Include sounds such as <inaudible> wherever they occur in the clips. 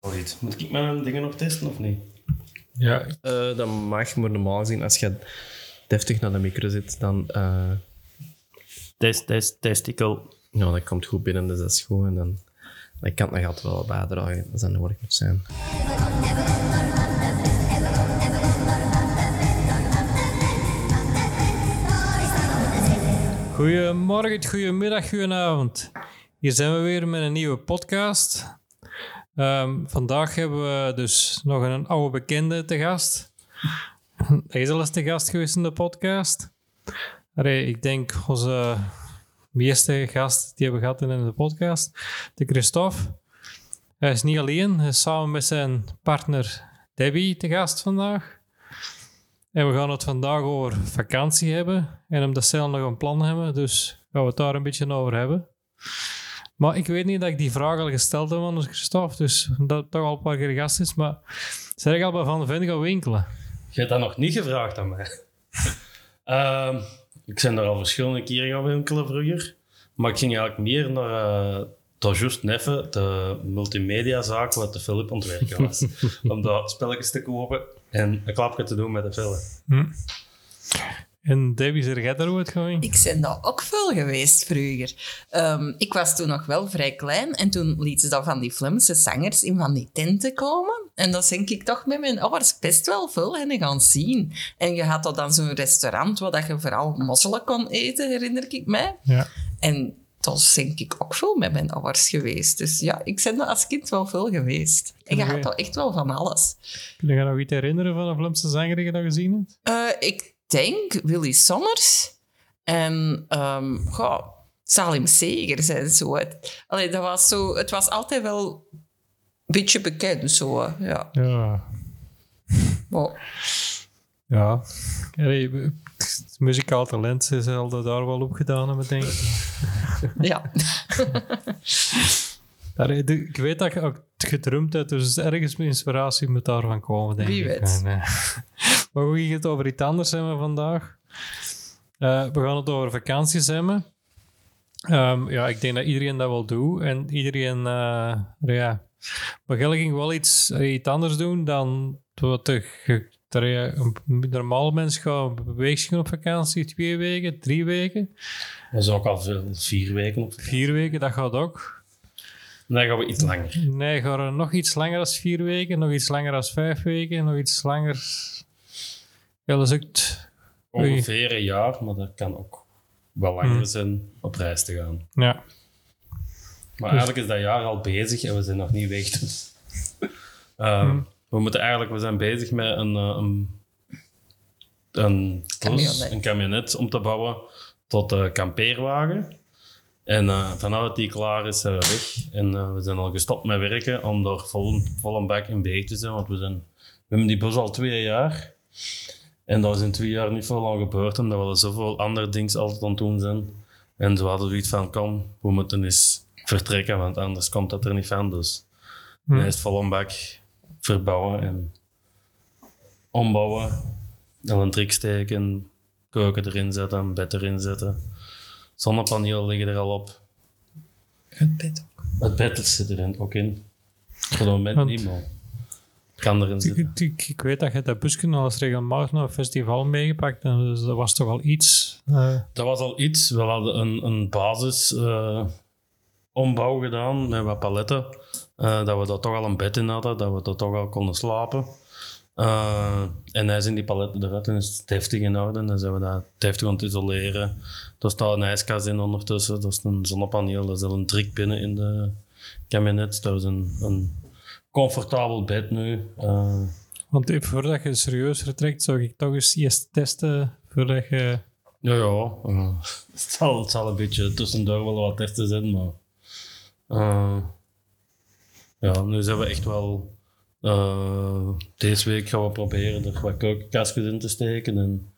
Zoiets. Moet ik mijn dingen nog testen of niet? Ja, Eh, dat mag, maar normaal gezien, als je deftig naar de micro zit, dan, eh, Test, test, testicle. ja, dat komt goed binnen, dus dat is goed. En dan, dan kan het nog altijd wel bijdragen als dat nodig moet zijn. Goedemorgen, goedemiddag, goedenavond. Hier zijn we weer met een nieuwe podcast. Ehm, vandaag hebben we dus nog een oude bekende te gast. Ezel is te gast geweest in de podcast. Ik denk onze meeste gast die hebben gehad in de podcast, de Christophe. Hij is niet alleen, hij is samen met zijn partner Debbie te gast vandaag. En we gaan het vandaag over vakantie hebben. En omdat zij nog een plan hebben, dus gaan we het daar een beetje over hebben. Maar ik weet niet dat ik die vraag al gesteld heb aan Christophe, dus dat toch al een paar keer gast is. Maar zeg ik al bij Van de Ven gaan winkelen? Je hebt dat nog niet gevraagd aan mij. <laughs> Ehm, ik ben er al verschillende keren gaan winkelen vroeger. Maar ik ging eigenlijk meer naar uh, tot juist neffen, de multimediazaak wat de Philip ontwerpen was. <laughs> om daar spelletjes te kopen en een klapje te doen met de film. En Debbie, zeg jij daar ooit gaan? Ik ben daar ook veel geweest vroeger. Ehm, ik was toen nog wel vrij klein en toen lieten ze dat van die Vlaamse zangers in van die tenten komen. En dat denk ik toch met mijn ouders best wel veel en gaan zien. En je had dan zo'n restaurant waar dat je vooral mosselen kon eten, herinner ik mij. Ja. En dat denk ik ook veel met mijn ouders geweest. Dus ja, ik ben er als kind wel veel geweest. En je had toch echt wel van alles. Kun je je nog iets herinneren van een Vlaamse zanger die je dat gezien hebt? Eh, ik denk Willy Sommers en ehm goh, Salim Segers en zo. Het, allee, dat was zo. Het was altijd wel een beetje bekend, zo. Ja. Ja. Maar, Ja. Allee, het muzikaal talent zal dat daar wel op gedaan hebben, denk ik. ja. <laughs> Allee, de- ik weet dat je ook gedrumd hebt, dus ergens mijn inspiratie moet daarvan komen, denk Wie ik. weet. En, eh, <laughs> maar we gaan het over iets anders hebben vandaag. Eh, we gaan het over vakanties hebben. Ehm, ja, ik denk dat iedereen dat wel doet. En iedereen, eh, ja. Maar jij ging wel iets, eh, iets anders doen dan wat de, ge- een normaal mens gaat op weegschaal op vakantie. Twee weken, drie weken, Dat is ook al veel, vier weken op. vier weken, dat gaat ook. Dan gaan we iets langer. Nee, gaan er nog iets langer dan vier weken, nog iets langer dan vijf weken, nog iets langer. Ja, dat is ook. t- Oei. Ongeveer een jaar, maar dat kan ook wel langer Hmm. zijn op reis te gaan. Ja. Maar eigenlijk is dat jaar al bezig en we zijn nog niet weg. Dus. <laughs> Eh, We moeten eigenlijk, we zijn bezig met een, eh, een, een, Camionet. een camionet om te bouwen tot een kampeerwagen. En eh vanaf dat die klaar is, zijn we weg. En eh, we zijn al gestopt met werken om daar vol, vol een bak in bezig te zijn. Want we, zijn, we hebben die bus al twee jaar. En daar is in twee jaar niet veel aan gebeurd, omdat we er zoveel andere dingen altijd aan het doen zijn. En ze hadden zoiets van, kom, we moeten eens vertrekken, want anders komt dat er niet van. Dus Hm. hij is vol een bak verbouwen en ombouwen. Elektriek steken, keuken erin zetten, een bed erin zetten. Zonnepanelen liggen er al op. Het bed ook. Het bed zit er ook in. Voor het moment Want- niet, maar het kan erin Ik, zitten. ik, ik weet dat je dat busje al eens regelmatig naar een festival meegepakt en dus dat was toch wel iets. eh, Dat was al iets. We hadden een, een basis eh, ombouw gedaan met wat paletten. Eh, dat we daar toch al een bed in hadden, dat we daar toch al konden slapen. Eh, en hij is in die paletten eruit en is het deftig in orde. Dan zijn we dat deftig aan het isoleren. Er staat een ijskast in ondertussen. Dat is een zonnepaneel. Er zit een trik binnen in de kabinet. Dat is een, een comfortabel bed nu. Eh, want even voordat je serieus vertrekt, zou ik toch eens eerst testen voordat je. Ja, ja. eh, het, zal, het zal een beetje tussendoor wel wat testen zijn, maar... ja, nu zijn we echt wel... eh, deze week gaan we proberen er wat keukenkastjes in te steken. En,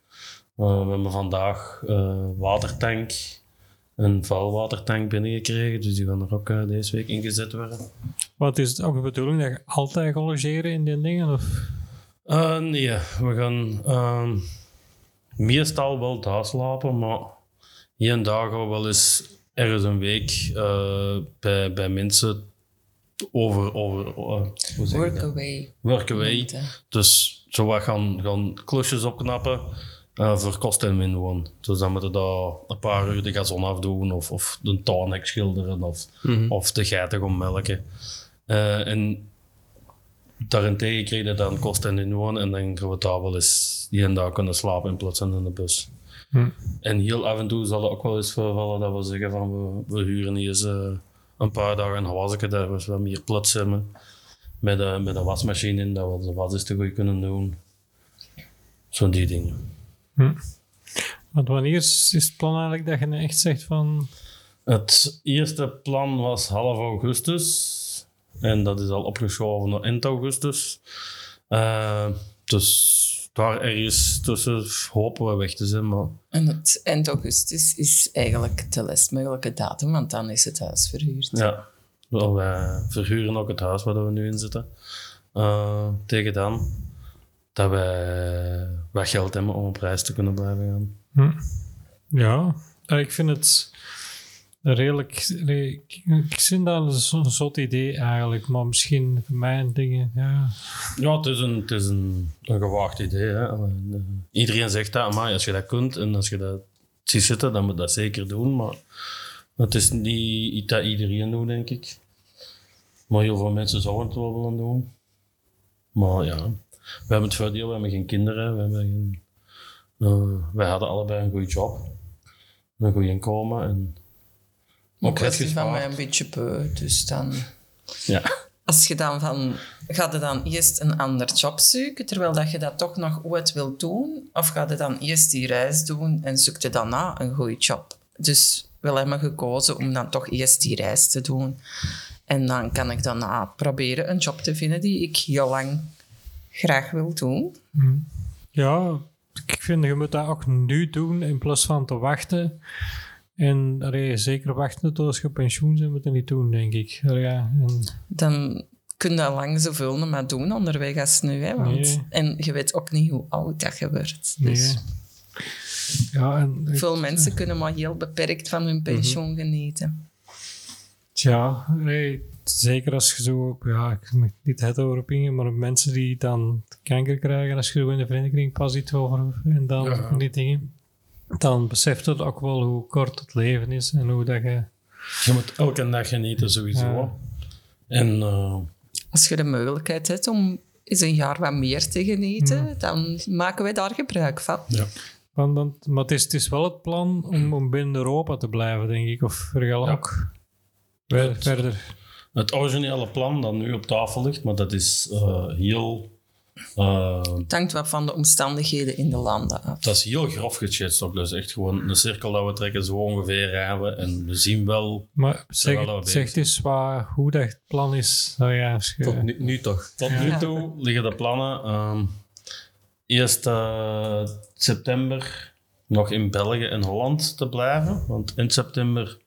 eh, we hebben vandaag eh, watertank, een vuilwatertank binnengekregen, dus die gaan er ook deze week ingezet worden. Want is het ook de bedoeling dat je altijd gaat logeren in die dingen? Of? Nee, we gaan ehm, meestal wel daar slapen, maar hier en daar gaan we wel eens ergens een week bij, bij mensen over, over eh, hoe zeg je Work dat? away. Work away. Niet, hè. Dus zo wat gaan, gaan klusjes opknappen eh, voor kost en minwoon. Dus dan moeten daar een paar uur de gazon afdoen of, of de tuinhek schilderen of, of de geiten gaan melken. Eh, en daarentegen kreeg je dan kost en inwoon en dan gaan we daar wel eens die en daar kunnen slapen in plaats van in de bus. Hm. En heel af en toe zal het ook wel eens voorvallen dat we zeggen van we, we huren hier eens eh, een paar dagen een wasje, dat we eens wat meer plots hebben. Met, een met een wasmachine in, dat we de was eens te goed kunnen doen. Zo'n die dingen. Want wanneer is, is het plan eigenlijk dat je nou echt zegt van... Het eerste plan was half augustus. En dat is al opgeschoven naar eind augustus. Eh, dus daar ergens tussen hopen we weg te zijn. Maar En het eind augustus is eigenlijk de last mogelijke datum, want dan is het huis verhuurd. ja, wel, wij verhuren ook het huis waar we nu in zitten. Eh, tegen dan dat wij wat geld hebben om op reis te kunnen blijven gaan. Ja, eh, ik vind het redelijk... re- Ik, ik vind dat zo'n zot idee eigenlijk, maar misschien voor dingen, ja... Ja, het is een, het is een, een gewaagd idee. Hè. Iedereen zegt dat, maar als je dat kunt en als je dat ziet zitten, dan moet dat zeker doen. Maar het is niet iets dat iedereen doet, denk ik. Maar heel veel mensen zouden het wel willen doen. Maar ja, we hebben het voordeel, we hebben geen kinderen. We hebben geen, eh, wij hadden allebei een goede job. Een goed inkomen. En Ook was die van mij een beetje beu, dus dan... Ja. Als je dan van... Ga je dan eerst een ander job zoeken, terwijl dat je dat toch nog ooit wilt doen? Of ga je dan eerst die reis doen en zoek je daarna een goede job? Dus we hebben gekozen om dan toch eerst die reis te doen. En dan kan ik daarna proberen een job te vinden die ik heel lang graag wil doen. Ja, ik vind je moet dat ook nu doen in plaats van te wachten. En allee, zeker wachten tot je op pensioen bent, moet je niet doen, denk ik. Allee, Ja, en, Dan kun je lang zoveel nog maar doen onderweg als nu. Hè? Want, Nee. En je weet ook niet hoe oud dat je wordt. nee. Dus Ja, en veel mensen kunnen maar heel beperkt van hun pensioen genieten. Ja, nee, zeker als je zo, ja, ik mag niet het over opingen, maar mensen die dan kanker krijgen, als je zo in de vriendenkring pas iets over en dan Ja. die dingen, dan beseft het ook wel hoe kort het leven is en hoe dat je... Je moet elke dag genieten, sowieso. Ja. En eh, Als je de mogelijkheid hebt om eens een jaar wat meer te genieten, dan maken wij daar gebruik van. ja. Want, want, maar het is, het is wel het plan om, om binnen Europa te blijven, denk ik, of vergal Ja. ook Het- verder. Het originele plan dat nu op tafel ligt, maar dat is eh, heel... eh, Het hangt wat van de omstandigheden in de landen af. dat is heel grof geschetst ook. Dus echt gewoon een cirkel dat we trekken, zo ongeveer rijden. En we zien wel... Maar zeg, Terwijl we zeg eens wat, hoe dat het plan is. Nou ja, als je- Tot nu, nu toch. Tot nu toe liggen de plannen... ehm, eerst eh, september nog in België en Holland te blijven. Want in september,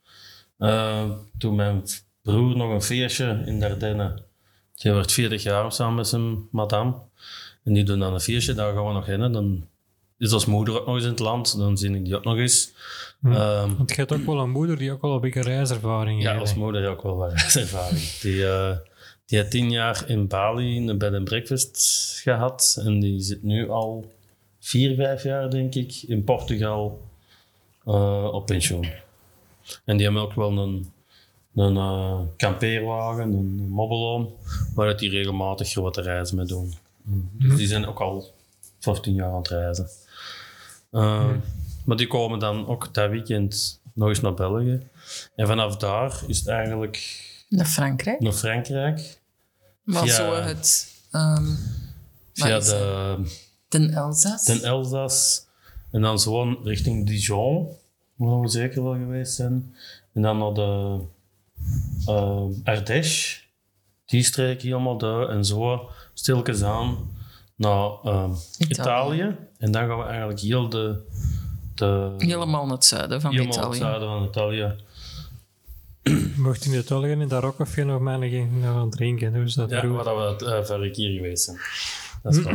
eh, toen mijn broer nog een feestje in Dardenne... Die wordt 40 jaar samen met zijn madame. En die doen dan een feestje, daar gaan we nog heen. En dan is als moeder ook nog eens in het land. Dan zie ik die ook nog eens. Ehm, Want je hebt ook wel een moeder die ook wel een beetje reiservaring ja, heeft. als moeder ook wel wat <laughs> reiservaring. Die, eh, die heeft tien jaar in Bali een bed and breakfast gehad. En die zit nu al vier, vijf jaar, denk ik, in Portugal eh, op pensioen. En die hebben ook wel een, een eh, kampeerwagen, een mobiloom, waar die regelmatig grote reizen mee doen. Dus die zijn ook al 15 jaar aan het reizen. Eh, Maar die komen dan ook dat weekend nog eens naar België. En vanaf daar is het eigenlijk Naar Frankrijk. naar Frankrijk. Maar Via- zo het... ehm Via de, Den Elzas. den Elzas. En dan gewoon richting Dijon. Waar we zeker wel geweest zijn. En dan naar de uh, Ardèche. Die streek helemaal daar. En zo stilkens aan naar ehm, Italië. Italië. En dan gaan we eigenlijk heel de... de Helemaal naar het zuiden van helemaal het Italië. zuiden van Italië. <clears throat> Mocht je in Italië in dat ook of je nog maar aan het drinken. Dus dat Ja, vroeger. waar we het uh, vorige keer geweest zijn. Dat is. <clears throat>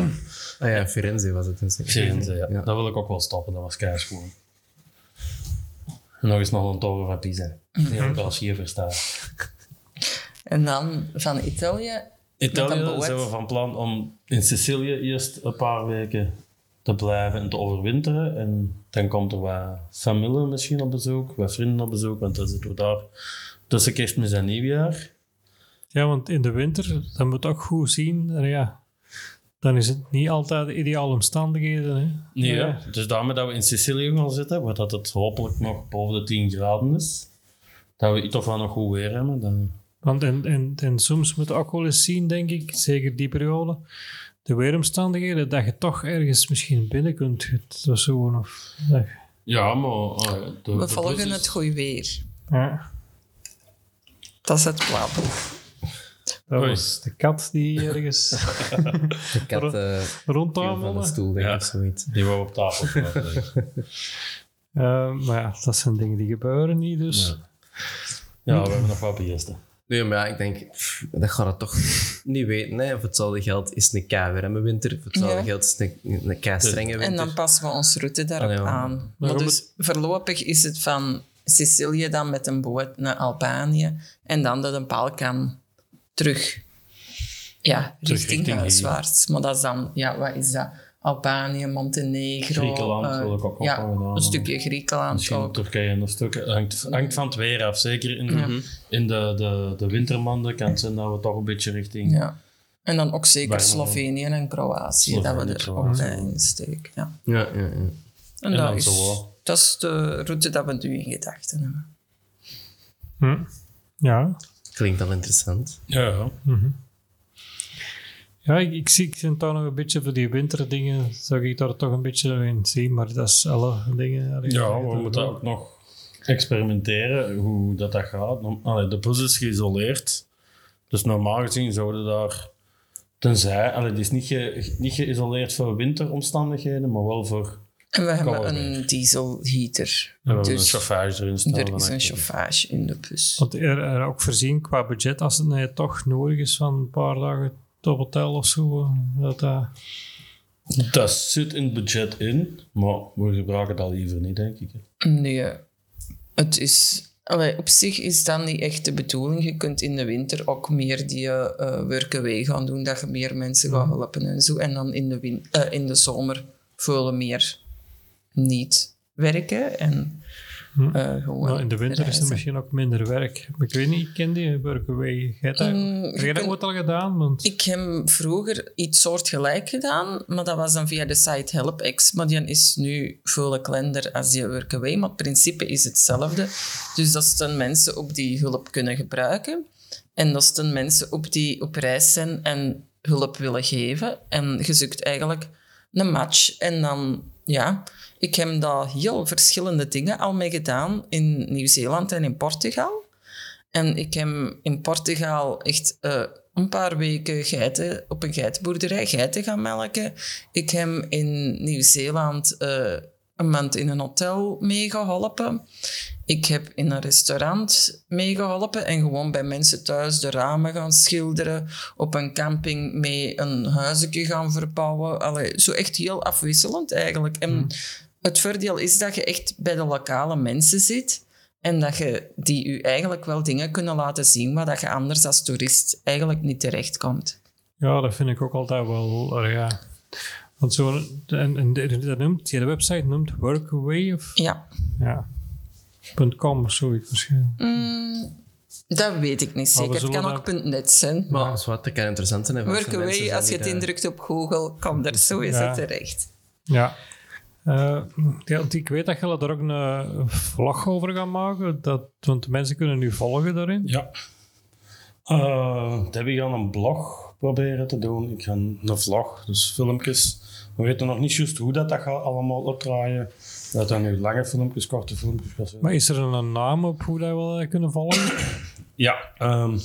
Ah ja, Firenze was het. Dus. Firenze, ja. Ja. Dat wil ik ook wel stoppen, dat was keihard gewoon. En nog eens nog een toren van Pisa. Die heb ik als hier verstaan. En dan van Italië. Italië zijn we van plan om in Sicilië eerst een paar weken te blijven en te overwinteren. En dan komt er wat familie misschien op bezoek, wat vrienden op bezoek, want dan zitten we daar tussen kerstmis en nieuwjaar. Ja, want in de winter, dat moet ook goed zien. Ja, dan is het niet altijd de ideale omstandigheden. Hè. Nee, Ja. dus daarmee dat we in Sicilië gaan zitten, waar dat het hopelijk nog boven de 10 graden is. Dat we toch wel nog goed weer hebben. Dan... Want en, en, en soms moet je ook wel eens zien, denk ik, zeker die periode, de weeromstandigheden, dat je toch ergens misschien binnen kunt. Het was zo, of, dat- Ja, maar... ah, de, We de volgen is- het goede weer. ja. Dat is het plan. Dat was de kat die ergens <laughs> De kat uh, van de rondtamelde. stoel, denk ik, Ja. of zoiets. Die we op tafel gaan leggen. <laughs> Eh, maar ja, dat zijn dingen die gebeuren niet, dus... Ja, we hebben nog wat beheersten. Nee, maar ja, ik denk, pff, dat gaat het toch niet weten. Hè. Voor hetzelfde geld is het een kei-warme winter. Voor hetzelfde Ja. geld is het een, een kei-strenge winter. En dan passen we onze route daarop Ah, ja. aan. Maar dus voorlopig is het van Sicilië dan met een boot naar Albanië en dan door de Balkan terug. Ja, Terug richting richting huiswaarts. Maar dat is dan, ja, wat is dat? Albanië, Montenegro. Griekenland eh, wil ik ook Ja, een stukje Griekenland Misschien ook. Turkije en een stuk. Het hangt, hangt van het weer af. Zeker in, de, in de, de, de wintermaanden kan het zijn dat we toch een beetje richting... Ja. En dan ook zeker. Slovenië en Kroatië, Slovenië, dat we er ook bij insteken. Ja. Ja, ja, ja. En, En dat, dan is, zo. dat is de route dat we nu in gedachten hebben. Hm. Ja, Klinkt al interessant. Ja, ja. Ja, ik, ik zie ik vind daar nog een beetje voor die winterdingen, zou ik daar toch een beetje in zien, maar dat is alle dingen. ja, we moeten ook nog experimenteren hoe dat, dat gaat. Allee, de bus is geïsoleerd. Dus normaal gezien zouden daar... Tenzij... Allee, die is niet, ge, niet geïsoleerd voor winteromstandigheden, maar wel voor... En we hebben een dieselheater. We hebben een Dus chauffage erin staan. er is een chauffage in de bus. Want er, er ook voorzien qua budget, als het nou toch nodig is van een paar dagen op hotel of zo, dat dat... Dat zit in het budget in, maar we gebruiken dat liever niet, denk ik. Nee, het is... Allee, op zich is dat niet echt de bedoeling. Je kunt in de winter ook meer die eh workaway gaan doen, dat je meer mensen gaat helpen en zo. En dan in de, win eh, in de zomer veel meer niet werken en eh, gewoon Nou, in de winter is er misschien ook minder werk. Ik weet niet, ik ken die workaway. Mm, heb je jij dat kunt- ooit al gedaan? Want, Ik heb vroeger iets soortgelijk gedaan, maar dat was dan via de site HelpX. Maar die is nu veel kleiner als die Workaway, maar het principe is hetzelfde. Dus dat zijn mensen op die hulp kunnen gebruiken. En dat zijn mensen op die op reis zijn en hulp willen geven. En je zoekt eigenlijk een match. En dan, ja, ik heb daar heel verschillende dingen al mee gedaan in Nieuw-Zeeland en in Portugal. En ik heb in Portugal echt eh, een paar weken geiten, op een geitenboerderij geiten gaan melken. Ik heb in Nieuw-Zeeland eh, een maand in een hotel meegeholpen. Ik heb in een restaurant meegeholpen en gewoon bij mensen thuis de ramen gaan schilderen. Op een camping mee een huisje gaan verbouwen. Allee, zo echt heel afwisselend eigenlijk. En het voordeel is dat je echt bij de lokale mensen zit. En dat je die u eigenlijk wel dingen kunnen laten zien waar dat je anders als toerist eigenlijk niet terechtkomt. ja, dat vind ik ook altijd wel... ja. Want zo, en, en de- dat noemt, die website noemt Workaway of... Ja, Ja. .com of zoiets waarschijnlijk. dat weet ik niet zeker. Het kan ook dat- .net zijn. Maar als wat, dat kan interessant zijn. hè, voor mensen Workaway, zijn als je het daar- indrukt op Google, komt er sowieso Ja. terecht. Ja. Eh, ja, want ik weet dat jullie er ook een vlog over gaan maken. Dat, want de mensen kunnen nu volgen daarin. Ja. Uh, Debbie gaan een blog proberen te doen. Ik ga een vlog, dus filmpjes. We weten nog niet juist hoe dat, dat gaat allemaal opdraaien. Dat zijn nu lange filmpjes, korte filmpjes. Maar is er een naam op hoe dat we dat kunnen volgen? Ja, ehm,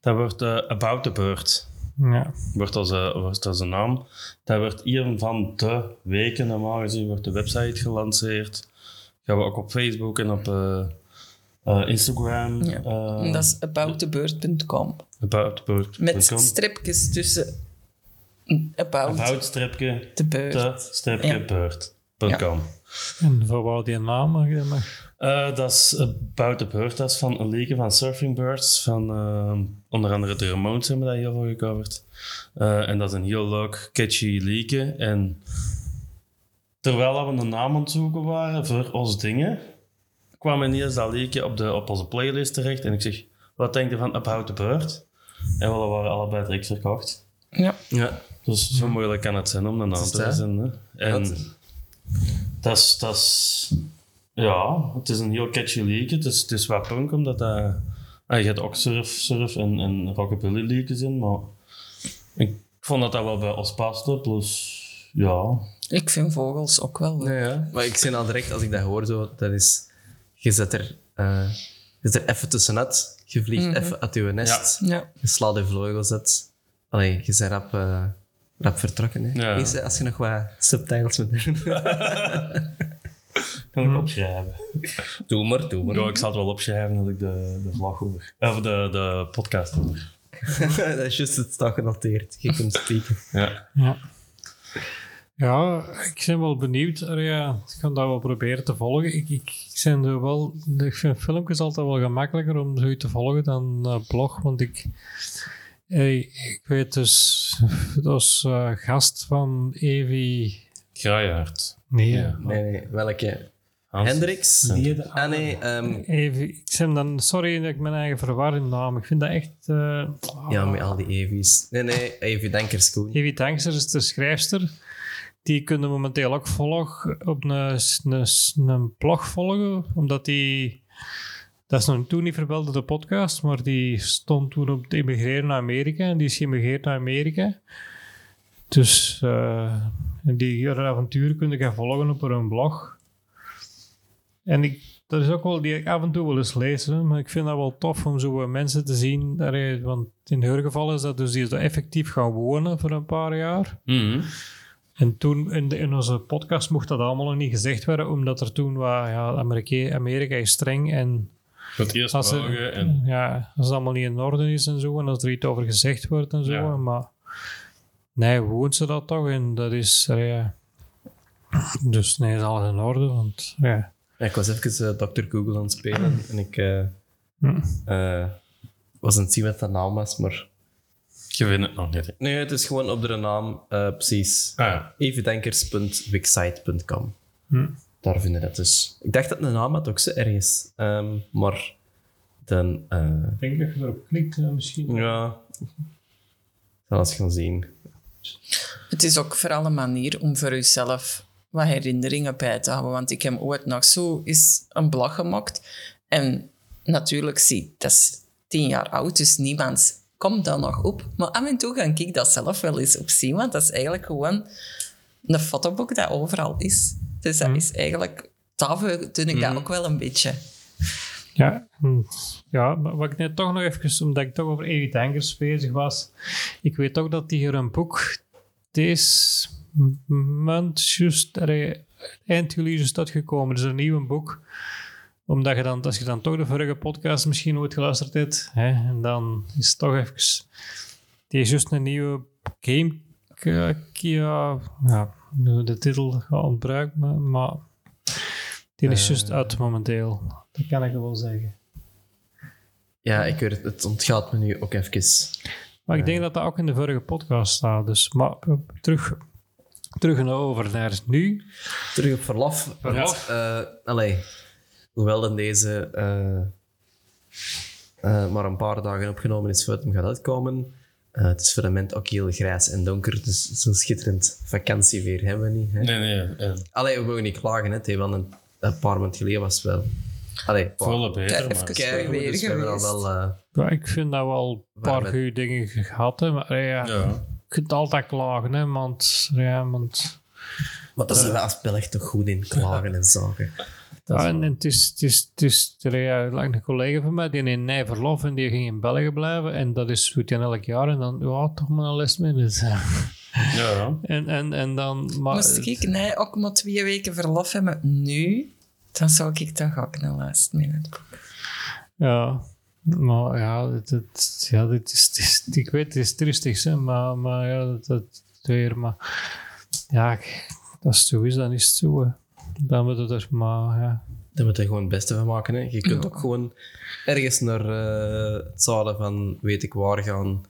dat wordt eh, About the Bird. ja. Wordt als, een- wordt als een naam. Dat wordt hier van de weken, normaal gezien, wordt de website gelanceerd. Gaan we ook op Facebook en op eh, eh, Instagram. Ja. eh, dat is aboutthebeurt.com. aboutthebird.com. Met stripjes tussen about, About stripje the beurt. de stripje Ja. beurt.com. En voor wou die naam? mag je mag- Eh, dat is About the Bird, dat is van een liedje van Surfing Birds. Van eh, onder andere de Ramones hebben dat heel veel gecoverd. Eh, en dat is een heel leuk, catchy liedje. En terwijl we een naam aan het zoeken waren voor ons dingen, kwam ineens dat liedje op, de, op onze playlist terecht. En ik zeg, wat denk je van About the Bird? En we waren allebei direct verkocht. Ja. Ja. Dus zo moeilijk kan het zijn om een naam te hè. En Dat- dat is, dat is... Ja, het is een heel catchy liedje. Het is, het is wat punk, omdat dat... ah, je hebt ook surf, surf en, en rockabilly liedjes in, maar... Ik vond dat dat wel bij ons paste, plus... Ja... Ik vind vogels ook wel leuk. Ja, ja. Maar ik zie al direct, als ik dat hoor, zo, dat is... Je zet er, eh, je zet er even tussenuit. Je vliegt even uit je nest. Ja. Je slaat je vleugels uit. Allee, je bent rap, eh, rap vertrokken. Hè. Ja. Eens, hè, als je nog wat subtitles moet doen. <laughs> Kan ik opschrijven. doe maar, doe maar. Ja, ik zal het wel opschrijven dat ik de, de vlag hoor. Of de, de podcast hoor. <laughs> dat is juist, het staat genoteerd. Je kunt spreken. Ja. Ja. Ja, ik ben wel benieuwd. Ja, ik ga dat wel proberen te volgen. Ik, ik, ik, ben er wel, ik vind filmpjes altijd wel gemakkelijker om zoiets te volgen dan eh, blog. Want ik, eh, ik weet dus, <laughs> dat was eh, gast van Evi. Graaiaard. Nee, Ja. Nee, nee, welke? Hans. Hendricks? Nee, de Ah, nee. ehm, Evi. Ik ben dan, sorry dat ik mijn eigen verwar in naam. Ik vind dat echt. eh, ja, met al die Evi's. Nee, nee, Evi Denkers Koen. Evi Tankster is de schrijfster. Die kunnen we momenteel ook volgen op een, een, een blog volgen, omdat die... Dat is nog toen niet verwelde de podcast, maar die stond toen op het emigreren naar Amerika. En die is geëmigreerd naar Amerika. Dus en die avonturen kun je gaan volgen op hun blog. En ik, dat is ook wel die ik af en toe wel eens lees. hè, Maar ik vind dat wel tof om zo mensen te zien. hij- Want in hun geval is dat dus die zo effectief gaan wonen voor een paar jaar. Mhm. En toen in, de, in onze podcast mocht dat allemaal nog niet gezegd worden, omdat er toen wat, ja, Amerika, Amerika is streng en Eerst als, er, en... ja, als het allemaal niet in orde is en zo, en als er iets over gezegd wordt en zo, Ja. maar nee, woont ze dat toch en dat is, ja. dus nee, is alles in orde, want ja. Ja, ik was even eh, Dr. Google aan het spelen en ik eh, Hm. eh, was aan het zien wat de naam was, maar... Je weet het nog niet. Nee, het is gewoon op de naam, eh, precies. Ah ja. evendenkers.wixsite.com. Hm. Daar vinden we het dus. Ik dacht dat de naam had ook zo ergens, ehm, maar dan... eh, Ik denk dat je erop klikt eh, misschien. ja... Zal eens gaan zien. Het is ook vooral een manier om voor jezelf wat herinneringen bij te houden. Want ik heb ooit nog zo eens een blog gemaakt. En natuurlijk, zie, dat is tien jaar oud, dus niemand komt dan nog op. Maar af en toe ga ik dat zelf wel eens opzien, want dat is eigenlijk gewoon een fotoboek dat overal is. Dus dat is eigenlijk... Daarvoor doe ik dat ook wel een beetje. Ja, hm, ja, maar wat ik net toch nog even, omdat ik toch over Evi Tankers bezig was. Ik weet ook dat die hier een boek deze maand, juist, eind juli is uitgekomen. Dus een nieuw boek. Omdat je dan, als je dan toch de vorige podcast misschien ooit geluisterd hebt, hè, en dan is het toch even... Die is juist een nieuwe game... Ja, de titel gaat ontbruikt me, maar... Die is juist uit momenteel. Dat kan ik wel zeggen. Ja, ik weet het, het ontgaat me nu ook even. Maar ik denk dat dat ook in de vorige podcast staat. Dus, maar eh, terug, terug en over naar nu. Terug op verlof. Verlof. Want, eh, allee, hoewel dan deze eh, eh, maar een paar dagen opgenomen is voordat hem gaat uitkomen. Eh, het is voor de moment ook heel grijs en donker, dus zo'n schitterend vakantieweer hebben we niet. Hè? Nee, nee. eh, Allee, we mogen niet klagen, hè. het wel een, een paar maanden geleden was het wel... Allee, volle beter, maar... weer dus hebben al geweest. wel... eh, Ja, ik vind dat wel een paar met- goede dingen gehad. Hè, maar eh, ja, Ja. je kunt altijd klagen. Hè, want, ja, want, maar daar zijn we als Belg toch goed in, klagen en zaken. Dat ja, en, het is, het is, het is er, een collega van mij, die in Nij verlof en die ging in België blijven. En dat is doet hij elk jaar. En dan, ja, toch maar een les minutes. <laughs> Ja. en, en, en dan... Maar, Moest ik nee, ook maar twee weken verlof hebben nu, dan zou ik toch ook een last minute boeken. Ja, maar ja, het- ja dit is, ik weet, het is triestig, hè, maar, maar ja, dat, dat weer, maar ja, als het zo is, dan is het zo. hè. Dan moet het er maar, ja. Daar moet je gewoon het beste van maken. Hè. Je kunt ook gewoon ergens naar eh, het zuiden van weet ik waar gaan,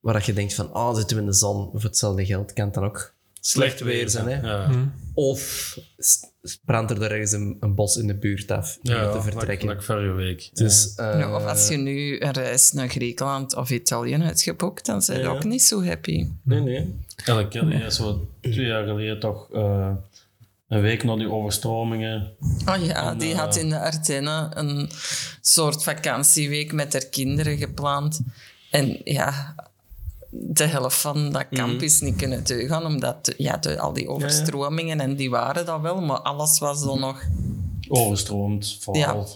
waar dat je denkt van, ah, zitten we in de zon, of hetzelfde geld, kan het dan ook slecht weer zijn. Hè. Ja, Of s- brandt er ergens een, een bos in de buurt af om ja te vertrekken. Like, like vorige week. Dus, eh, Ja, of als je nu een reis naar Griekenland of Italië hebt geboekt, dan zijn je Ja. ook niet zo happy. Nee, nee. Ja, ik ken ja, zo twee jaar geleden toch eh, een week na die overstromingen. Oh ja, die eh, had in de Ardennen een soort vakantieweek met haar kinderen gepland. En ja, de helft van dat kamp Mhm. is niet kunnen doorgaan, omdat ja, de, al die overstromingen, en die waren dat wel, maar alles was dan nog... Overstroomd, vooral.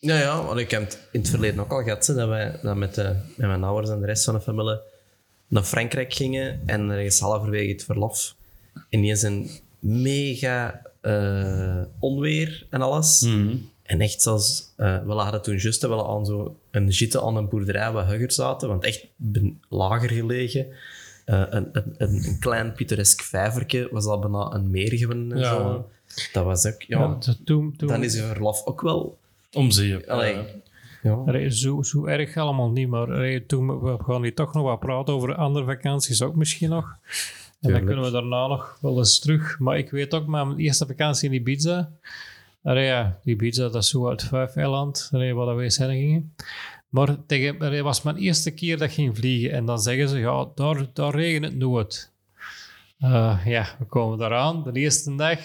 Ja, ja, want ik heb het in het verleden ook al gehad, hè, dat wij dat met, de, met mijn ouders en de rest van de familie naar Frankrijk gingen en er is halverwege het verlof ineens een mega eh, onweer en alles. Mhm. En echt zoals, eh, we hadden toen juist wel aan zo een zitten aan een boerderij waar hugger zaten, want echt ben- lager gelegen. Eh, een, een, een, een klein pittoresk vijvertje was al bijna een meer geworden Ja. Dat was ook, ja, Ja, t- toen, toen, dan is je verlof ook wel... Om zeep. Allee, Ja. zo, zo erg allemaal niet, maar toen, we gaan hier toch nog wat praten over andere vakanties ook misschien nog. En dan kunnen we daarna nog wel eens terug. Maar ik weet ook, mijn eerste vakantie in Ibiza, allee, ja, Ibiza dat is zo uit vijf eiland, allee, waar we zijn gingen. Maar tegen, allee, was mijn eerste keer dat ik ging vliegen. En dan zeggen ze, ja, daar, daar regent het nooit. Eh, ja, we komen daaraan. De eerste dag,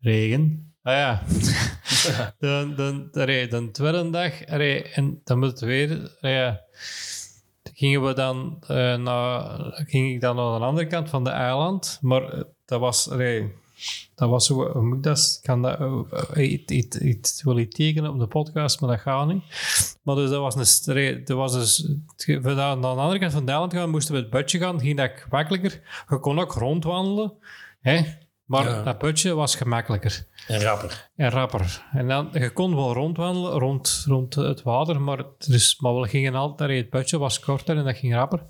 regen. Ah ja. <laughs> de, de, de, de tweede dag, en dan moet het weer, ja, gingen we dan eh, naar, ging ik dan naar de andere kant van de eiland, maar eh, dat was, dat was hoe moet ik dat, kan dat, eh, iets, wil ik tekenen op de podcast, maar dat gaat niet. Maar dus dat was een, dat was dus, we naar de andere kant van de eiland gaan, moesten we het budget gaan, ging dat gemakkelijker. Je kon ook rondwandelen, hè, maar Ja. dat budget was gemakkelijker. En rapper. En rapper. En dan, je kon wel rondwandelen rond, rond het water, maar, dus, maar we gingen altijd, het budget was korter en dat ging rapper.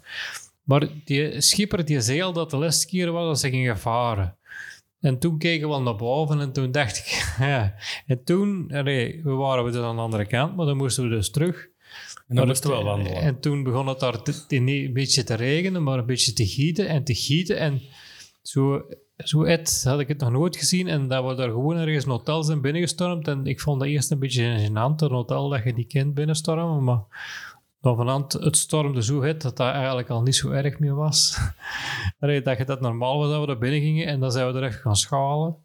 Maar die schipper die zei al dat de laatste keer was dat ze gingen varen. En toen keken we naar boven en toen dacht ik, <laughs> ja. En toen, we waren we dus aan de andere kant, maar dan moesten we dus terug. En dan moesten we wel wandelen. En toen begon het daar te- te- niet een beetje te regenen, maar een beetje te gieten en te gieten. En zo, zo et had ik het nog nooit gezien. En dat we daar gewoon ergens een hotel zijn binnengestormd. En ik vond dat eerst een beetje gênant, een hotel dat je niet kent binnenstormen. Maar dan vanavond, het stormde zo hard dat dat eigenlijk al niet zo erg meer was. <laughs> Dat je dat normaal was dat we daar binnen gingen en dan zijn we er even gaan schalen.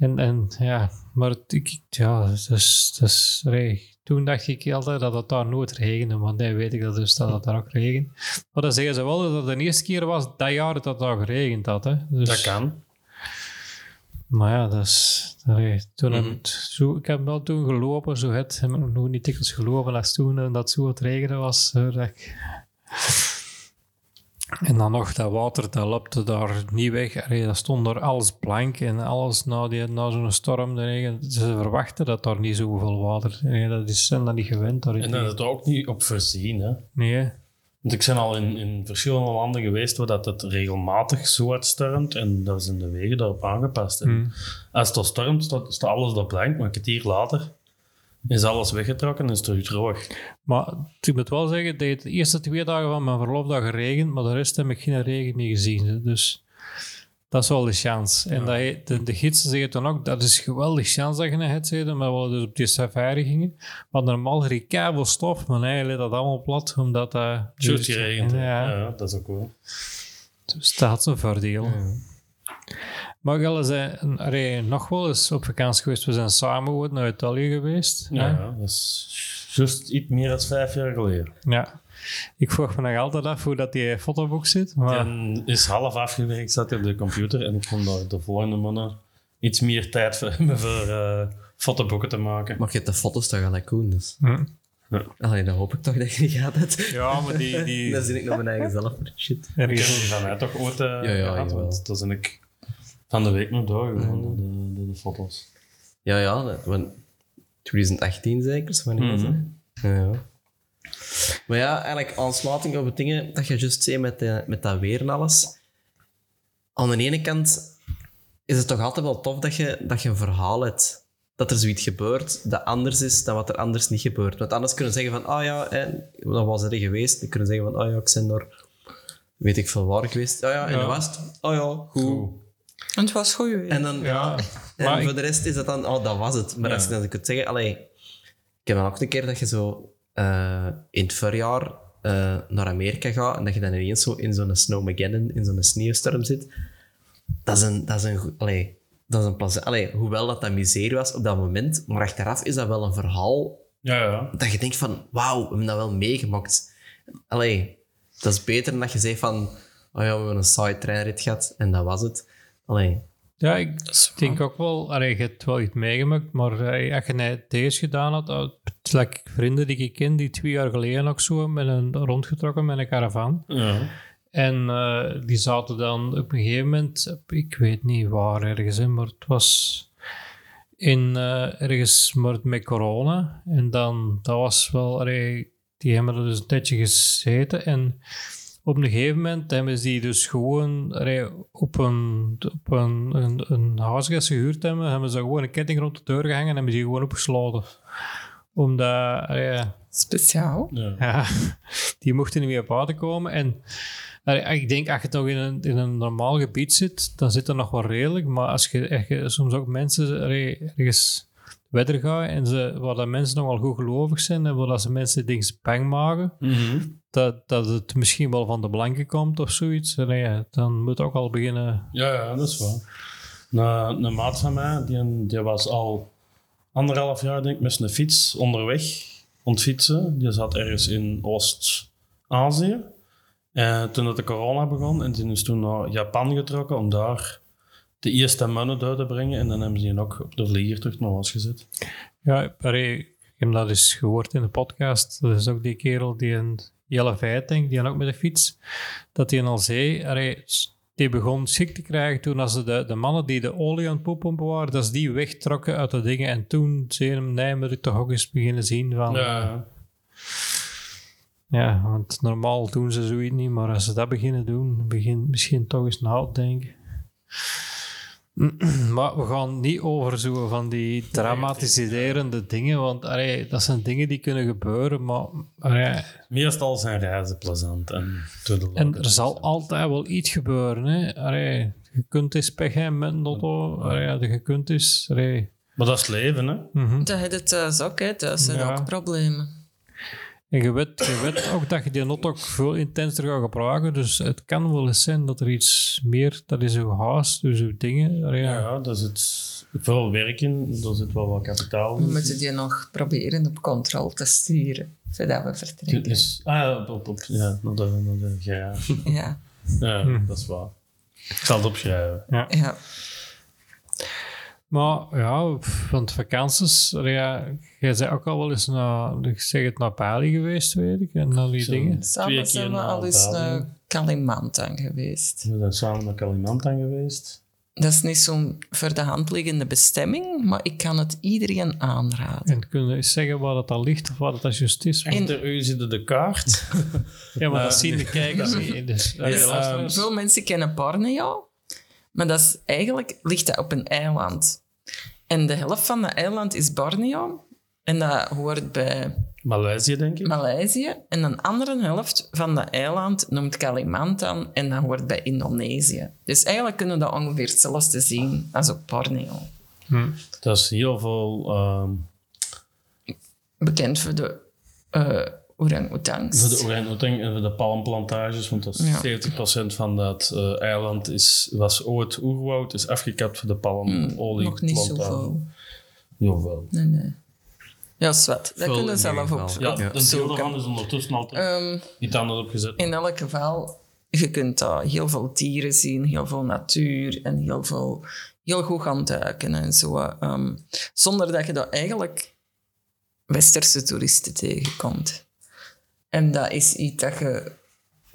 En, en ja, maar ik, ja, dus, dus, allee, toen dacht ik altijd dat het daar nooit regende, want nu weet ik dat dus dat het daar ook regent. Maar dan zeggen ze wel dat het de eerste keer was dat jaar dat het daar geregend had. Hè. Dus, Dat kan. Maar ja, dat is, allee, toen het zo, ik heb wel toen gelopen, zo het, heb ik nog niet dikwijls gelopen als toen eh, dat zo het regenen was. dat ik- En dan nog dat water, dat lopte daar niet weg. Allee, dat stond daar alles blank en alles na, die, na zo'n storm. de regen. Ze verwachten dat daar niet zoveel water nee, dat is zijn dat niet gewend. Daar En dat is er ook niet op voorzien. Hè? Nee. Want ik ben al in, in verschillende landen geweest waar dat het regelmatig zo hard stormt en daar zijn de wegen daarop aangepast. En Hmm. Als het al stormt, staat, staat alles daar blank, maar een kwartier later is alles weggetrokken en is het terug droog. Maar ik moet wel zeggen, dat het de eerste twee dagen van mijn verlof dat geregend, maar de rest heb ik geen regen meer gezien. Dus dat is wel de chance. En dat je, de, de gidsen zeggen dan ook, dat is een geweldige chance dat je naar het zitten, maar we dus op die safari gingen. Want normaal veel stof, maar nee, let dat allemaal plat, omdat dat... Hè. Ja, Ja. dat is ook wel. dus dat is een voordeel. Maar Gelle zijn nog wel eens op vakantie geweest. We zijn samen ooit naar Italië geweest. Ja, hè? ja, dat is juist iets meer dan vijf jaar geleden. Ja. Ik vroeg me nog altijd af hoe dat die fotoboek zit. Maar En is half afgewerkt, zat hij op de computer en ik kon daar de volgende mannen iets meer tijd voor hebben voor eh, fotoboeken te maken. Maar je hebt de foto's toch gelijk doen, dus... Hm. Allee, dan hoop ik toch dat je niet gaat het. Ja, maar die... die <laughs> dan zit ik naar mijn eigen zelf. Shit. Ik heb ergens, die van mij toch ooit eh Ja, ja, gehad, jawel. want dat zijn ik van de week nog door de, door de foto's. Ja, ja. dat- want 2018 zeker, zo wanneer is dat? Ja, ja. Maar ja, eigenlijk aansluiting op het dingen dat je juist zei met, de, met dat weer en alles. Aan de ene kant is het toch altijd wel tof dat je, dat je een verhaal hebt. Dat er zoiets gebeurt dat anders is dan wat er anders niet gebeurt. Want anders kunnen ze zeggen van, ah ja, hè, dat was er geweest. Dan kunnen ze zeggen van, ah ja, ik ben daar, weet ik veel waar geweest. Ah ja, en Ja. dat was het. Ah ja, goed. Het was goed. En dan, ja. En Maar voor ik- de rest is dat dan, oh, dat was het. Maar als je dan kunt zeggen, allee, ik heb dan ook een keer dat je zo eh, in het voorjaar eh, naar Amerika gaat en dat je dan ineens zo in zo'n snowmageddon, in zo'n sneeuwstorm zit. Dat is een, dat is een, allee, dat is een plezant. Allee, hoewel dat dat miserie was op dat moment, maar achteraf is dat wel een verhaal Ja, ja. dat je denkt van, wauw, we hebben dat wel meegemaakt. Allee, dat is beter dan dat je zegt van, oh ja, we hebben een saai treinrit gehad en dat was het. Allee, Ja, ik denk ook wel, allee, je hebt wel iets meegemaakt, maar eh, als je net deze gedaan had, uh, het vrienden die ik ken, die twee jaar geleden ook zo met een rondgetrokken met een caravan. ja. En eh, die zaten dan op een gegeven moment, ik weet niet waar ergens, hè, maar het was in eh, ergens maar met corona. En dan, dat was wel, allee, die hebben er dus een tijdje gezeten. En op een gegeven moment hebben ze die dus gewoon op een, op een, een, een huis dat ze gehuurd hebben, hebben ze gewoon een ketting rond de deur gehangen en hebben ze die gewoon opgesloten. Omdat, allee, Speciaal. ja. ja, die mochten niet meer op water komen. En ik denk, als je toch in een, in een normaal gebied zit, dan zit er nog wel redelijk. Maar als je, als je soms ook mensen ergens verder gaat en ze, waar dat mensen nogal goed gelovig zijn en waar dat ze mensen dingen bang maken, Mhm. Dat, dat het misschien wel van de blanken komt of zoiets, allee, dan moet ook al beginnen. Ja, ja, dat is waar. Een, een maat van mij, die, die was al anderhalf jaar denk ik met zijn fiets onderweg aan het fietsen. Die zat ergens in Oost-Azië. En toen dat de corona begon, en die is toen naar Japan getrokken om daar de eerste mannen uit te brengen. En dan hebben ze die ook op de vlieger terug naar gezet. Ja, allee, ik heb dat eens gehoord in de podcast. Dat is ook die kerel die een Jelle Veit, denk ik, die ook met de fiets, dat hij al zei, allee, die begon schik te krijgen toen als ze de, de mannen die de olie aan het poepompen waren, dat ze die wegtrokken uit de dingen. En toen zei hem, ik toch ook eens beginnen zien van... Ja, Ja, want normaal doen ze zoiets niet, maar als ze dat beginnen doen, begin misschien toch eens na te denken. <clears throat> Maar we gaan niet over zo van die dramatiserende dingen, want allee, dat zijn dingen die kunnen gebeuren, maar allee, meestal zijn reizen plezant. En, to the en er zal altijd wel iets gebeuren. Hè. Allee, je kunt eens pech hebben met een auto, allee, je kunt eens... Allee, Maar dat is het leven, hè? mhm. Dat heb je thuis ook, hè. Thuis zijn Ja. ook problemen. En je weet, je weet ook dat je die not ook veel intenser gaat gebruiken. Dus het kan wel eens zijn dat er iets meer, dat is uw haast, dus uw dingen. Ja, Ja. ja daar zit veel werk in. Er zit wel wat kapitaal We moeten die nog proberen op controle te sturen, zodat we Het vertrekken. is, ah ja, op, op, op- ja, naar de, naar de garage. Ja, Ja, Hm. dat is waar. Ik zal het opschrijven. ja. Maar ja, want vakanties, ja, jij bent ook al wel eens naar, ik zeg het, naar Bali geweest, weet ik, en naar die Zo. dingen. Twee Samen keer zijn we naar al eens naar Kalimantan geweest. We zijn samen naar Kalimantan geweest. Dat is niet zo'n voor de hand liggende bestemming, maar ik kan het iedereen aanraden. En kun je eens zeggen waar dat al ligt of waar dat juist is? In- Achter u zit de kaart. Ja, maar dat Eh, zien de kijkers <laughs> niet. Dus, Dus. Ehm, Veel mensen kennen Borneo, maar dat is, eigenlijk ligt dat op een eiland. En de helft van dat eiland is Borneo. En dat hoort bij Maleisië, denk ik. Maleisië. En een andere helft van dat eiland noemt Kalimantan en dat hoort bij Indonesië. Dus eigenlijk kunnen we dat ongeveer hetzelfde zien als op Borneo. Dat is heel veel... ehm, Bekend voor de uh, orang-oetangs. voor de orang-oetang en voor de palmplantages, want dat is Ja. 70% van dat eh, eiland is, was ooit oerwoud, is afgekapt voor de palmolie. Nog niet zoveel. Jawel. Nee, nee. Ja, zwart. Dat kunnen we zelf geval. Ja, een deel daarvan is ondertussen al terug Ehm, iets anders opgezet. in elk geval, je kunt daar heel veel dieren zien, heel veel natuur en heel veel heel goed gaan duiken en zo. ehm, zonder dat je daar eigenlijk westerse toeristen tegenkomt. En dat is iets dat je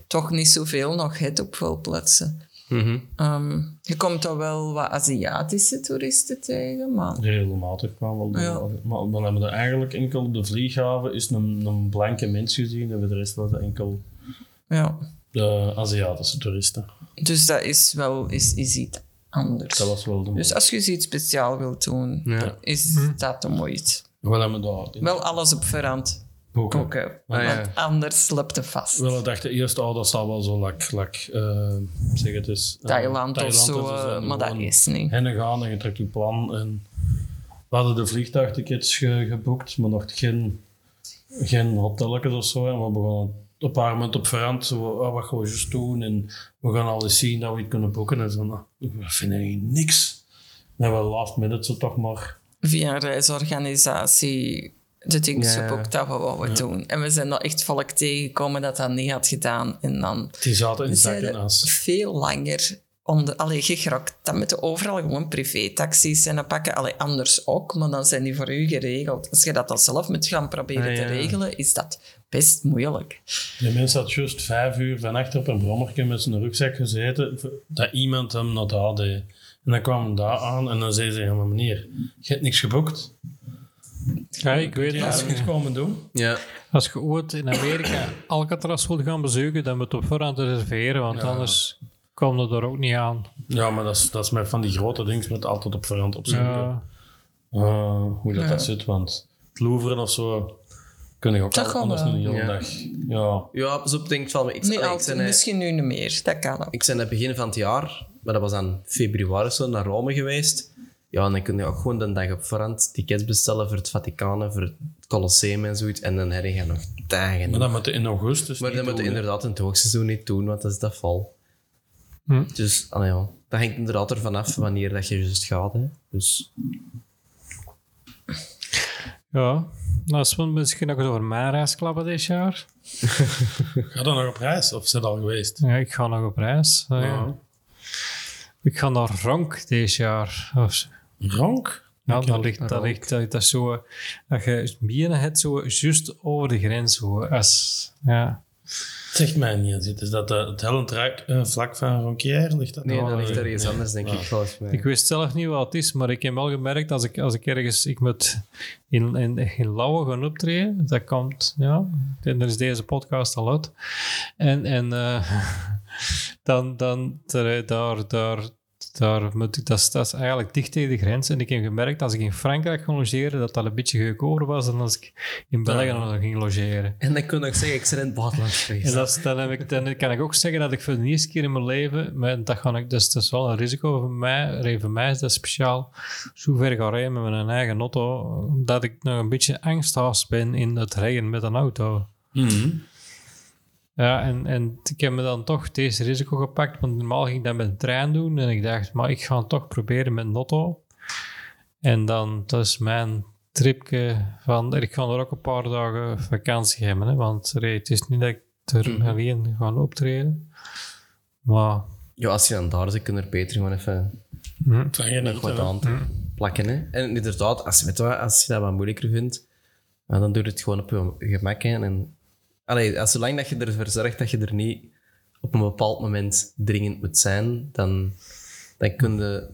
toch niet zoveel nog hebt op veel plaatsen. Mhm. Ehm, je komt daar wel wat Aziatische toeristen tegen, maar Regelmatig kwam wel. Ja. Maar dan hebben we er eigenlijk enkel op de vlieghaven is een, een blanke mens gezien en de rest was enkel ja. de Aziatische toeristen. Dus dat is wel is, is iets anders. Dat was wel de Dus als je iets speciaal wilt doen, Ja. is dat de moeite. Wel hebben we daar Wel alles op voorhand boeken. koken, Ah, ja. want anders loopt het vast. Wel, we dachten eerst, oh, dat zal wel zo lak, lak eh, zeg het eens. eh, Thailand, of zo, is, eh, en maar dat is niet. Heen gaan en je trekt je plan. En we hadden de vliegtuigtickets ge- geboekt, maar nog geen, geen hotelletjes of zo. En we begonnen een paar momenten op verhand, zo, oh, wat gaan we juist doen? En we gaan al eens zien dat we het kunnen boeken. En zo, nou, we vinden hier niks. En we last minute zo toch maar... Via een reisorganisatie de dingen Ja. geboekt dat we wouden doen. En we zijn er echt volk tegengekomen dat dat niet had gedaan. En dan Die zaten in zakken as. veel langer onder... Allee, gegrokt. Dan moeten overal gewoon privé-taxis en dan pakken. Allee, anders ook, maar dan zijn die voor u geregeld. Als je dat dan zelf moet gaan proberen Ah, te regelen, is dat best moeilijk. Die mens had juist vijf uur van achter op een brommertje met zijn rugzak gezeten, dat iemand hem naar daar deed. En dan kwam hij daar aan en dan zei ze, ja maar meneer, je hebt niks geboekt. Ja, ik weet Ja, als, je, komen doen. Ja. als je ooit in Amerika Alcatraz wilt gaan bezoeken, dan moet je op voorhand reserveren, want Ja. anders kom je er ook niet aan. Ja, maar dat is, dat is met van die grote dingen met altijd op verhand opzoeken. Ja. Eh, hoe dat, dat zit, want het Louvre of zo kun je ook Dat al anders een hele Ja. dag. Ja, Ja, pas op, denk van... Altijd, ben, eh, misschien nu niet meer. Dat kan ook. ik ben het begin van het jaar, maar dat was aan februari zo, naar Rome geweest. Ja, en dan kun je ook gewoon de dag op voorhand tickets bestellen voor het Vaticaan, voor het Colosseum en zoiets. En dan heb je nog dagen. maar dat moet je in augustus Maar dat moet je inderdaad in het hoogseizoen niet doen, want dat is dat val. Hm. Dus, allee, ja. dat hangt inderdaad ervan af wanneer dat je juist gaat. Hè. Dus, Ja, nou, Sven, misschien nog eens over mijn reis klappen dit jaar. <laughs> Ga dan nog op reis of zit al geweest? Ja, ik ga nog op reis. Ja. Ik ga naar Ronk dit jaar. Of zo. Rank? Ja, dat ligt, dat ligt dat, dat is zo, dat je bieren hebt zo juist over de grens. Zo, als, ja. Zegt mij niet. Is dat eh, het hellend vlak van Ronquière? Ligt dat nee, dat ligt ergens anders, denk ik. Volgens mij. Ik wist zelf niet wat het is, maar ik heb wel gemerkt als ik, als ik ergens ik moet in, in, in Lauwe gaan optreden, dat komt, ja, en er is deze podcast al uit. En, en eh, <laughs> dan, dan daar, daar, daar, ik, dat, is, dat is eigenlijk dicht tegen de grens. En ik heb gemerkt als ik in Frankrijk ging logeren, dat dat een beetje goedkoper was dan als ik in België Ja. nog ging logeren. En dan kun je ook zeggen, ik ben in het buitenland <laughs> En geweest. dat is, dan, heb ik, dan kan ik ook zeggen dat ik voor de eerste keer in mijn leven, maar dat, ga ik, dus, dat is wel een risico voor mij, voor mij is dat speciaal, zo ver ga rijden met mijn eigen auto, omdat ik nog een beetje angsthaast ben in het rijden met een auto. mhm. Ja, en, en ik heb me dan toch deze risico gepakt, want normaal ging ik dat met een trein doen en ik dacht, maar ik ga het toch proberen met een auto. En dan, dat is mijn tripje van, ik ga er ook een paar dagen vakantie hebben, hè, want het is niet dat ik er alleen ga optreden. Maar, Ja, als je dan daar zit, kun je er beter gewoon even hm, geen nog wat aan te plakken. Hè. En inderdaad, als, weet je als je dat wat moeilijker vindt, dan doe je het gewoon op je gemak. Hè. En, allee, als, zolang dat je ervoor zorgt dat je er niet op een bepaald moment dringend moet zijn, dan, dan kun, je,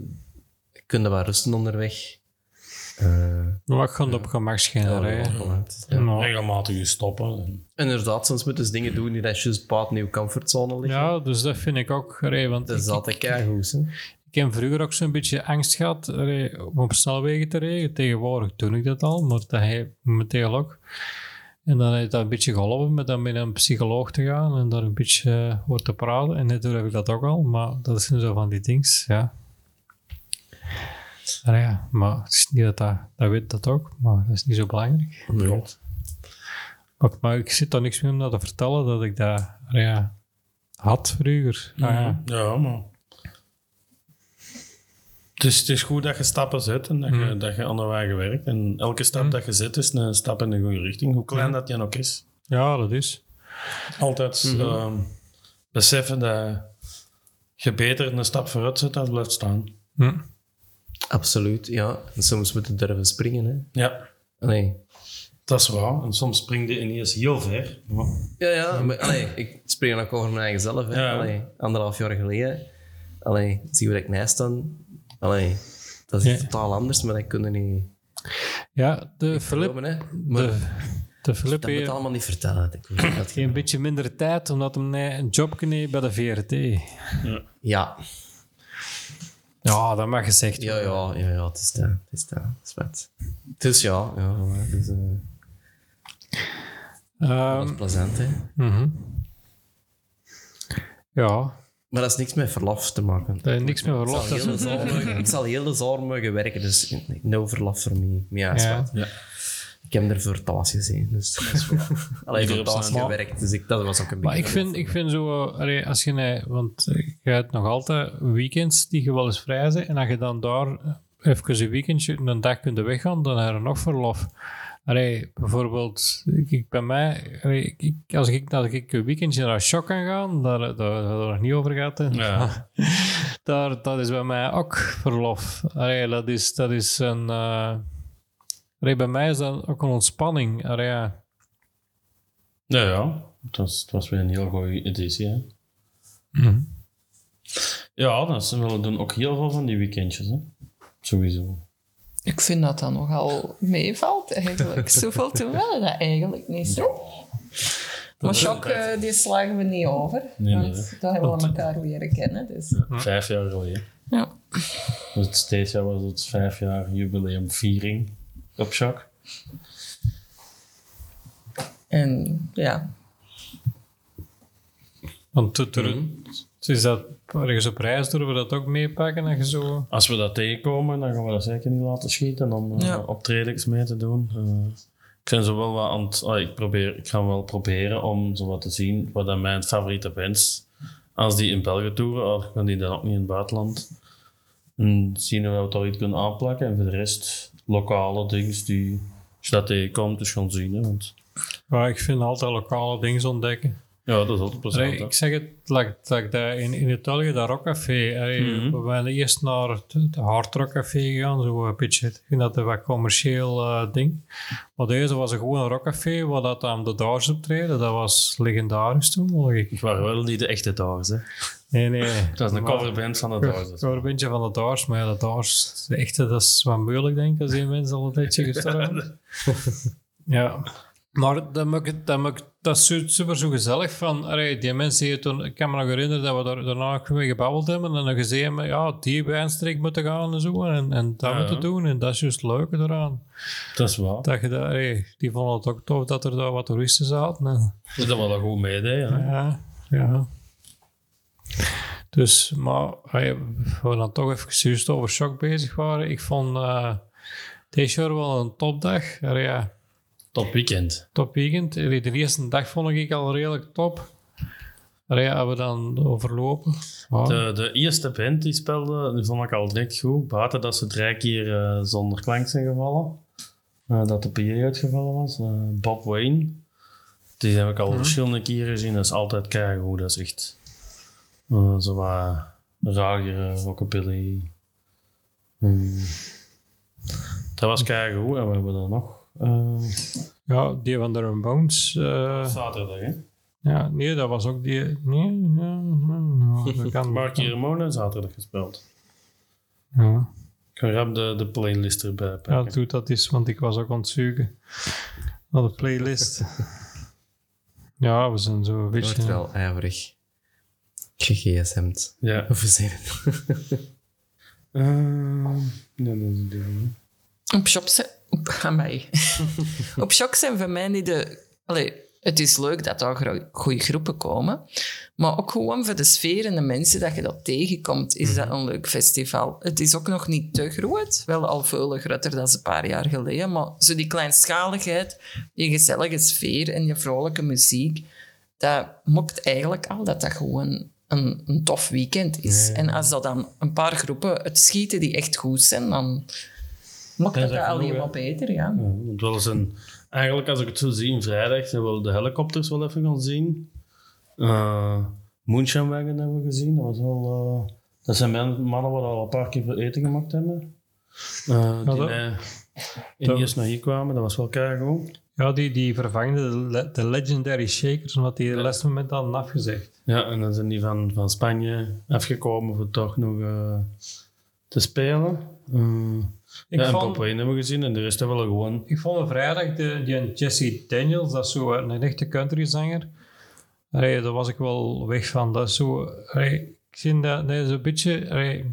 kun je wat rusten onderweg. Eh, maar ik ga het op gemak schijnen rijden. Regelmatig stoppen. Inderdaad, soms moeten ze dingen doen die dat juist buiten je comfortzone liggen. ja, dus dat vind ik ook, allee, want Dat is ik- altijd keigoed. hè. Ik heb vroeger ook zo'n beetje angst gehad allee, om op snelwegen te rijden. Tegenwoordig doe ik dat al, maar dat heeft meteen ook. En dan heeft dat een beetje geholpen met dan met een psycholoog te gaan en daar een beetje eh, over te praten. En net heb ik dat ook al, maar dat zijn zo van die dings, ja. Maar ja, maar het is niet dat dat, dat weet dat ook, maar dat is niet zo belangrijk. Nee. Maar, maar ik zit daar niks meer om dat te vertellen, dat ik dat ja, had vroeger. Ah, ja. Ja, maar... Het is, het is goed dat je stappen zet en dat, je, dat je aan de wagen werkt. En elke stap dat je zet is een stap in de goede richting, hoe klein dat die ook is. ja, dat is. Altijd ehm, beseffen dat je beter een stap vooruit zet dan blijft staan. Hm. Absoluut, ja. En soms moeten durven springen. Hè. Ja, Nee. dat is waar. En soms spring je ineens heel ver. Maar Ja, ja. Maar, allee, ik dan ook over mijn eigen zelf. Hè. Ja. Allee, anderhalf jaar geleden. Allee, zie waar ik naast sta. Allee, dat is Ja. totaal anders, maar dat kunnen niet Ja, de. Maar De, de Filip dat moet je heeft allemaal niet vertellen. Ik dat een beetje minder tijd, omdat hij een job heeft bij de VRT. Ja. Ja, dat mag gezegd Ja, worden. ja, ja, ja, het is dat. Het is dat. Het is wat. Dus ja, ja dus, eh, dat Ehm, is plezant, hè. mhm. Ja, Maar dat is niks met verlof te maken. dat heeft niks meer Ik verlof. zal, Dat heel is- de zomer, ik zal heel de zomer mogen werken, dus no verlof voor mij. Maar ja, is Ja. wat. Ja. Ik heb er voor gezien, dus... <laughs> Alleen voor gewerkt, dus ik, dat was ook een Maar beetje... ik vind, ik vind zo, allee, als je, want je hebt nog altijd weekends die je wel eens vrij zijn, en als je dan daar even een weekendje, een dag kunt weggaan, dan heb je nog verlof. Allee, bijvoorbeeld, ik, bij mij, allee, ik, ik- als, ik, als ik een weekendje naar Shock kan gaan, daar, daar, daar hebben we nog niet over gehad, hè. Ja. <laughs> daar, dat is bij mij ook verlof. Allee, dat, is, dat is een... eh, allee, bij mij is dat ook een ontspanning. Allee, ja. Ja, ja. Het was, het was weer een heel goede editie. Hè? Ja, dat is, we doen ook heel veel van die weekendjes. Hè? Sowieso. Ik vind dat dat nogal meevalt eigenlijk. Zoveel te willen dat eigenlijk niet zo. Maar Shock, eh, die slagen we niet over. Nee, want nee. daar hebben we elkaar leren kennen. Dus. Vijf jaar geleden. Ja. Dus het steeds jaar was het vijf jaar jubileumviering op Shock. En ja, Want to- to- is dat ergens op reis durven we dat ook meepakken? Dat je zo... Als we dat tegenkomen, dan gaan we dat zeker niet laten schieten om eh, Ja. optredens mee te doen. Eh, ik ben zo wel wat aan het... ah, ik, probeer, ik ga wel proberen om zo wat te zien wat dan mijn favoriete bands, als die in België toeren, al kan die dan ook niet in het buitenland, en zien we wat we iets kunnen aanplakken. En voor de rest, lokale dingen die, als je dat tegenkomt, dus gaan zien. Hè, want Ja, ik vind altijd lokale dingen ontdekken. Ja, dat is altijd plezant. Allee, ik zeg het, like, like dat in, in Italië, dat rockcafé. Allee, Mhm. We zijn eerst naar het, het hard rock café gegaan, zo een beetje. Ik vind dat een wat commercieel eh, ding. Maar deze was een gewoon rockcafé, waar dat aan de Doors optreden. Dat was legendarisch toen. ik. Ik waren wel niet de echte Doors. Hè. Nee, nee. <laughs> Dat is een coverband van de Doors. Een beetje van de Doors, maar ja, de Doors, de echte, dat is wat moeilijk, denk ik, als die mensen al een beetje gestorven <laughs> Ja. Maar dat, maakt, dat, maakt, dat is su- super zo gezellig van, allee, die mensen hier toen, ik kan me nog herinneren dat we daar, daarna ook mee gebabbeld hebben en dan gezegd hebben, ja, die wijnstreek moeten gaan en zo en, en dat Ja, moeten ja. doen en dat is juist het leuke eraan. Dat is waar. Dat je dat, allee, die vonden het ook tof dat er daar wat toeristen zaten. En, Dat we dat goed meededen. hè. ja, ja. Dus, maar hey, we dan toch even juist over shock bezig waren. Ik vond eh deze jaar wel een topdag. Allee, Ja, Top weekend. top weekend. De eerste dag vond ik al redelijk top. Ja, hebben we dan overlopen. De, de eerste band die speelde, die vond ik al direct goed. Buiten dat ze drie keer eh, zonder klank zijn gevallen. Eh, dat de PA uitgevallen was. Eh, Bob Wayne. Die heb ik al verschillende keren gezien. Dat is altijd keigoed. Dat is echt eh, zo wat ragere rockabilly. Hmm. Dat was keigoed. En we hebben dan nog... eh, ja, die van de Ramones. eh zaterdag, hè? ja, nee, dat was ook die... Nee, ja, ja, <laughs> kan. Marky Ramone zaterdag gespeeld. Ja. Ik ga rap de, de playlist erbij Ja, pakken. doe dat eens, want ik was ook aan het naar de playlist. <laughs> ja, we zijn zo een Je beetje... wordt wel ijverig gegsm'd. Ja. <laughs> Of is het? Ehm, ja, dat is het ding, hè. op shop Op, amai. <laughs> op shock zijn voor mij niet de... Allee, het is leuk dat daar goede groepen komen. Maar ook gewoon voor de sfeer en de mensen dat je dat tegenkomt, is dat een leuk festival. Het is ook nog niet te groot. Wel al veel groter dan een paar jaar geleden. Maar zo die kleinschaligheid, die gezellige sfeer en je vrolijke muziek, dat maakt eigenlijk al dat dat gewoon een, een tof weekend is. En als dat dan een paar groepen het schieten die echt goed zijn, dan maakt Dat dat, alleen maar beter, ja. Ja, want wel eens een, eigenlijk, als ik het zo zie, vrijdag hebben we de helikopters wel even gaan zien. Eh Moonshine Wagon hebben we gezien. Dat, was wel, eh, dat zijn mannen waar al een paar keer voor eten gemaakt hebben. Eh die eh, in eerst naar hier kwamen. Dat was wel keigoed. Ja, die, die vervangde de, de Legendary Shakers, omdat die de laatste moment al afgezegd. Ja, en dan zijn die van, van Spanje afgekomen voor toch nog eh, te spelen. Eh, Ik, ja, en vond, Wayne hebben we gezien en de rest hebben we gewoon... ik vond vrijdag de, die Jesse Daniels, dat is zo een echte countryzanger. Allee, daar was ik wel weg van. Dat is zo... allee, ik zie dat, dat is een beetje... allee,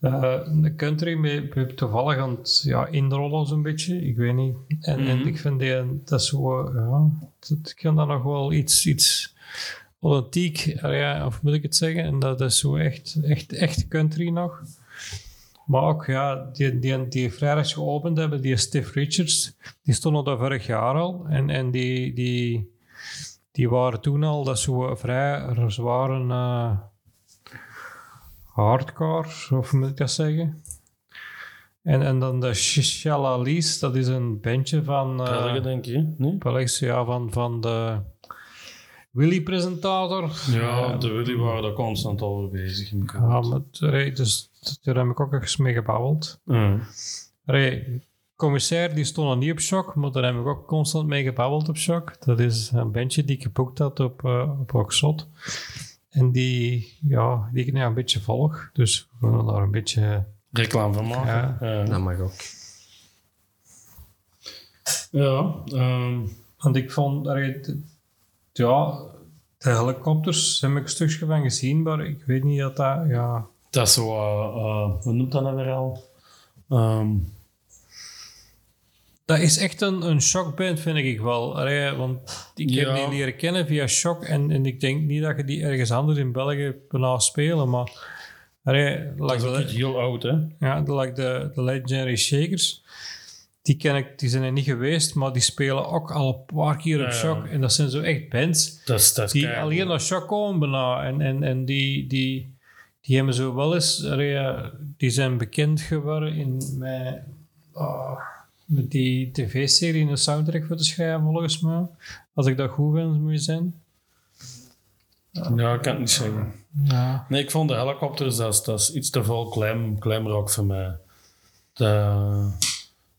Eh, de country met, toevallig aan het ja, inrollen zo'n beetje, ik weet niet. En, en ik vind die, dat zo, ja, dat, ik vind dat nog wel iets, iets authentiek, eh, ja, of moet ik het zeggen? En dat is zo echt, echt, echt country nog. Maar ook, ja, die, die, die vrijdags geopend hebben, die Steve Richards, die stonden daar vorig jaar al. En, en die, die, die waren toen al, dat zo vrij zware uh, hardcore, of moet ik dat zeggen? En, en dan de Shalalis, dat is een bandje van... Uh, België, denk je? Nee? Belgisch, ja, van, van de Willy-presentator. Ja, de Willy waren daar constant over bezig. in Ja, maar allee, dus, daar heb ik ook eens mee gebabbeld. Allee, commissair die stond nog niet op shock, maar daar heb ik ook constant mee gebabbeld op shock. Dat is een bandje die ik geboekt had op, uh, op Rockzot. En die, ja, die ik nou een beetje volg. Dus we gaan daar een beetje... Reclame van maken. Ja. Ja. Dat mag ook. Ja, ehm, Want ik vond, allee, ja, de helikopters heb ik een stukje van gezien, maar ik weet niet dat dat, ja... dat is zo, eh, eh, hoe noemt dat nou weer al? Ehm, Dat is echt een, een shockband, vind ik wel. Allee, want ik heb Ja. die leren kennen via Shock en, en ik denk niet dat je die ergens anders in België bijna spelen, maar... Allee, dat like is ook de, heel oud, hè? ja, like de, de Legendary Shakers, die, ken ik, die zijn er niet geweest, maar die spelen ook al een paar keer op. Shock. En dat zijn zo echt bands Dat is, dat die keigoed. alleen naar Shock komen bijna. En, en, en die, die, die hebben zo wel eens... allee, die zijn bekend geworden in met, ah, met die tv-serie een soundtrack voor te schrijven, volgens mij. Als ik dat goed vind, moet je zijn. Ja, ik kan het niet zeggen. Ja. Nee, ik vond de helikopters, dat is, dat is iets te veel glam, glamrock voor mij. De-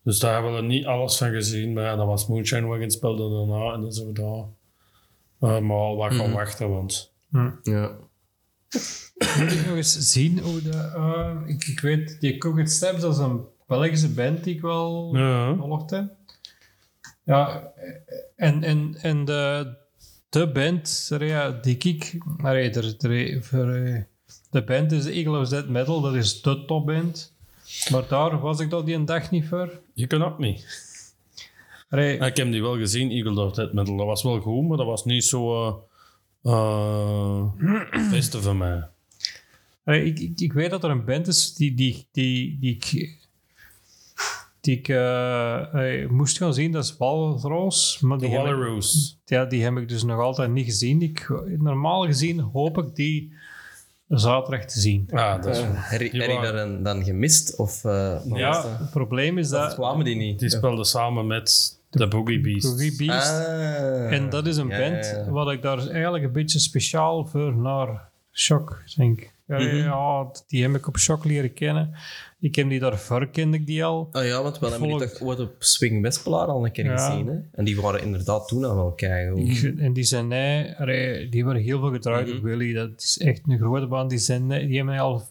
dus daar hebben we niet alles van gezien. Maar ja, dat was Moonshine Wagon speelde daarna en dan zijn we daar eh, maar al wat gaan wachten. Want Ja. Moet ik nog eens zien hoe de... eh, ik, ik weet, die Cooked Steps, dat is een Belgische band die ik wel ja, volgde. Ja, en, en, en de, de band ja, die ik... Nee, voor, eh, de band is Eagle of Dead Metal, dat is de topband. Maar daar was ik dat die een dag niet voor. je kan ook niet. Allee, Ik heb die wel gezien, Eagle of Dead Metal. Dat was wel goed, maar dat was niet zo eh eh, het <clears throat> beste van mij. allee, ik, ik, ik weet dat er een band is die, die, die, die ik... Die ik eh, moest gaan zien, dat is Walrus. Maar De die heb ik- Wallaroos. Ja, die heb ik dus nog altijd niet gezien. Ik, normaal gezien hoop ik die zaterdag te zien. Ah, dat is Uh, heb een- dan gemist? Of, eh, Ja, dat? het probleem is Dat dat... kwamen die niet. Die speelde samen met de Boogie Beast. Boogie Beast. Ah. en dat is een Ja, band ja, ja. wat ik daar eigenlijk een beetje speciaal voor naar Shock denk. Ja, Mhm. ja, die heb ik op Shock leren kennen. Ik heb die daarvoor kende ik die al. Oh ja, want we hebben die toch ooit op Swing Westpelaar al een keer Ja. gezien. Hè? En die waren inderdaad toen al wel. Ik- En die zijn nee, die worden heel veel gedraaid Mhm. op Willy. Dat is echt een grote band. Die, zijn, die hebben al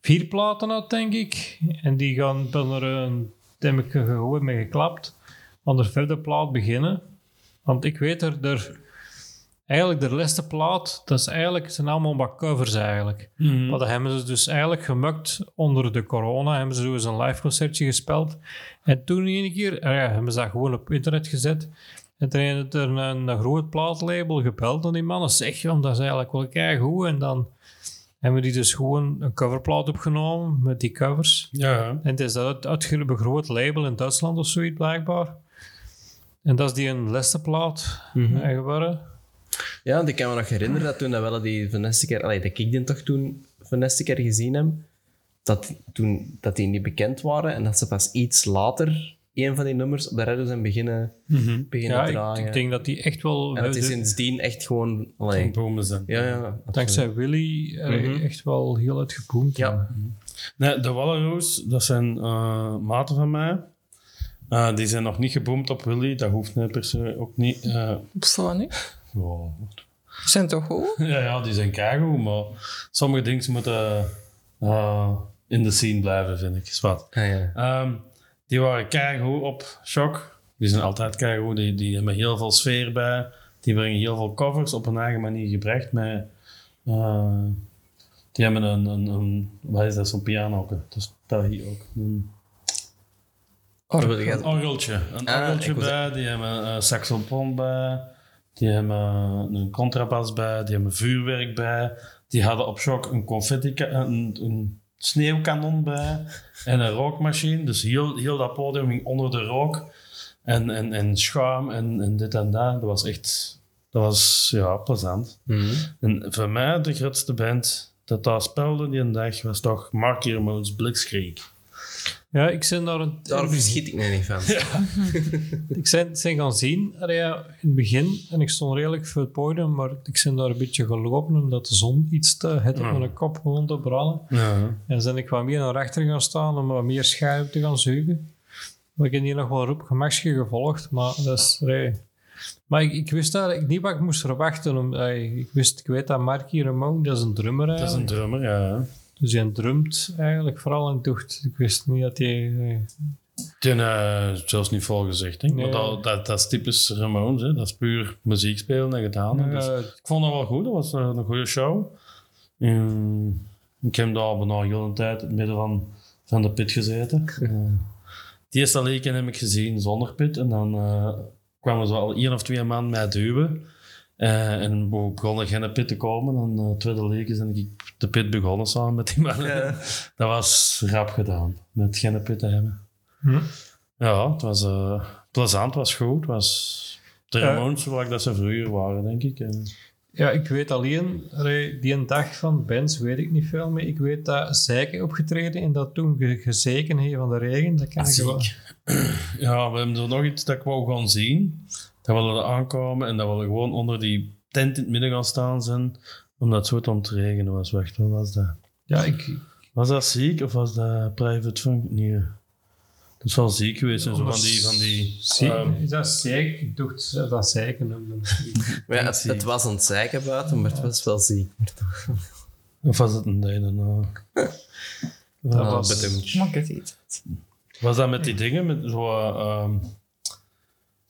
vier platen uit, denk ik. En die gaan ben er een, heb ik mee geklapt. Aan de vierde plaat beginnen. Want ik weet er, er eigenlijk de laatste plaat, dat is eigenlijk, zijn allemaal wat covers eigenlijk. Mhm. Maar dat hebben ze dus eigenlijk gemukt onder de corona. Hebben ze zo eens een live concertje gespeeld. En toen een keer ah ja, hebben ze dat gewoon op internet gezet. En toen heeft er een, een groot plaatlabel gebeld aan die mannen. Zeg, jong, dat is eigenlijk wel keigoed. En dan hebben die dus gewoon een coverplaat opgenomen met die covers. Ja, En het is dat uit- een groot label in Duitsland of zoiets blijkbaar. En dat is die een lestenplaat Mhm. eh, geworden. Ja, want ik kan me nog herinneren dat toen dat wel die van keer, allee, dat ik die toch toen van keer gezien heb, dat, toen, dat die niet bekend waren en dat ze pas iets later een van die nummers op de radio zijn beginnen, beginnen Mhm. Ja, ik, draaien. ik denk dat die echt wel... en dat is sindsdien echt gewoon... Allee, bomen zijn. ja, ja. dankzij Willy Mhm. echt wel heel uitgeboomd. Ja. Nee, de Wallaroos, dat zijn eh, maten van mij. Eh, die zijn nog niet geboomd op Willy. Dat hoeft niet per se ook niet. eh, Zo nu. Wow. Zijn toch goed? <laughs> Ja, ja, die zijn keigoed, maar sommige dingen moeten eh, in de scene blijven, vind ik. Is wat. Ah, ja. Ehm, die waren keigoed op Shock. Die zijn altijd keigoed. Die, die hebben heel veel sfeer bij. Die brengen heel veel covers op een eigen manier gebracht met, eh, Die hebben een, een, een wat is dat, zo'n piano? Dus dat hier ook. Een, een orgeltje. Een Ah, orgeltje ik was- bij, die hebben een saxofoon bij, die hebben een contrabas bij, die hebben vuurwerk bij. Die hadden op shock een confetti, een, een sneeuwkanon bij en een rookmachine. Dus heel, heel dat podium ging onder de rook en, en, en schuim en, en dit en dat. Dat was echt, dat was ja, plezant. Mhm. En voor mij de grootste band dat daar speelde die een dag was toch Marky Ramones Blitzkrieg. Ja, ik ben daar een... Daar verschiet ik mij niet van. <laughs> Ik zijn gaan zien allee, ja, in het begin en ik stond redelijk voor het podium, maar ik ben daar een beetje gelopen omdat de zon iets te het op Ja. mijn kop begon te branden. Ja. En dan ben ik wat meer naar achter gaan staan om wat meer schuim te gaan zuigen. Maar ik heb hier nog wel roep gemaksje gevolgd, maar dat is... allee. Maar ik, ik wist eigenlijk niet wat ik moest verwachten. Om, allee, ik, wist, ik weet dat Marky Ramone, dat is een drummer Dat is een drummer, ja. Dus hij drumt eigenlijk vooral en tocht. Ik wist niet dat hij... eh, Die uh, zelfs niet vol gezegd, denk ik. Nee. Maar dat, dat, dat is typisch Ramones, hè. dat is puur muziek spelen en gedaan. Dus eh, ik vond dat wel goed, dat was eh, een goede show. En ik heb daar bijna heel een tijd in het midden van, van de pit gezeten. Eh, het eerste leken heb ik gezien zonder pit en dan eh, kwamen ze al één of twee maanden mij duwen. Eh, en we begonnen geen pit te komen. En uh, tweede leken ben ik de pit begonnen samen met die mannen. Ja. <laughs> Dat was rap gedaan, met geen pit te hebben. hm? Ja, het was eh, plezant, het was goed. Het was de Ja. Ramones zoals dat ze vroeger waren, denk ik. En, Ja, ik weet alleen, allee, die een dag van bands weet ik niet veel meer. Ik weet dat Zijken opgetreden en dat toen ge gezeken heeft van de regen. Dat kan ik wel. <clears throat> ja, we hebben er nog iets dat ik wou gaan zien. Dat we er aankomen en dat we gewoon onder die tent in het midden gaan staan zijn. Omdat het zo te ontregenen was. Wacht, wat was dat? Ja, ik, Was dat ziek of was dat private funk? Nee. Dat is wel ziek geweest. En zo van die... Van die Zie, ehm, is dat Zijken? Ik dacht dat dat Zijken noemde. <laughs> Maar ja, het, het was het zeiken buiten, maar het was wel ziek. of was het een derde? Nou. Dat was- bedoemd. Mag ik het iets? Was dat met die dingen? Met zo... ehm,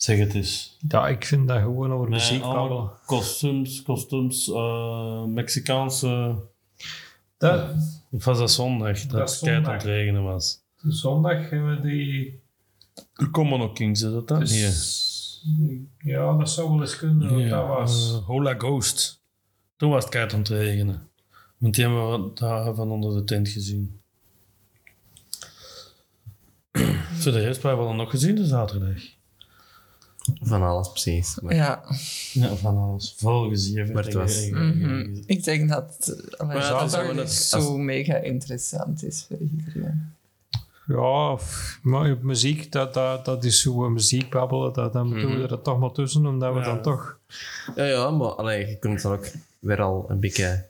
zeg het eens. Ja, ik vind dat gewoon over muziek babbelen. kostuums, kostuums, eh, Mexicaanse... Dat, Of was dat zondag? Dat, Dat het aan het regenen was. zondag hebben we die... Common Kings, is dat dat? Dus, Ja, dat zou wel eens kunnen. want. Dat was... Eh, Hola Ghost. Toen was het kei aan het regenen. Want die hebben we daar van onder de tent gezien. <clears throat> Voor de rest, hebben we dan nog gezien de zaterdag? Van alles precies. Maar Ja. Ja, van alles. Vol gezien. Maar het was- Mhm. Ik denk dat uh, ja, het is zaterdag gewoon het- zo als- mega interessant is voor iedereen. Ja, maar muziek, dat, dat, dat is zo een muziek babbelen. Dat, dan doen we er toch maar tussen, omdat we Ja. dan toch... Ja, ja, maar allee, je kunt dan ook weer al een beetje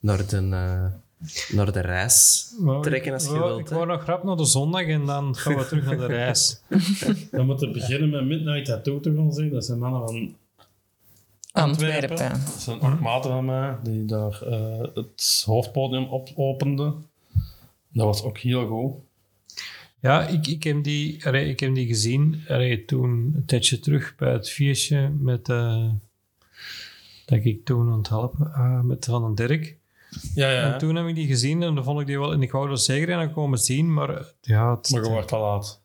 naar de, eh, naar de reis trekken als je ik, wilt. Ik wou nog grap naar de zondag en dan gaan we terug naar de reis. <laughs> Dan moeten we beginnen met Midnight Tattoo te gaan zien. Dat zijn mannen van Antwerpen. Dat zijn acht maten van mij die daar eh, het hoofdpodium op openden. Dat was ook heel goed. Ja, ik, ik, heb die, allee, ik heb die gezien allee, toen een tijdje terug bij het feestje met... eh, dat ik toen aan het helpen ah, met Van den Dirk. Ja, ja. En toen heb ik die gezien en dan vond ik die wel... En ik wou er zeker in komen zien, maar ja, het, Maar je wordt te laat.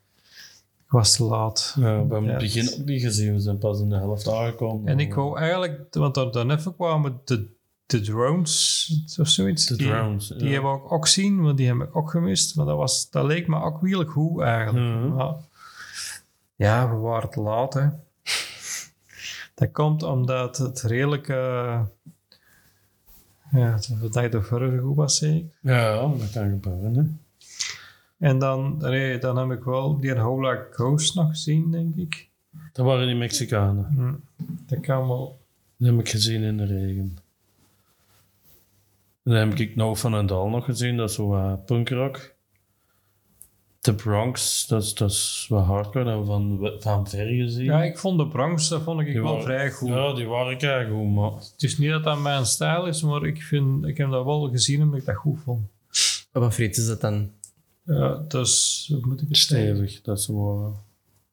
ik was te laat. Ja, we hebben Ja. het begin ook niet gezien. We zijn pas in de helft aangekomen. En ik wou eigenlijk, want dan, dan even kwamen de, de drones of zoiets. De die, drones. Die ja. hebben we ook, ook zien, want die heb ik ook gemist. Maar dat, was, dat leek me ook heel goed eigenlijk. Mhm. Maar ja, we waren te laat. Hè. Dat komt omdat het redelijk. Ja, dat de vorige goed was, zeker. Ja, dat kan gebeuren. Hè. En dan, nee, dan heb ik wel die Hola Ghost nog gezien, denk ik. Dat waren die Mexicanen. Hm, Dat kan wel. Die heb ik gezien in de regen. Dan heb ik No Van en Dal nog gezien. Dat is zo uh, punkrock. The Bronx, dat is, dat is wat hardcore. Dat we van, van ver gezien. Ja, ik vond de Bronx, dat vond ik Die wel waren- vrij goed. Ja, die waren kei goed, maar... Het is niet dat dat mijn stijl is, maar ik, vind, ik heb dat wel gezien omdat ik dat goed vond. Wat friet is dat dan? Ja, dus, hoe moet ik het zeggen? Stevig, dat is wel,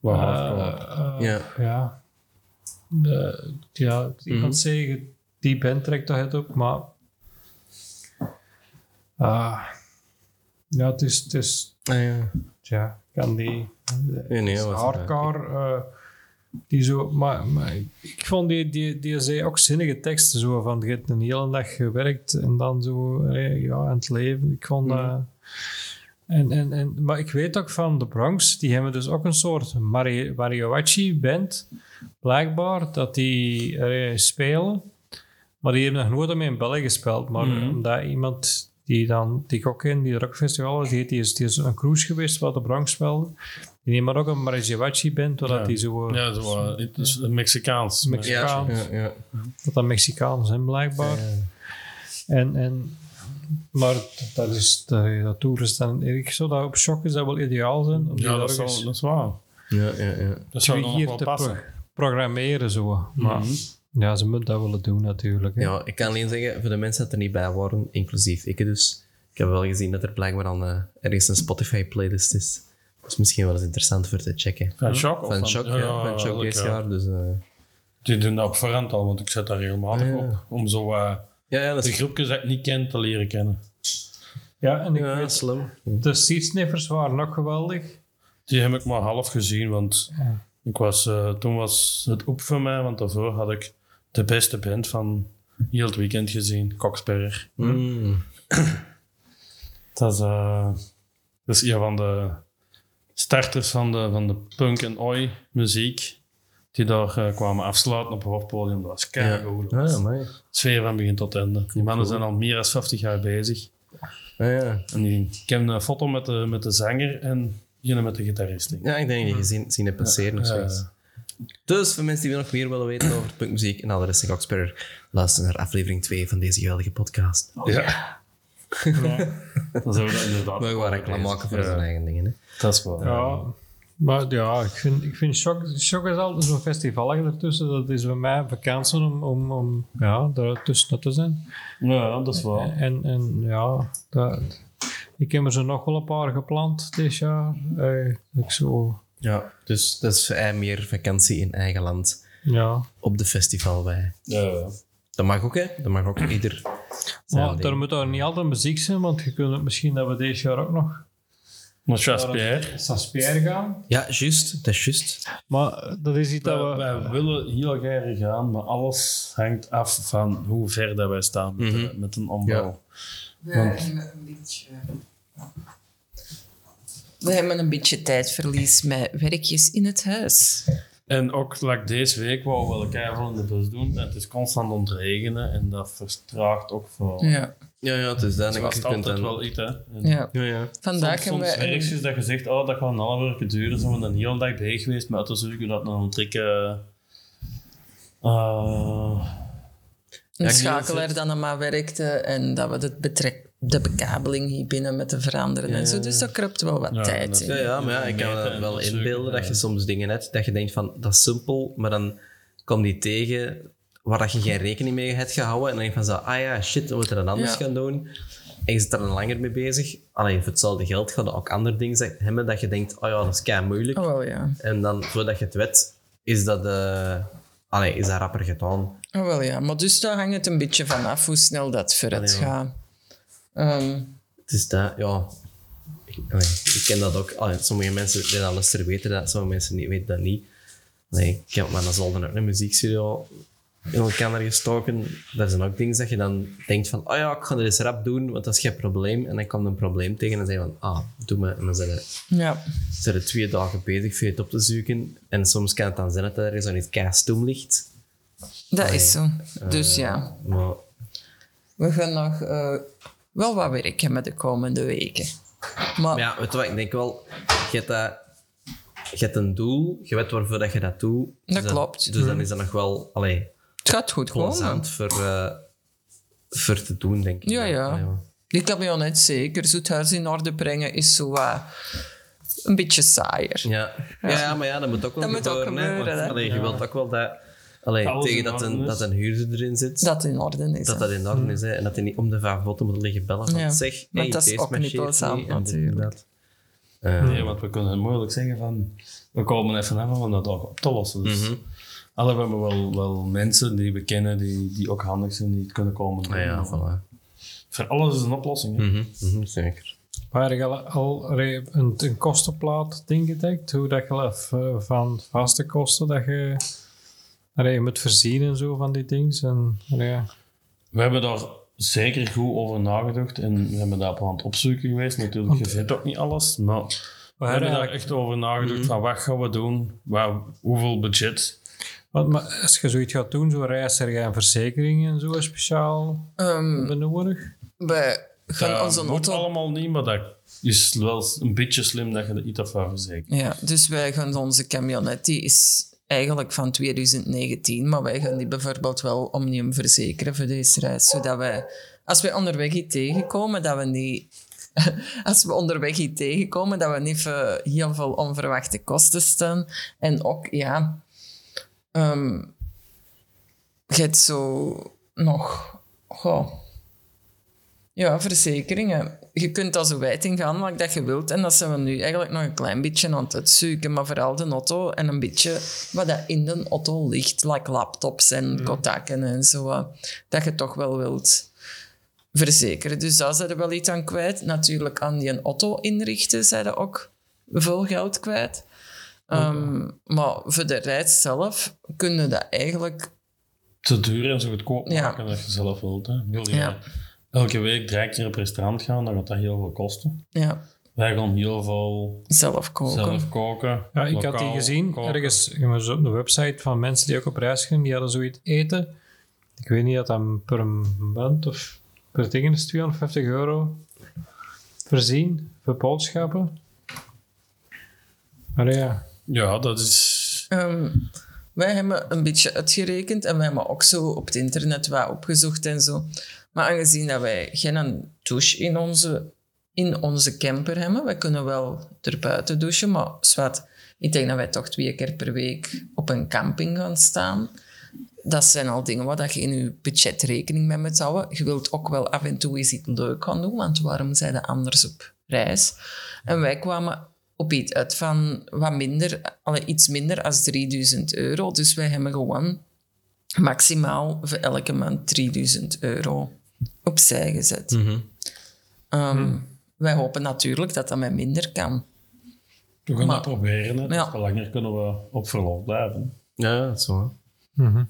wat Eh, hardcore. eh, Ja. ja. De- ja, iemand Mhm. zeggen, die band trekt dat het op, maar Ah, ja, het is, het is Ah, ja. tja, kan die Nee, hardcore, eh, die zo, maar, maar ik vond die, die, die zei ook zinnige teksten, zo van, je hebt een hele dag gewerkt en dan zo, ja, aan het leven. Ik vond dat... En, en, en, maar ik weet ook van de Bronx, die hebben dus ook een soort mari- mariachi-band, blijkbaar, dat die eh, spelen. Maar die hebben nog nooit mee in België gespeeld. Maar omdat iemand die dan, die ik ook ken, die rockfestival is, die, die is, die is een cruise geweest waar de Bronx speelde. Die neemt maar ook een mariachi-band, waar dat die zo... Ja, zo, eh, het is Mexicaans. Mex- Ja, Mexicaans. ja, ja. Dat dat Mexicanen zijn, blijkbaar. En, en, maar dat is, dat, dat toeristan. Ik zou dat op shock is dat wel ideaal zijn. Ja, dat is, wel- dat is waar. Ja, ja, ja. Dat zou nog hier wel te passen. pro- programmeren. Zo. Maar ja, ze moeten dat willen doen natuurlijk. hè. Ja, ik kan alleen zeggen, voor de mensen dat er niet bij waren, inclusief ik dus, ik heb wel gezien dat er blijkbaar al eh, ergens een Spotify-playlist is. Dat is misschien wel eens interessant voor te checken. Van Shock? of Van Shock, ja, van Shock dit ja. jaar. Dus, eh, Die doen dat op voorhand al, want ik zet daar regelmatig Ah, ja. op. Om zo eh, ja, ja, dat de is, groepjes dat ik niet ken te leren kennen. Ja, en ik ja, weet, slim. de Seedsniffers waren ook geweldig. Die heb ik maar half gezien, want Ja. ik was, eh, toen was het op voor mij, want daarvoor had ik de beste band van heel het weekend gezien, Coxperrer. Mm. Dat is, eh, dat is een van de starters van de, van de punk en oi muziek. Die daar eh, kwamen afsluiten op het hoofdpodium. Dat was Ja. keigoed. Ah, ja, mooi. Sfeer van begin tot einde. Die mannen zijn al meer dan 50 jaar bezig. Ah, ja. En die, ik heb een foto met de, met de zanger en een met de gitarist. ja, ik denk dat je gezien zien hebt passeren of Ja. zoiets. Dus voor mensen die nog meer willen weten over punkmuziek en alle rest van Coxperrer, luister naar aflevering 2 van deze geweldige podcast. Ja. Dan zouden we dat inderdaad. We gaan reclame maken voor zijn eigen dingen. Hè. Dat is wel. Ja, maar ja, ik vind, ik vind Shock, Shock is altijd zo'n festival ertussen. Dat is bij mij vakantie om, om, om ja, daar tussen te zijn. Ja, dat is wel. En, en ja, dat, ik heb er zo nog wel een paar gepland dit jaar. Eh, ik zo, Ja, dus dat is meer vakantie in eigen land ja. op de festival bij. Ja. Dat mag ook, hè? Dat mag ook ieder. Maar daar moet daar niet altijd muziek zijn, want je kunt misschien dat we deze jaar ook nog Chaspierre, naar Saint-Pierre gaan. Ja, juist. Dat is juist. Maar dat is iets dat wij, we... wij willen heel graag gaan, maar alles hangt af van hoe ver dat wij staan met, de- met een ombouw. We hebben een beetje... We hebben een beetje tijdverlies met werkjes in het huis. En ook like deze week wou we wel keihard in de bus doen. En het is constant ontregenen en dat vertraagt ook voor. Ja. Ja, ja, het is dat. Het Je was kunt altijd dan... wel iets, hè. En ja. Ja, ja. Vandaag Soms, hebben soms we... een- ergens dat je zegt, oh, dat gaat een half uur duren. Zijn we dan heel dag bezig geweest met uit te zoeken dat een trekken... eh een Ja, schakelaar heel dan maar werkte en dat we de, betrek, de bekabeling hier binnen moeten veranderen en zo. Dus dat kruipt wel wat Ja, tijd in. Ja, ja, maar ja, ik kan me en wel inbeelden dat je soms dingen hebt dat je denkt van, dat is simpel, maar dan kom die tegen waar dat je geen rekening mee hebt gehouden en dan denk je van zo, ah ja, shit, we moeten dat anders Ja. gaan doen. En je zit er dan langer mee bezig. Alleen voor hetzelfde geld gaan er ook andere dingen hebben dat je denkt, oh ja, dat is kei moeilijk. Oh, wel ja. En dan, voordat je het weet, is dat, eh allee, is dat rapper gedaan. Oh, wel ja. Maar dus daar hangt het een beetje van af hoe snel dat ja. gaat. Ehm, Het is dat, ja. Ik, ken dat ook. Allee, sommige mensen die dat luisteren weten dat, sommige mensen niet, weten dat niet. Nee, ik heb maar dan zolder ook een muziekstudio in elkaar gestoken. Dat zijn ook dingen dat je dan denkt van, oh ja, ik ga er eens rap doen, want dat is geen probleem. En dan komt een probleem tegen en dan zeg je van, ah, doe maar. En dan zijn er, ja. zijn er twee dagen bezig voor je het op te zoeken. En soms kan het dan zijn dat er zo niet keistoem ligt. Dat is zo. Dus ja, Maar we gaan nog eh, wel wat werk hebben de komende weken. Maar, ja, weet je wat, ik denk wel, je hebt, dat, je hebt een doel, je weet waarvoor dat je dat doet. Dat Dus klopt. Dus dan is dat nog wel, allee, het gaat goed komen. voor, eh, voor te doen, denk ik. Ja, ja. Ik kan me net zeker. Zo het huis in orde brengen is zo een beetje saaier. Ja. Ja. ja, maar ja, dat moet ook wel Dat moet ook gebeuren. want, allee, je wilt ook wel dat, allee, tegen dat een, is. dat een huurder erin zit, dat Dat in orde is. dat, hè. in orde is. Hè, en dat hij niet om de vijf botten moet liggen bellen Ja, zeg, want hey, dat is ook niet plezant natuurlijk. dat. Eh, Nee, want we kunnen moeilijk zeggen van... We komen even hebben om dat ook op te lossen. Dus Mhm. alle hebben wel, wel mensen die we kennen die, die ook handig zijn, die het kunnen komen ah ja, voilà. voor alles is een oplossing. hè. Mhm, mhm, zeker. Waar je al, een, een kostenplaat ding gedekt, hoe dat je eh, van vaste kosten dat je, allee, je moet voorzien en zo van die dingen. En, allee. We hebben daar zeker goed over nagedacht en we hebben daar aan het opzoeken geweest. Natuurlijk, je vindt ook niet alles, maar we We hebben daar echt over nagedacht van wat gaan we doen, wat, hoeveel budget. Want, maar als je zoiets gaat doen, zo reis er geen verzekering en zo speciaal Ehm, benodig. we gaan Dat onze moet auto... allemaal niet, maar dat is wel een beetje slim dat je er iets van verzekert. Ja, dus wij gaan onze camionet, die is eigenlijk van 2019, maar wij gaan die bijvoorbeeld wel omnium verzekeren voor deze reis, zodat wij, als we onderweg iets tegenkomen, dat we niet... <laughs> Als we onderweg iets tegenkomen, dat we niet voor heel veel onverwachte kosten staan. En ook, ja... ehm je hebt zo nog... goh, ja, verzekeringen. Je kunt daar zo wijd in gaan wat dat je wilt. En dat zijn we nu eigenlijk nog een klein beetje aan het uitzoeken. Maar vooral de auto en een beetje wat dat in de auto ligt. Like laptops en kotakken en zo. eh, Dat je toch wel wilt verzekeren. Dus daar zijn we wel iets aan kwijt. Natuurlijk aan die auto inrichten zijn we ook veel geld kwijt. Ehm, maar voor de reis zelf kunnen dat eigenlijk... Te duur en zo goedkoop Ja. maken dat je zelf wilt. Hè. Wil je Ja. Elke week drie keer op restaurant gaan, dan gaat dat heel veel kosten. Ja, Wij gaan heel veel zelf koken. zelf koken. Ja, ik had die gezien koken. ergens op de website van mensen die ook op reis gaan. Die hadden zoiets eten. Ik weet niet dat dat per maand of per ding is 250 euro voorzien voor boodschappen. Maar ja, Ja, dat is... Ehm, wij hebben een beetje uitgerekend en wij hebben ook zo op het internet wat opgezocht en zo. Maar aangezien dat wij geen douche in onze, in onze camper hebben, wij kunnen wel erbuiten douchen, maar zwart, ik denk dat wij toch twee keer per week op een camping gaan staan. Dat zijn al dingen waar je in je budget rekening mee moet houden. Je wilt ook wel af en toe eens iets leuk gaan doen, want waarom zijn je anders op reis? En wij kwamen op iets uit van wat minder, iets minder als 3000 euro. Dus wij hebben gewoon maximaal voor elke maand 3000 euro opzij gezet. Mhm. Ehm, Wij hopen natuurlijk dat dat met minder kan. We gaan Maar- dat proberen. Hè. Ja. Dus langer kunnen we op verlof blijven. Ja, dat is zo. hè.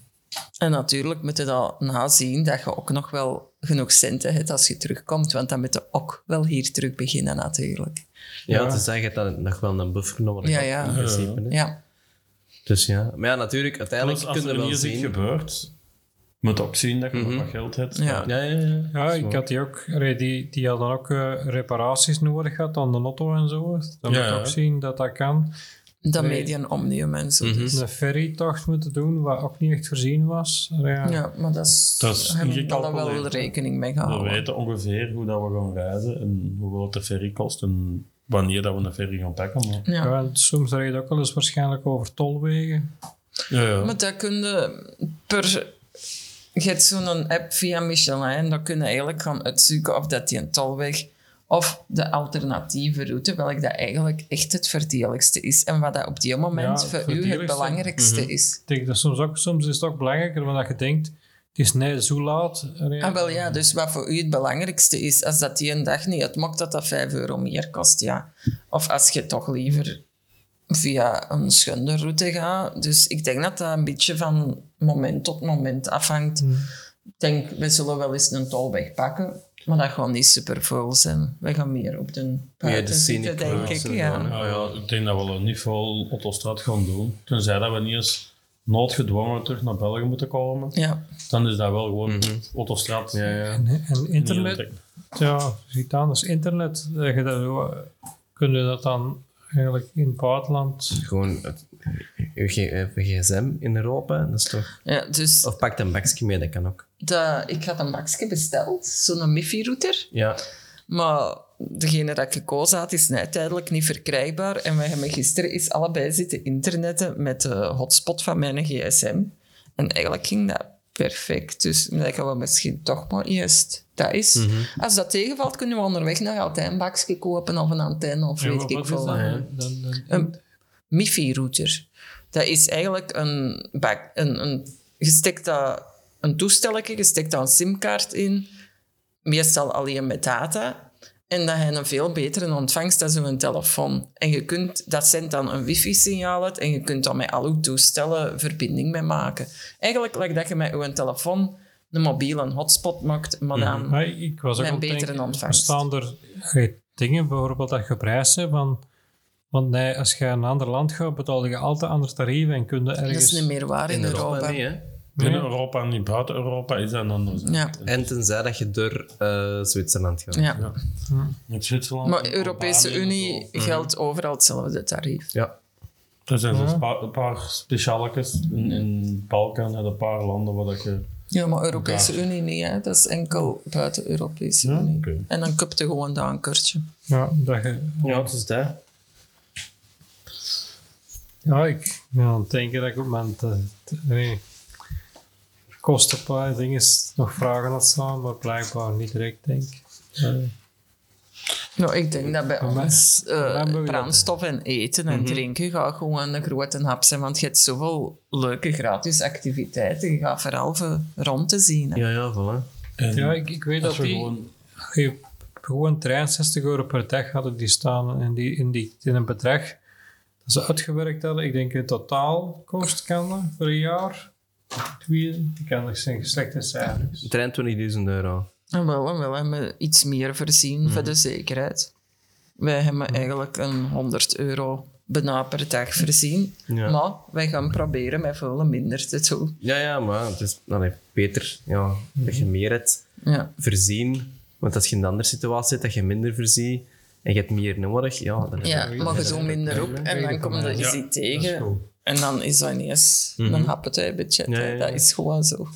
En natuurlijk moet je dat nazien dat je ook nog wel genoeg centen hebt als je terugkomt. Want dan moet je ook wel hier terug beginnen natuurlijk. Ja, Ja. te zeggen dat het nog wel een buffer nodig Ja, ja. in principe. hè. Ja, Dus ja. Maar ja, natuurlijk, uiteindelijk als kunnen er we niet wel zien... gebeurt, moet ook zien dat je nog Mhm. wat geld hebt. Ja. Ja, ja, ja. ik had die ook, die, die hadden ook eh, reparaties nodig gehad aan de auto en zo. Dan Ja, moet je ja. ook zien dat dat kan. dat Nee. median omnium en zo. Dus. Een ferrytocht moeten doen, wat ook niet echt voorzien was. Ja. Ja, maar dat is, Dat is daar hebben we wel rekening mee We gehouden. weten ongeveer hoe dat we gaan reizen en hoeveel de ferry kost en wanneer dat we een ferry gaan pakken. Maar, Ja. Ja, soms rijd je ook wel eens waarschijnlijk over tolwegen. ja, ja. Maar dat kun je per... Je hebt zo'n app via Michelin, dan kun je eigenlijk gaan uitzoeken of dat die een tolweg of de alternatieve route, welk dat eigenlijk echt het verdedigste is en wat dat op die moment Ja, voor het u het belangrijkste is. Ik denk dat soms, ook, soms is het ook belangrijker omdat je denkt, het is net zo laat. Ah, wel ja, dus wat voor u het belangrijkste is, als dat die een dag niet uitmaakt dat dat 5 euro meer kost, ja. Of als je toch liever via een schunderroute gaat. Dus ik denk dat dat een beetje van moment tot moment afhangt. Ik denk, we zullen wel eens een tolweg pakken, maar dat gaat niet super vol zijn. We gaan meer op de Ja, buiten de zitten, denk routes ik. en Ja. Nou ja, ik denk dat we er niet veel autostraat gaan doen. Tenzij dat we niet eens noodgedwongen terug naar België moeten komen. ja. Dan is dat wel gewoon autostraat. Ja, ja. En, en internet, ja, ziet anders. Internet, eh, je dat, zo, eh, kun je dat dan eigenlijk in het buitenland... Gewoon het, uw G- gsm in Europa, dat is toch... ja, dus Of pak een bakje mee, dat kan ook. dat, ik had een bakje besteld, zo'n Mifi-router. Ja. Maar degene dat ik gekozen had, is net tijdelijk niet verkrijgbaar. En wij hebben gisteren eens allebei zitten internetten met de hotspot van mijn gsm. En eigenlijk ging dat perfect. Dus dan gaan we misschien toch maar eerst dat is. Als dat tegenvalt, kunnen we onderweg een bakje kopen of een antenne of Ja, weet wat ik is veel. dat? wat. Dan- dan- Een MIFI-router. Dat is eigenlijk een, bak, een, een, je steekt dat, een toestelletje, je steekt daar een simkaart in meestal alleen met data. En dat je een veel betere ontvangst dan zo'n telefoon. En je kunt, dat zendt dan een wifi-signaal uit en je kunt dan met al je toestellen verbinding mee maken. Eigenlijk lijkt dat je met je telefoon een mobiele hotspot maakt, maar dan... Maar ik was ook Met betere denken, ontvangst. Bestaan er eh, dingen bijvoorbeeld dat je prijs hebt van... Want nee, als je naar een ander land gaat, betaal je altijd andere tarieven en kun je Dat ergens... is niet meer waar in, In Europa, Europa. niet, hè. Binnen Nee. Europa en niet buiten Europa is dat een ander zaak. Ja. En tenzij dat je door eh, Zwitserland gaat. Ja. In Zwitserland. Maar en Europese Unie zo. geldt overal hetzelfde tarief. Ja. Er zijn een paar specialetjes in, in Balkan en een paar landen waar dat je... Ja, maar Europese Ja. Unie niet, hè. dat is enkel buiten Europese Ja, Unie. En dan kupt je gewoon daar een keurtje. Ja, dat je... Ja, het is dat. Ja, ik ben aan het denken dat ik op mijn te, te- nee, kostenplan dingen nog vragen had staan, maar blijkbaar niet direct, denk ik. Eh, Nou, ik denk dat bij ons mij eh, brandstof en eten en drinken gaat gewoon een grote hap zijn. Want je hebt zoveel leuke gratis activiteiten. Je gaat vooral voor rond te zien. hè. Ja, ja, voilà. En ja, ik, ik weet dat we die... gewoon... je gewoon trein 60 euro per dag hadden die staan in, die, in, die, in een bedrag dat ze uitgewerkt hadden. Ik denk in totaal kost kan dat voor een jaar. Twee, die kan dat zijn slechte cijfers. De trein 20.000 euro. En wel, en wel hebben we iets meer voorzien voor de zekerheid. Wij hebben eigenlijk een 100 euro bijna per dag voorzien. Ja. Maar wij gaan proberen met veel minder te doen. Ja, ja, maar het is allee, beter ja, dat je meer hebt Ja. voorzien. Want als je in een andere situatie zit, dat je minder voorziet en je hebt meer nodig, ja, dan Ja, heb maar je doet minder op en dan kom je Ja, iets dat is tegen. En dan is dat ineens een happetij budget. Ja, hè. ja, ja. Dat is gewoon zo.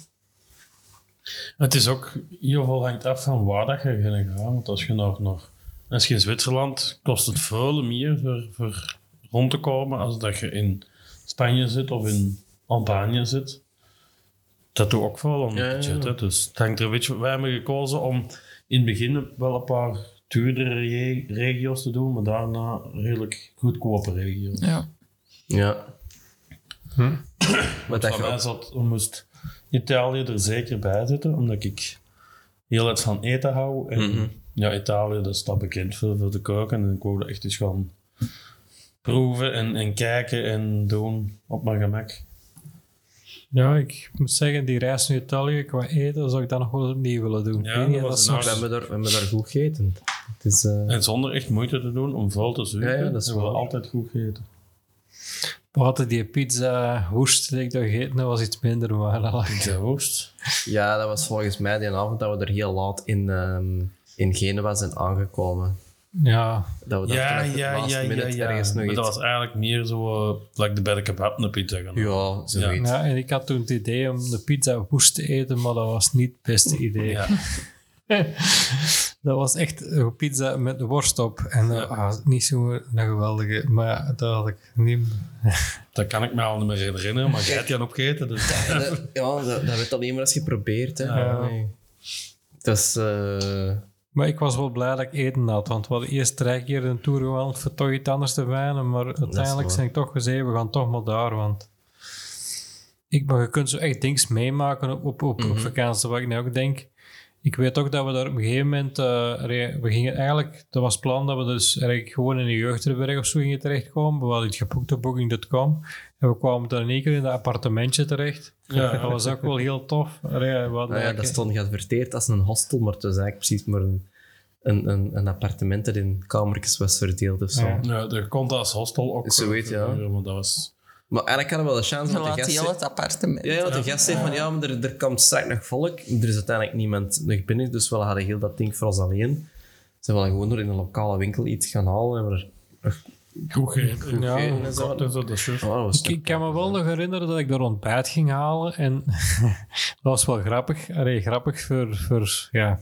Het is ook, heel veel hangt af van waar dat je gaat gaan. Want als je nog, nog als je in Zwitserland kost het veel meer voor, voor rond te komen als dat je in Spanje zit of in Albanië zit. Dat doet ook veel aan het ja. budget. Hè. Dus het hangt er, weet je, wij hebben gekozen om in het begin wel een paar duurdere re- regio's te doen, maar daarna redelijk goedkope regio's. Ja. Ja. Hm? Maar dat Van je mij ook- zat, moest Italië er zeker bij zitten, omdat ik heel erg van eten hou. En Mhm. ja, Italië, dat is dat bekend voor, voor de keuken. En ik wou dat echt eens gaan proeven en, en kijken en doen op mijn gemak. Ja, ik moet zeggen, die reis naar Italië qua eten, zou ik dat nog wel opnieuw willen doen. Ja, Ik weet niet, dat was nog- we, hebben daar, we hebben daar goed gegeten. Het is, eh, En zonder echt moeite te doen om veel te zoeken. Ja, ja, dat is hebben we waar. altijd goed gegeten. Buiten die pizza worst die ik daar gegeten heb, was iets minder, dat lag- <laughs> De worst. ja, dat was volgens mij die avond dat we er heel laat in, ehm in Genua zijn aangekomen. Ja, Dat we Ja, dat ja, ja, ja, ja. ergens nog Maar dat iets... was eigenlijk meer zo, uh, like de bij kebab een pizza gaan. Ja, zoiets. ja, en ik had toen het idee om de pizza worst te eten, maar dat was niet het beste idee. Ja. <laughs> Dat was echt een pizza met de worst op. En dat was niet zo'n geweldige, maar dat had ik niet... <laughs> Dat kan ik me al niet meer herinneren, maar jij hebt die aan opgegeten. Dus. Dat- ja, dat, dat werd alleen maar als je probeert. Hè. Ja. Nee. Dat is... eh, Maar ik was wel blij dat ik eten had, want we hadden eerst drie keer een tour gewandeld voor toch iets anders te vinden, maar uiteindelijk zijn ik toch gezegd, we gaan toch maar daar, want ik, maar je kunt zo echt dingen meemaken op, op, op, op vakantie, wat ik nu ook denk. Ik weet ook dat we daar op een gegeven moment, eh, re- we gingen eigenlijk, dat was het plan dat we dus eigenlijk gewoon in een jeugdherberg of zo gingen terechtkomen. We hadden iets geboekt op booking.com en we kwamen dan in één keer in dat appartementje terecht. Ja. <laughs> Dat was ook wel heel tof. Allee, we hadden nou ja, dat stond geadverteerd als een hostel, maar het was eigenlijk precies maar een, een, een, een appartement dat in kamertjes was verdeeld of zo. Ja. Ja, dat als hostel ook. Zoiets, ja. gebeuren, Maar dat was... Maar eigenlijk hadden we wel de chance dat de gast... heel het appartement. Ja, want de gast zei van ja, maar er, er komt straks nog volk. Er is uiteindelijk niemand nog binnen, dus we hadden heel dat ding voor ons alleen. Ze willen gewoon door in een lokale winkel iets gaan halen en we er Goed gegeten. Ja, en zo. dat is. Oh, dat was Ik, ik kan me wel nog herinneren dat ik daar ontbijt ging halen. En <laughs> dat was wel grappig. Allee, grappig voor... voor ja.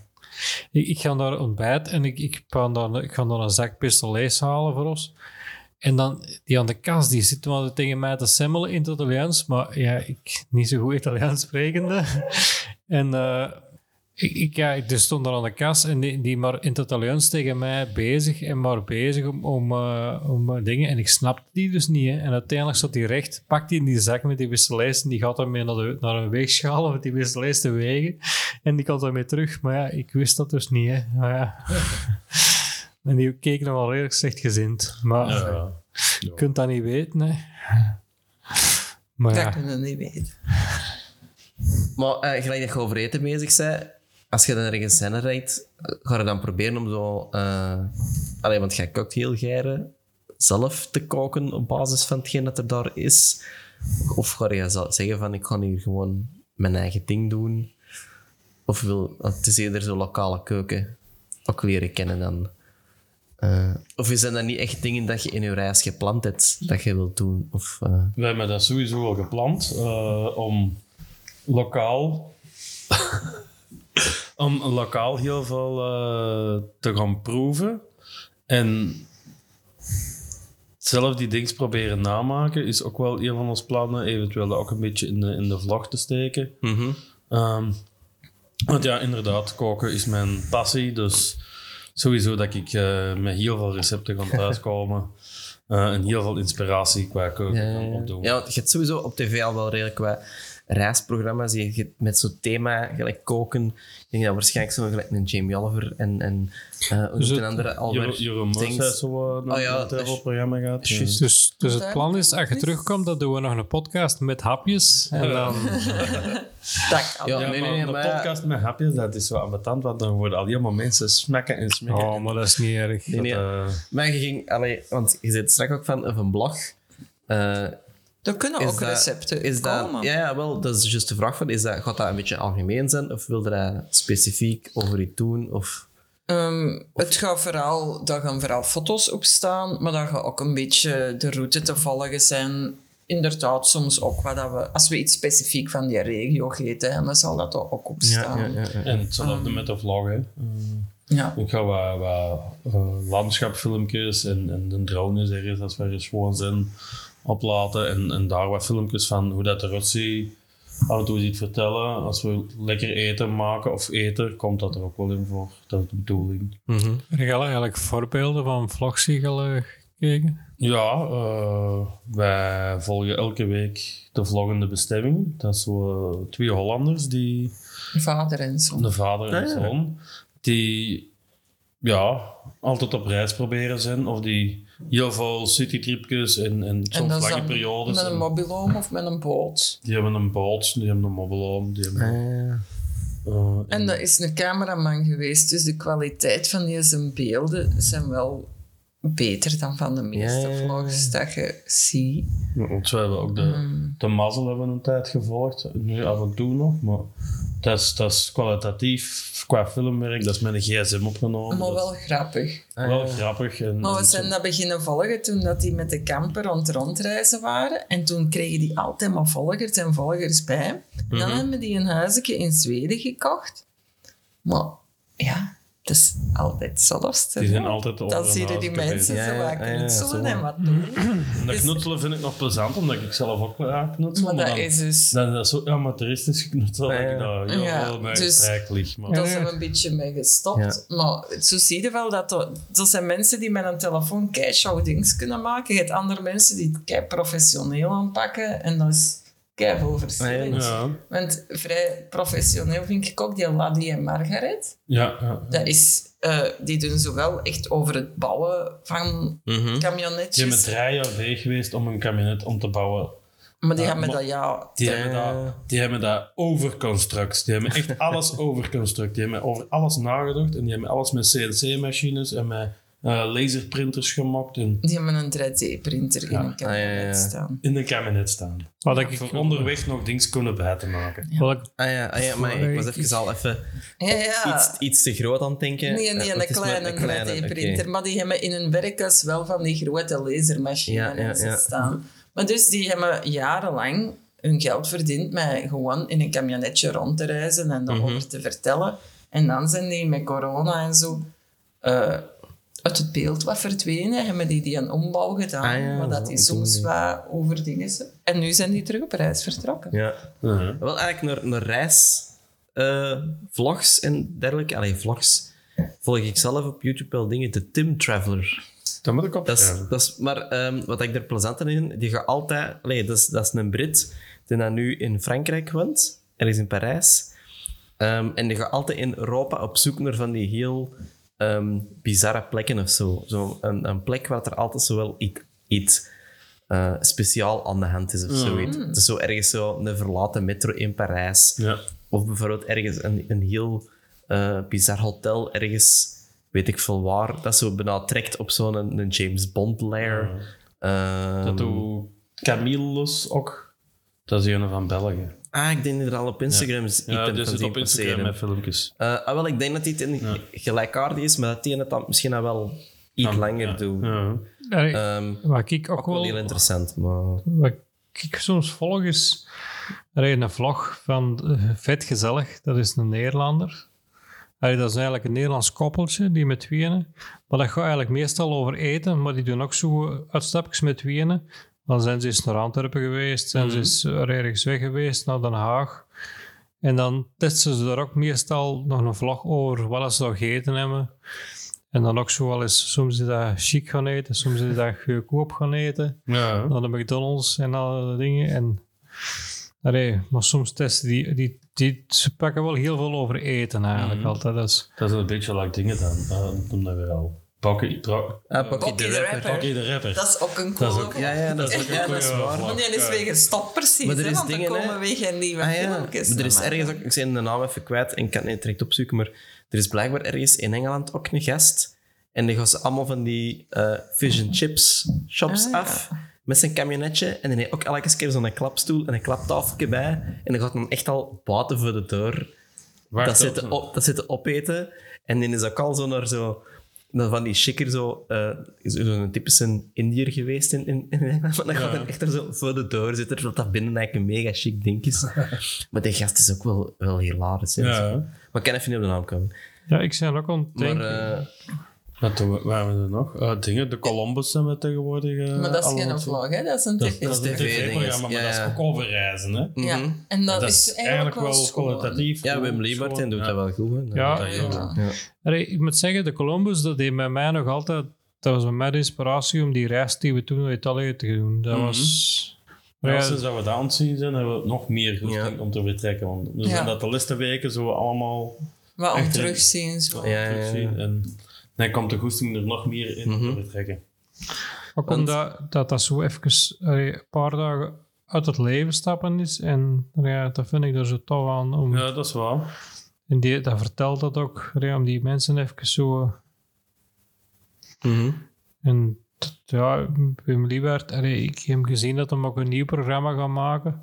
ik, ik ga daar ontbijt en ik, ik, ga dan, ik ga dan een zak pistolets halen voor ons. En dan, die aan de kast, die zit wel tegen mij te semmelen in het Italiaans. Maar ja, ik niet zo goed Italiaans sprekende. <laughs> en eh, Ik, ik, ja, dus stond daar aan de kas en die, maar in het Italiaans tegen mij bezig en maar bezig om, om, eh, om eh, dingen. En ik snapte die dus niet. Hè. En uiteindelijk staat hij recht, pakt hij in die zak met die wisselijst en die gaat daarmee naar, de, naar een weegschaal om die wisselijst te wegen. En die komt daarmee terug. Maar ja, ik wist dat dus niet. Hè. Maar ja. <laughs> en die keek nog wel redelijk slechtgezind. Maar Ja. <laughs> je kunt dat niet weten, hè. Maar Dat ja. kunnen we niet weten. Maar eh, gelijk dat je over eten bezig bent, als je dan ergens zin rijdt, eh, ga je dan proberen om zo... eh allee, want jij kookt heel geiren zelf te koken op basis van hetgeen dat er daar is. Of ga je zeggen van, ik ga hier gewoon mijn eigen ding doen. Of wil, het is eerder zo lokale keuken ook leren kennen dan... Eh, of is dat niet echt dingen dat je in je reis gepland hebt, dat je wilt doen? Of, eh, We hebben dat sowieso al gepland eh, om lokaal, <laughs> om lokaal heel veel eh, te gaan proeven. En zelf die dingen proberen namaken is ook wel een van onze plannen. Eventueel dat ook een beetje in de, in de vlog te steken. Ehm, want ja, inderdaad, koken is mijn passie. Dus sowieso dat ik eh, met heel veel recepten ga thuiskomen. eh, en heel veel inspiratie qua koken Ja, kan ja, ja. opdoen. Ja, want je hebt sowieso op tv al wel redelijk wat reisprogramma's die je met zo'n thema, gelijk koken. Ik denk dat waarschijnlijk zo gelijk een Jamie Oliver en, en eh Dus het- een andere Albert Jeroen zo uh, Oh ja, travelprogramma gehad. Ja. juist. Dus, dus het plan is, als je terugkomt, dan doen we nog een podcast met hapjes. En dan... <laughs> Kan. Ja, Ja, nee, maar nee, een maar- podcast met hapjes, dat is zo ambetant, want dan worden al helemaal mensen smekken en smekken. Oh, maar dat is niet erg. Nee, nee. Eh, Maar je ging, allee, want je zit straks ook van een blog. Er kunnen is ook dat- recepten is dat, komen. ja, ja, wel, dat is juist de vraag van, is dat, gaat dat een beetje algemeen zijn? Of wil je dat specifiek over iets doen? Of, Ehm, het gaat vooral, daar gaan vooral foto's op staan, maar daar gaat ook een beetje de route te volgen zijn. Inderdaad, soms ook wat dat we, als we iets specifiek van die regio eten, dan zal dat er ook op staan. ja, ja, ja. en hetzelfde met de vlog. Hè. Eh, Ja. ik ga wat, wat eh, landschapfilmpjes en, en de drone is ergens als we ergens gewoon zijn oplaten en, en daar wat filmpjes van hoe dat eruit ziet. Af en toe iets vertellen. Als we lekker eten maken of eten, komt dat er ook wel in voor. Dat is de bedoeling. Heb je al eigenlijk voorbeelden van vlogs eh, gekeken? Ja, eh, wij volgen elke week de vloggende bestemming. Dat is zo eh, twee Hollanders, die, Vader en zoon. de vader en Ah, ja. zoon, die ja, altijd op reis proberen zijn. Of die heel veel citytripjes en, en soms lange periodes. met een En mobiloom of met een boot. die hebben een boot, die hebben een mobiloom, die hebben... Eh, eh, En dat is een cameraman geweest, dus de kwaliteit van die zijn beelden zijn wel beter dan van de meeste Ja, ja. vlogs dat je ziet. Want we hebben ook de, Mm. de mazzel hebben een tijd gevolgd. Nu af en toe nog, maar dat is, dat is kwalitatief qua filmwerk. Dat is met een gsm opgenomen. Maar Dat wel grappig. is wel grappig. En, Maar we en zijn zo- dat beginnen volgen toen dat die met de camper rond rondreizen waren. En toen kregen die altijd maar volgers en volgers bij. En dan hebben die een huisje in Zweden gekocht. Maar ja, het is altijd hetzelfde. Die zijn altijd Dan zie je die mensen zo wat ja, ja, ja, knutselen en wat doen. En dat Dus- knutselen vind ik nog plezant, omdat ik zelf ook wel ja, knutsel. Maar maar dat dan, is dus... dan, dat is zo amateuristisch geknutseld dat Ja, ik daar heel dus- lig. Maar, Daar zijn we een beetje mee gestopt. Maar zo zie je wel dat er, zijn mensen die met een telefoon kei dingen kunnen maken. Je hebt andere mensen die het kei professioneel aanpakken. En dat is kei veel verschil. Ah, ja, Want vrij professioneel vind ik ook die Laddie en Margaret. ja, ja. Dat is, eh, die doen zowel echt over het bouwen van mhm. Die hebben camionetjes. drie jaar weg geweest om een kabinet om te bouwen. Maar die hebben maar- dat ja... Die, hebben dat, die hebben dat overconstruct. Die hebben echt <laughs> alles overconstruct. Die hebben over alles nagedacht. En die hebben alles met CNC-machines en met eh, laserprinters gemaakt. En Die hebben een 3D-printer in een Ah, ja, ja. staan. in een kabinet staan. Wat ik, Voor onderweg nog dingen kunnen bij te maken. wat ik Ah ja, ah ja, maar ik was even al even Ja, ja. iets, iets te groot aan het denken. Nee, nee, Eh, een het is maar kleine, kleine, 3D-printer. oké. Maar die hebben in hun werkhuis wel van die grote lasermachines Ja, ja, en zo ja. staan. Maar dus die hebben jarenlang hun geld verdiend met gewoon in een camionetje rond te reizen en Mhm. daarover te vertellen. En dan zijn die met corona en zo eh, uit het beeld wat verdwenen. Hebben die die een ombouw gedaan, Ah ja, maar dat die op die soms wat over dingen zijn. En nu zijn die terug op reis vertrokken. Ja. Ja. Wel eigenlijk naar, naar reis eh, vlogs en dergelijke. Allee, vlogs volg ik zelf op YouTube wel dingen. De Tim Traveler. Dat moet ik Dat is, opschrijven. dat is, maar ehm, wat ik er plezant aan vind, die gaat altijd... Allee, dat, is, dat is een Brit die dan nu in Frankrijk woont, ergens in Parijs. Ehm, en die gaat altijd in Europa op zoek naar van die heel ehm, bizarre plekken of zo. zo een, een plek waar er altijd zo wel iets, iets eh, speciaal aan de hand is of zoiets. Het is zo ergens zo een verlaten metro in Parijs. Ja. Of bijvoorbeeld ergens een, een heel eh, bizar hotel, ergens weet ik veel waar, dat zo bijna trekt op zo'n een, een James Bond lair. Ehm, Dat doet Camillus ook. Dat is een van België. Ah, ik denk dat er al op Instagram is. Ja, iets dus van het zien op Instagram passeren. met filmpjes. Eh, ah, wel, ik denk dat hij het gelijkaardig is, maar dat hij het dan misschien al wel iets langer ja. doet. Ja. Ehm, wat ik ook ook wel wel... heel interessant, maar... Wat ik soms volg is er is een vlog van eh, Vet Gezellig, dat is een Nederlander. Allee, dat is eigenlijk een Nederlands koppeltje, die met tweeën. Maar dat gaat eigenlijk meestal over eten, maar die doen ook zo uitstapjes met tweeën. Dan zijn ze eens naar Antwerpen geweest, zijn ze eens er ergens weg geweest, naar Den Haag. En dan testen ze daar ook meestal nog een vlog over wat ze nog gegeten hebben. En dan ook zo wel eens, soms is dat chic gaan eten, soms is dat goedkoop gaan eten Ja. naar de McDonald's en alle dingen. En, allee, maar soms testen die, die, die, ze pakken wel heel veel over eten eigenlijk altijd. Dat is, Dat is een beetje like dingen dan. Dat noemden we al. Pocky, pro, Ah, Pocky Pocky the the Rapper. Rapper. Pocky de rapper. Dat is ook een Dat is coole ook- Ja, ja, dat is, ja, dat is waar. Maar die is weer gestopt precies, Maar er hè, is want dingen, er komen hè. weer geen nieuwe Ah, ja. filmpjes. Maar er is ergens ook, ik ben de naam even kwijt en ik kan het niet direct opzoeken, maar er is blijkbaar ergens in Engeland ook een gast. En die gaan ze allemaal van die eh fish and chips shops Ah, ja. af met zijn camionetje. En dan heeft ook elke keer zo'n klapstoel en een klaptafeltje bij. En dan gaat dan echt al buiten voor de deur Waar dat dat- zitten, op, dat zitten opeten. En dan is ook al zo naar zo... naar van die chicker zo... eh Zo'n typische Indiër geweest in, in, in Engeland. Maar dan gaat hij echt er zo voor de deur zitten, terwijl dat binnen eigenlijk een mega chic ding is. <laughs> maar die gast is ook wel, wel hilarisch. hè. Ja. Maar ik kan even niet op de naam komen. ja, ik ben ook aan het Maar denken. Wat doen we, waar hebben we er nog? Eh, dingen, de Columbus zijn we tegenwoordig. eh, Maar dat is geen vlog, hè? Dat is een Dat, dat is een TV tv-programma, maar Ja, dat is ook over reizen. Hè? Ja, mhm. en dat, dat is eigenlijk wel, schoon. kwalitatief. ja, goed, Wim Liebert schoon. doet Ja. dat wel goed. Hè. Ja. Allee, ik moet zeggen, de Columbus, dat deed bij mij nog altijd... Dat was bij mij de inspiratie om die reis die we toen naar Italië te doen. Dat Mhm. was... Ja, Ja, sinds dat we het zien zijn, hebben we nog meer Ja. om te vertrekken. Want zijn dat de laatste weken zo allemaal Wat om terugzien. Zo. Ja, ja, ja. Dan komt de goesting er nog meer in Mhm. te vertrekken. Ook Want- omdat dat, dat zo even allee, een paar dagen uit het leven stappen is. En ja, dat vind ik er zo tof aan. Om, Ja, dat is waar. En die, dat vertelt dat ook, ja, om die mensen even zo... Mhm. En ja, Wim Liebert, allee, ik heb hem gezien dat hij ook een nieuw programma gaat maken.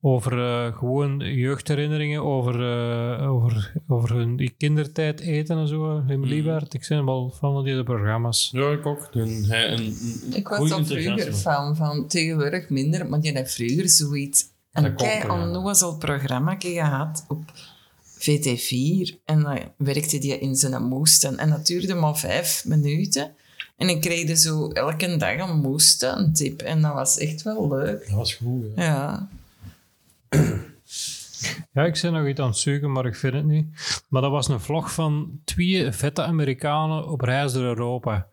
Over eh, gewoon jeugdherinneringen, over, eh, over, over hun die kindertijd eten en zo. Wim Liebert, ik ben wel fan van die programma's. Ja, ik ook. Een, hij, een, een Ik was al vroeger fan van, tegenwoordig minder, maar die heeft vroeger zoiets. Een kei programma. onnozel programma gehad op VT4. En dan werkte die in zijn moesten. En dat duurde maar vijf minuten. En ik kreeg dus zo elke dag een moesten, een tip. En dat was echt wel leuk. Dat was goed. Ja. Ja. <clears throat> Ja, ik ben nog iets aan het zoeken, maar ik vind het niet. Maar dat was een vlog van twee vette Amerikanen op reis door Europa.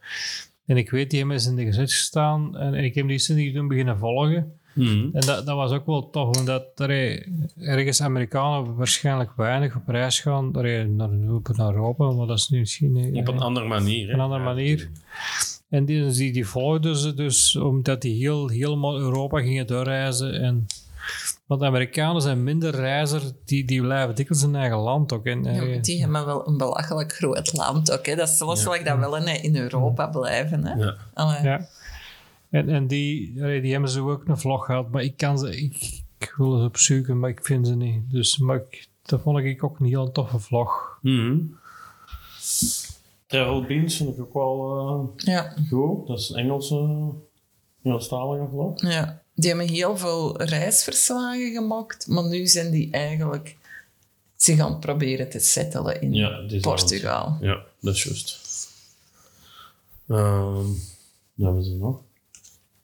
En ik weet, die hebben eens in de gezet gestaan en ik heb die sinds toen beginnen volgen. Mhm. En dat, dat was ook wel tof, omdat er eh, ergens Amerikanen waarschijnlijk weinig op reis gaan er, eh, naar, naar Europa, maar dat is nu misschien eh, Op een andere manier. een andere Ja, manier. En die, die, die volgden ze dus omdat die heel, helemaal Europa gingen doorreizen. En, want de Amerikanen zijn minder reizer, die, die blijven dikwijls in hun eigen land ook. En, Ja, eh, maar die hebben wel een belachelijk groot land ook. Hè. Dat is zoals ik dat wel in, in Europa blijven. Hè. Ja. Allee. ja. En, en die, die hebben ze ook een vlog gehad, maar ik kan ze, ik, ik wil ze opzoeken, maar ik vind ze niet. Dus, maar ik, dat vond ik ook een heel toffe vlog. Mhm. Travel Beans vind ik ook wel Ja. eh, goed. Dat is een Engelse, Engelstalige vlog. Ja, die hebben heel veel reisverslagen gemaakt, maar nu zijn die eigenlijk zich aan het proberen te settelen in Ja, Portugal. Ja, dat is juist. Ehm, wat hebben ze nog?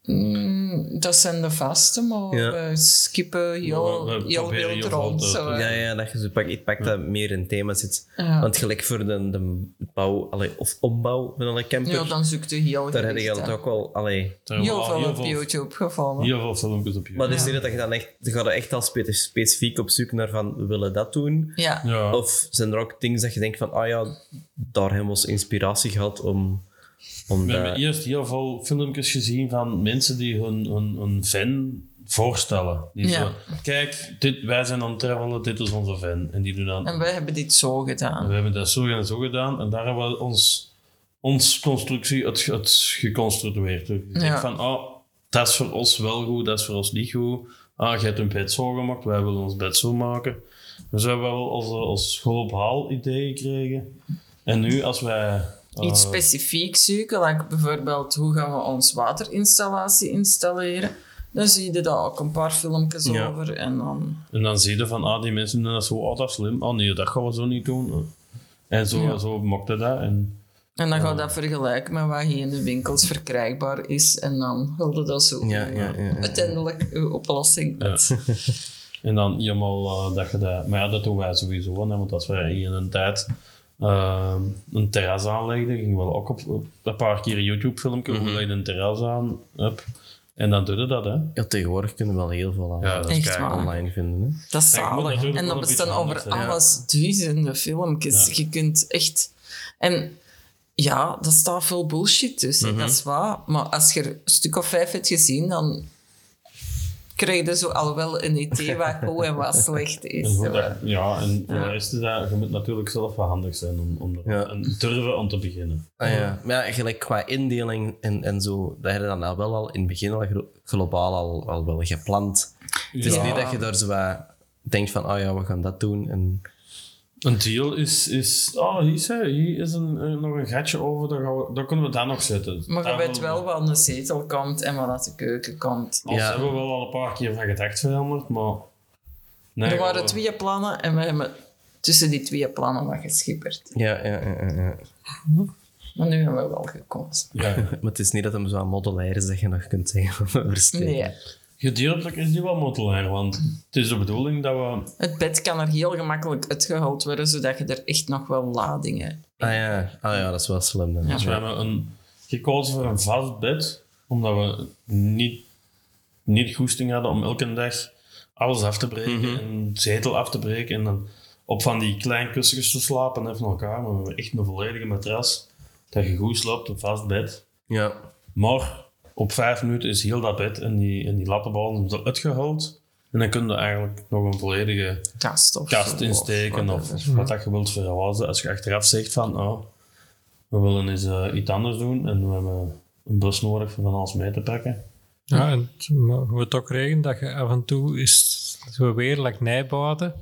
Mm, dat zijn de vaste, maar Ja. we skippen heel, We- we heel proberen wild heel rond. veel te- zo, hè. Ja, ja, dat je zo pak, ik pak dat meer in thema zit. Ja. Want gelijk voor de, de bouw allee, of ombouw van een camper, Ja, dan zoekt u heel daar heb je gericht, het hè. ook wel... Allee, Daar hebben we Heel al veel op YouTube gevonden. heel veel filmpjes op YouTube. maar het is niet dat je dan echt... Je echt al spe- specifiek op zoek naar van, we willen dat doen. Ja. ja. Of zijn er ook dingen dat je denkt van, ah ja, daar hebben we ons inspiratie gehad om... om We hebben eerst heel veel filmpjes gezien van mensen die hun, hun, hun fan voorstellen. Die Ja. zo, kijk, dit, wij zijn aan het travelen, dit is onze fan. En die doen dan... En wij hebben dit zo gedaan. We hebben dat zo en zo gedaan en daar hebben we ons, ons constructie het, het geconstrueerd. Dus Ja. denkt van, oh, dat is voor ons wel goed, dat is voor ons niet goed. Ah, je hebt een bed zo gemaakt, wij willen ons bed zo maken. Dus we hebben wel als, als school op haal idee gekregen. En nu, als wij... Iets specifiek zoeken, like bijvoorbeeld hoe gaan we ons waterinstallatie installeren. Dan zie je daar ook een paar filmpjes Ja. over en dan... En dan zie je van, ah, die mensen doen dat zo, oh, dat is slim. Oh nee, dat gaan we zo niet doen. En zo, Ja. zo mokte dat. En, En dan ga je dat vergelijken met wat hier in de winkels verkrijgbaar is. En dan hulde dat zo Ja, ja, ja, ja. uiteindelijk uw oplossing. En dan helemaal eh, dat je dat... Maar ja, dat doen wij sowieso. Hè, want als wij hier in een tijd eh, een terras aanlegden, gingen we ook op, op een paar keer een YouTube-filmpje hoe je een terras aan hebt. En dan doe je dat, hè. Ja, tegenwoordig kunnen we wel heel veel aan Ja, dat is Echt waar. online vinden. Hè? Dat is zalig. En wel dat bestaan over zijn, ja. alles duizenden filmpjes. Ja. Je kunt echt... En ja, dat staat veel bullshit tussen. Mhm. Dat is waar. Maar als je er een stuk of vijf hebt gezien, dan krijg je zo al wel een idee wat goed en wat slecht is. dat- ja, en voor de rest is dat, je moet natuurlijk zelf wel handig zijn om, om Ja. en durven om te beginnen. Ah, ja. Maar ja, gelijk qua indeling en, en zo, dat heb je dan al wel al in het begin al glo- globaal al, al wel gepland. Het is Ja. niet dat je daar zo wat denkt van, oh ja, we gaan dat doen. En, Een deal is, is oh, hier, is hij, hier is een, eh, nog een gatje over, daar, gaan we, daar kunnen we dat nog zetten. Maar je Daar weet wel wat een zetel komt en wat uit de keuken komt. Ja. hebben we wel al een paar keer van gedacht veranderd, maar... Nee, er waren we- twee plannen en we hebben tussen die twee plannen wat geschipperd. ja, ja, ja, ja. Maar nu hebben we wel gekozen. Ja. <laughs> Maar het is niet dat hem zo aan modulair is dat je nog kunt zeggen <laughs> van versteken. Nee. Gedeeltelijk is die wel modulair, want het is de bedoeling dat we... Het bed kan er heel gemakkelijk uitgehaald worden, zodat je er echt nog wel ladingen... Ah ja, ah, ja dat is wel slim dan. Dus we hebben een, gekozen voor een vast bed, omdat we niet, niet goesting hadden om elke dag alles af te breken Mhm. en zetel af te breken en dan op van die kleine kussens te slapen even elkaar. Maar we hebben echt een volledige matras, dat je goed slaapt, een vast bed. Ja. Maar op vijf minuten is heel dat bed en die, en die lattenballen zo uitgehaald. En dan kun je eigenlijk nog een volledige Kast of kast zo, insteken of, wat dat je wilt verhuizen. Als je achteraf zegt van, oh, we willen eens eh, iets anders doen en we hebben een bus nodig om van alles mee te pakken. Ja, en het moet ook regenen dat je af en toe is zo weer like nijbuiten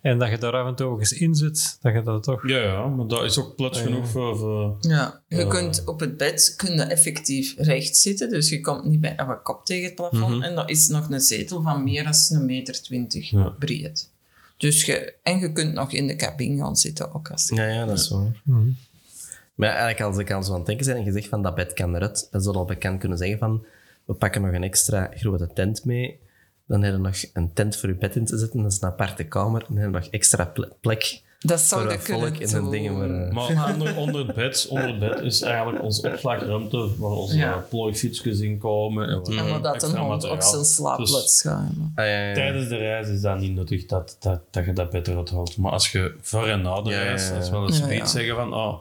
en dat je daar af en toe ook eens in zit, dat je dat toch... Ja, ja, maar dat is ook plots genoeg voor... voor Ja, je Eh. kunt op het bed kun je effectief recht zitten, dus je komt niet bij een kop tegen het plafond. En dat is nog een zetel van meer dan een meter twintig Ja. breed. Dus je, en je kunt nog in de cabine gaan zitten ook als Ja, ja, dat is waar. Mhm. Maar eigenlijk als ik aan zo aan het denken zijn en je zegt van dat bed kan eruit, dan zou je al bekend kunnen zeggen van we pakken nog een extra grote tent mee. Dan heb je nog een tent voor je bed in te zetten, dat is een aparte kamer. En dan heb je nog extra ple- plek Dat zou wat kunnen dan doen. dingen waar... eh, Maar <laughs> onder, onder, het bed, onder het bed is eigenlijk onze opslagruimte waar onze Ja. plooifietsjes in komen. En, waar En wat dat een extra hond op zijn slaapplaats Dus gaat ah, ja, ja. tijdens de reis is dat niet nodig dat, dat, dat je dat bed eruit haalt. Maar als je voor en na de reis, ja. als we wel eens Ja, ja. iets zeggen van, oh,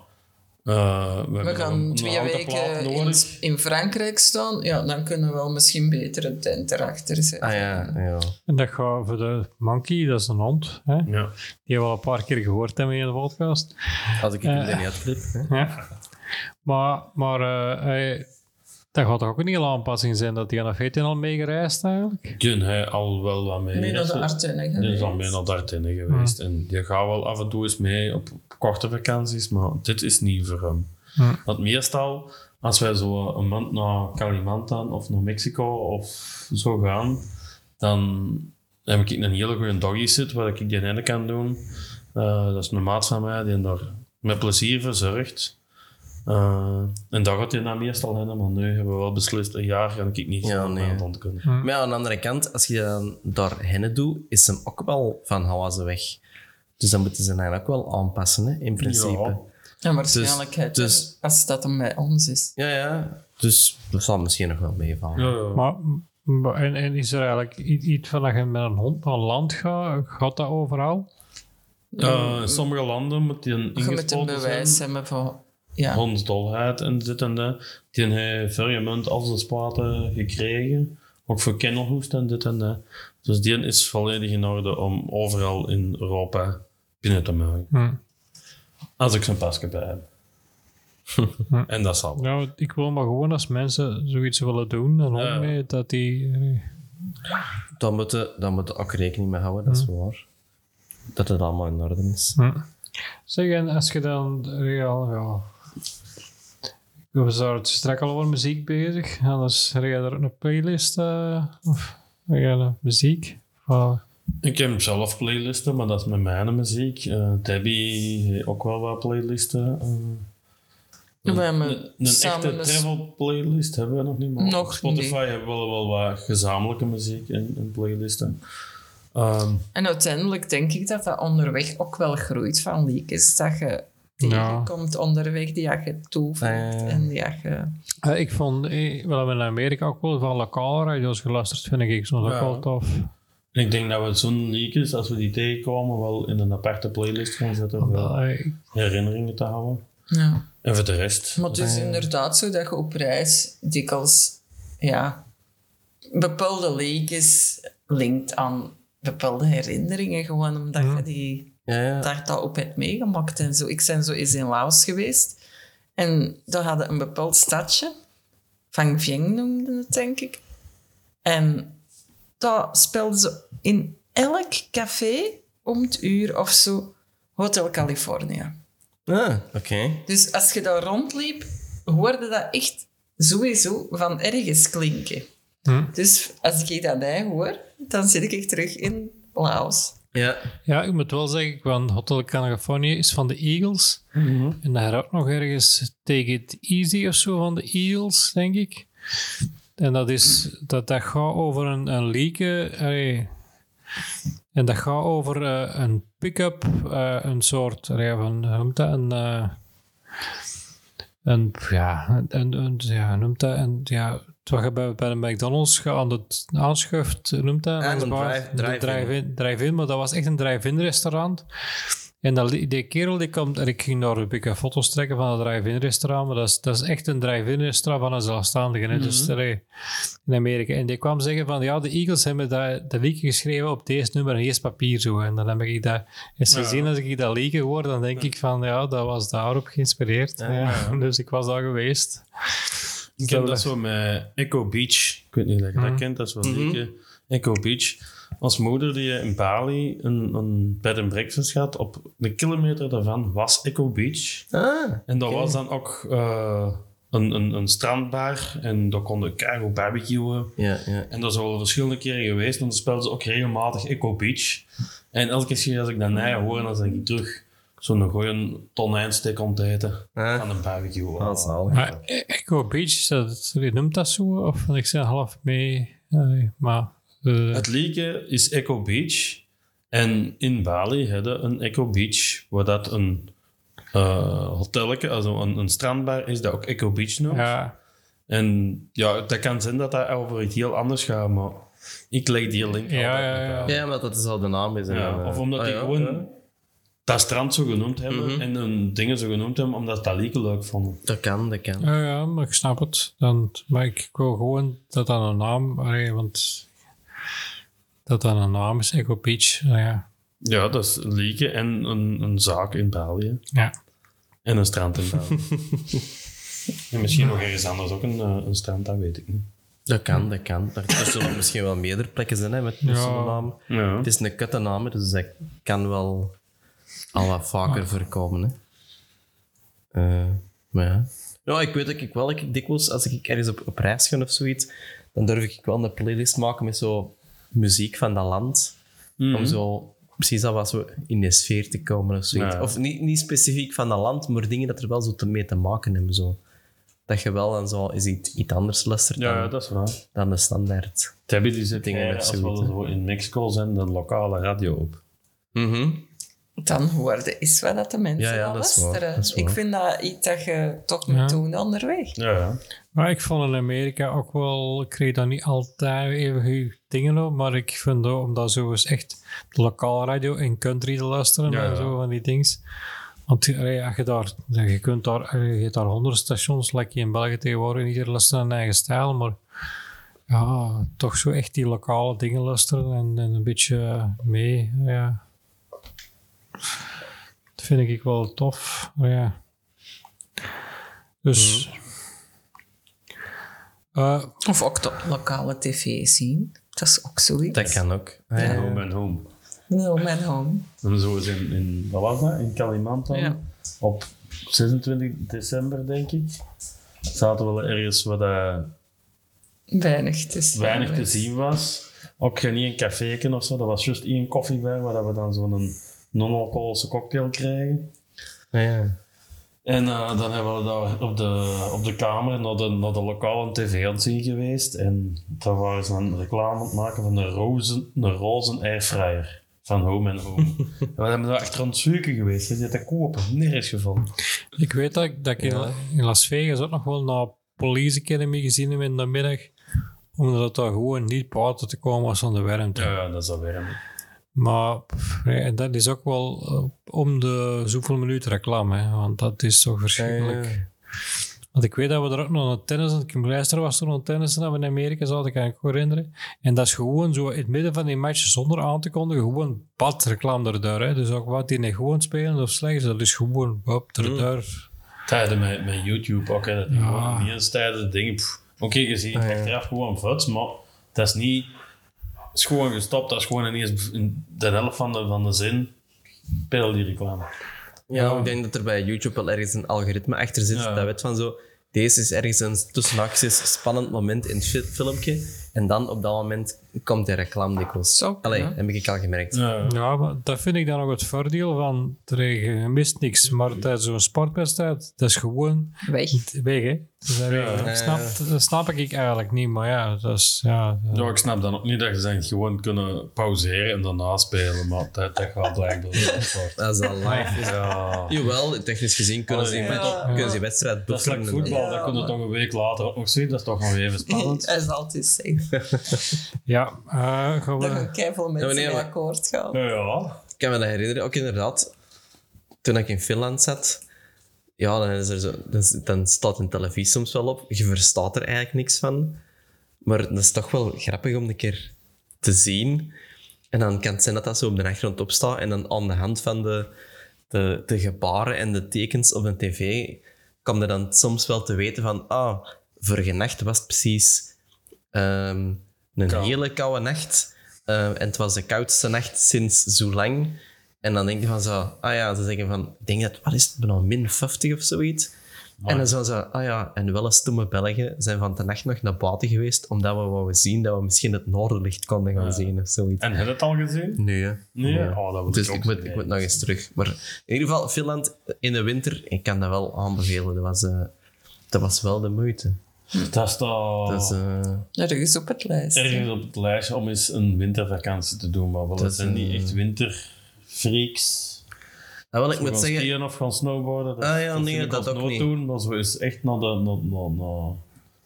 eh, we, gaan een, twee een weken in, in Frankrijk staan. Ja, dan kunnen we wel misschien beter een tent erachter zetten. Ah ja, ja. En dat gaat voor de monkey, dat is een hond, hè? die Ja. we al een paar keer gehoord hebben in de podcast. Als ik hem Eh. er niet uitknip. Ja. Maar, maar eh, dat gaat toch ook een hele aanpassing zijn dat hij heeft hij al meegereisd eigenlijk? Die hij al wel wat mee. Mee naar de Die is al geweest. mee naar de Ardennen geweest. En die gaat wel af en toe eens mee op korte vakanties, maar dit is niet voor hem. Want meestal, als wij zo een maand naar Kalimantan of naar Mexico of zo gaan, dan heb ik een hele goede doggy sit waar ik die ene kan doen. Eh, dat is een maat van mij die daar met plezier verzorgt. Eh, en daar gaat hij dan meestal maar nu hebben we wel beslist, een jaar ga ik niet Ja, nee. naar het ontkunnen. Maar ja, aan de andere kant, als je dan daar hennen doet, is hem ook wel van ze weg. Dus dan moeten ze hen ook wel aanpassen, hè, in principe. Ja. En waarschijnlijk Dus- het, dus- als dat hem bij ons is. Ja, ja. Dus dat zal misschien nog wel meevallen. Ja, ja. Maar, maar- en, en is er eigenlijk iets van dat je met een hond naar een land gaat? Gaat dat overal? Eh, in sommige landen moet die een Je moet een ingespoten bewijs zijn. hebben voor... Ja. hondsdolheid en dit en dat. Die heeft Verjemunt als de spaten gekregen. Ook voor kennelhoest en dit en dat. Dus die is volledig in orde om overal in Europa binnen te mogen. Hm. Als ik zijn pasje bij heb. <laughs> en dat zal. Nou, ik wil maar gewoon als mensen zoiets willen doen, een hond Ja. mee, dat die... eh, Dan moet je, dan moet je ook rekening mee houden, dat is waar. Dat het allemaal in orde is. Hm. Zeg, en als je dan... Ja, ja. We waren straks al over muziek bezig. Anders heb jij er ook een playlist... eh, of heb jij een muziek? Of, Ik heb zelf playlisten, maar dat is met mijn muziek. Eh, Debbie heeft ook wel wat playlisten. eh. We hebben een, echte dus- travel playlist hebben we nog niet, maar Nog Spotify niet. hebben we wel, wel wat gezamenlijke muziek in, in playlisten. Ehm, En uiteindelijk denk ik dat dat onderweg ook wel groeit van liedjes. Dat je tegenkomt onderweg die je toevoegt. Eh. En die je... Eh, ik vond, eh, we hebben in Amerika ook wel van lokale radio's geluisterd, vind ik soms ook Ja. wel tof. Ik denk dat we zo'n liedjes, als we die tegenkomen, wel in een aparte playlist gaan zetten om wel herinneringen te houden. Ja. En voor de rest. Maar het is inderdaad zo dat je op reis dikwijls ja, bepaalde liedjes linkt aan bepaalde herinneringen. Gewoon omdat je die Ja, ja. daar dat op hebt meegemaakt en zo. Ik ben zo eens in Laos geweest. En daar hadden een bepaald stadje. Van Vieng noemde het, denk ik. En daar speelden ze in elk café om het uur of zo Hotel California. Ah, oké. Dus als je daar rondliep, hoorde dat echt sowieso van ergens klinken. Hm. Dus als ik dat hoor, dan zit ik terug in Laos. Ja. Ja, ik moet wel zeggen, want Hotel California is van de Eagles. En daar ook nog ergens Take It Easy of zo van de Eagles, denk ik. En dat is, dat, dat gaat over een, een allee. en dat gaat over eh, een pick-up, eh, een soort, allee, van, hoe noemt dat, een, eh, een, ja, een, een, ja, hoe noemt dat, een, ja, wat je bij, bij de McDonald's aan het aanschuift, noemt dat? Een drive- drive-in. drive-in, maar dat was echt een drive-in restaurant. En dat, die kerel die komt, en ik ging daar een beetje foto's trekken van het drive-in restaurant, maar dat is, dat is echt een drive-in restaurant van een zelfstandige. Dus allee, in Amerika. En die kwam zeggen van, ja, de Eagles hebben dat, dat liedje geschreven op deze nummer en is papier zo. En dan heb ik dat eens gezien, als ik dat liedje hoor, dan denk ik van, ja, dat was daarop geïnspireerd. Ja, <laughs> dus ik was daar geweest. Ik ken dat zo met Echo Beach. Ik weet niet of je dat kent, dat is wel liedje. Echo Beach. Als moeder die in Bali een, een bed and breakfast had, op een kilometer daarvan was Echo Beach. Ah, En dat was dan ook eh, een, een, een strandbar. En daar konden keigo barbecuen. ja, ja. En dat is al verschillende keren geweest. En dan speelden ze ook regelmatig Echo Beach. En elke keer als ik nee hoor, dan denk ik terug zo'n goeie tonijnsteek om te eten van een barbecue. Ah, zalig. Maar Echo Beach, is dat, je noemt dat zo? Of ik zeg half mee, maar... eh, Het liedje is Echo Beach. En in Bali hebben een Echo Beach, waar dat een uh, hotelletje, also een, een strandbar is, dat ook Echo Beach noemt. ja, En ja, dat kan zijn dat dat over iets heel anders gaat, maar ik leg die link Ja, altijd ja, ja. Ja, maar dat is al de naam is. Ja, eh, of omdat die ja, gewoon ja. Dat strand zo genoemd hebben Mhm. en hun dingen zo genoemd hebben, omdat ze dat liedje leuk vonden. Dat kan, dat kan. ja, ja, maar ik snap het. Dan, maar ik wil gewoon dat dat een naam... allee, want dat dat een naam is, Echo Beach. nou ja. Ja, dat is een liedje en een, een zaak in Bali. ja. En een strand in Bali. en misschien nog ergens anders ook een, eh, een strand, dat weet ik niet. Dat kan, dat kan. Er, zullen misschien wel meerdere plekken zijn hè, met met Ja. zo'n naam. Ja. Het is een kutte naam, dus dat kan wel al wat vaker voorkomen. Hè. Eh, maar ja. ja, ik weet dat ik wel dat ik dikwijls, als ik ergens op, op reis ga of zoiets, dan durf ik wel een playlist maken met zo muziek van dat land. Om zo precies dat was we in de sfeer te komen of zoiets. Ja. Of niet, niet specifiek van dat land, maar dingen dat er wel zo te mee te maken hebben. Zo. Dat je wel dan zo is iets, iets anders luistert Ja, dan, dat is waar. dan de standaard. Tabby die Dingen hier, met als we zoiets, zo in Mexico zijn, de lokale radio op. Mhm. Dan hoorde is wat dat de mensen Ja, ja, al dat is waar, luisteren. dat is waar. Ik vind dat iets dat je toch moet Ja. doen onderweg. Ja, ja. Maar ik vond in Amerika ook wel, ik kreeg daar niet altijd even goede dingen op, maar ik vind ook, om dat zo eens echt de lokale radio en country te luisteren Ja, en zo van die dings. Want ja, je, daar, je kunt daar, je hebt daar honderd stations, like in België tegenwoordig, ieder luistert een eigen stijl, maar ja, toch zo echt die lokale dingen luisteren en, en een beetje mee, ja. Dat vind ik wel tof, ja. Dus... eh, Of ook de lokale tv zien. Dat is ook zoiets. Dat kan ook. Ja. Home and home. No man home. En zo is in, in, wat was dat? In Kalimantan. Ja. Op 26 december, denk ik. Zaten we wel ergens waar dat Weinig te zien. weinig te was. zien was. Ook geen een caféken of zo. Dat was juist één koffiebar waar we dan zo'n non-alcoholische cocktail krijgen. Ah, ja. En eh, dan hebben we daar op de, op de kamer naar de, naar de lokale tv aan het zien geweest. En daar waren ze een reclame aan het maken van een rozen, een rozen airfryer van Home and Home. <laughs> en we hebben daar echt aan het zoeken geweest. Je zit te kopen, nergens gevonden. Ik weet dat ik, dat ik in, in Las Vegas ook nog wel naar Police Academy gezien heb in de middag. Omdat het daar gewoon niet buiten te komen was van de warmte. Ja, dat is alweer. Maar ja, dat is ook wel eh, om de zoveel minuten reclame. Hè, want dat is toch verschrikkelijk. Ja, ja. Want ik weet dat we er ook nog aan het tennissen... Ik luisteren was toen aan het tennissen dat we in Amerika kan ik me herinneren. En dat is gewoon zo in het midden van die match, zonder aan te kondigen, gewoon bad reclame erdoor. Hè. Dus ook wat die niet gewoon spelen of slecht, dat is gewoon hop, erdoor. Tijden met, met YouTube ook, hè. Gewoon niet eens tijdens dingen... Oké, je ziet Ah, ja. achteraf gewoon vuts, maar dat is niet... Is gewoon gestopt, dat is gewoon ineens in de helft van de, van de zin. Speel die reclame. Ja, ik denk dat er bij YouTube wel ergens een algoritme achter zit. Ja. Dat weet van zo. Deze is ergens een tussen haakjes spannend moment in het fi- filmpje. En dan op dat moment komt de reclame dikwijls. Zo, Allee, ja. heb ik al gemerkt. Ja. Ja, maar dat vind ik dan ook het voordeel van, je mist niks. Maar tijdens zo'n sportwedstrijd, dat is gewoon Weg. weg, hè. Dus dat, Ja. snap, dat snap ik eigenlijk niet, maar ja, dat is, ja... Ja, ik snap dan ook niet dat je zegt gewoon kunnen pauzeren en daarna spelen, maar dat, dat gaat blijkbaar niet. Dat is al live. is. Ja. Jawel, technisch gezien kunnen ze die, kunnen ze wedstrijd Dat is like voetbal, Ja, dat kun je maar- toch een week later ook nog zien. Dat is toch nog even spannend. Hij zal het eens zeggen. <laughs> Ja, eh, gaan Daar we... gaan keiveel mensen nee, mee akkoord gaan. Ja, ja. Ik kan me dat herinneren, ook inderdaad. Toen ik in Finland zat, ja, dan, is er zo, dan, dan staat een televisie soms wel op. Je verstaat er eigenlijk niks van. Maar dat is toch wel grappig om een keer te zien. En dan kan het zijn dat dat zo op de achtergrond opstaat. En dan aan de hand van de, de, de gebaren en de tekens op een tv... kwam er dan soms wel te weten van... Ah, vorige nacht was het precies ehm, een hele koude nacht. Eh, en het was de koudste nacht sinds zo lang. En dan denk je van zo... Ah ja, ze zeggen van... Ik denk dat... Wat is het? Bijna min 50 of zoiets. En dan zo, zo... Ah ja, en wel eens stomme Belgen zijn van de nacht nog naar buiten geweest, omdat we wouden zien dat we misschien het noorderlicht konden gaan zien of zoiets. En heb je het al gezien? Nee, hè. Nee? Oh, dat Dus ik moet, ik moet nog eens terug. Maar in ieder geval, Finland in de winter, ik kan dat wel aanbevelen. Dat was, eh, dat was wel de moeite. Dat is toch Dat is, eh, Ja, dat is op het lijst. ergens op het lijstje om eens een wintervakantie te doen. Maar wel, Dat zijn niet een- echt winterfreaks. ah, wel, ik moet zeggen, skiën of gaan snowboarden. Dat, Ah, ja, dat nee, dat als ook niet. doen. Maar zo is echt naar, de, naar, naar, naar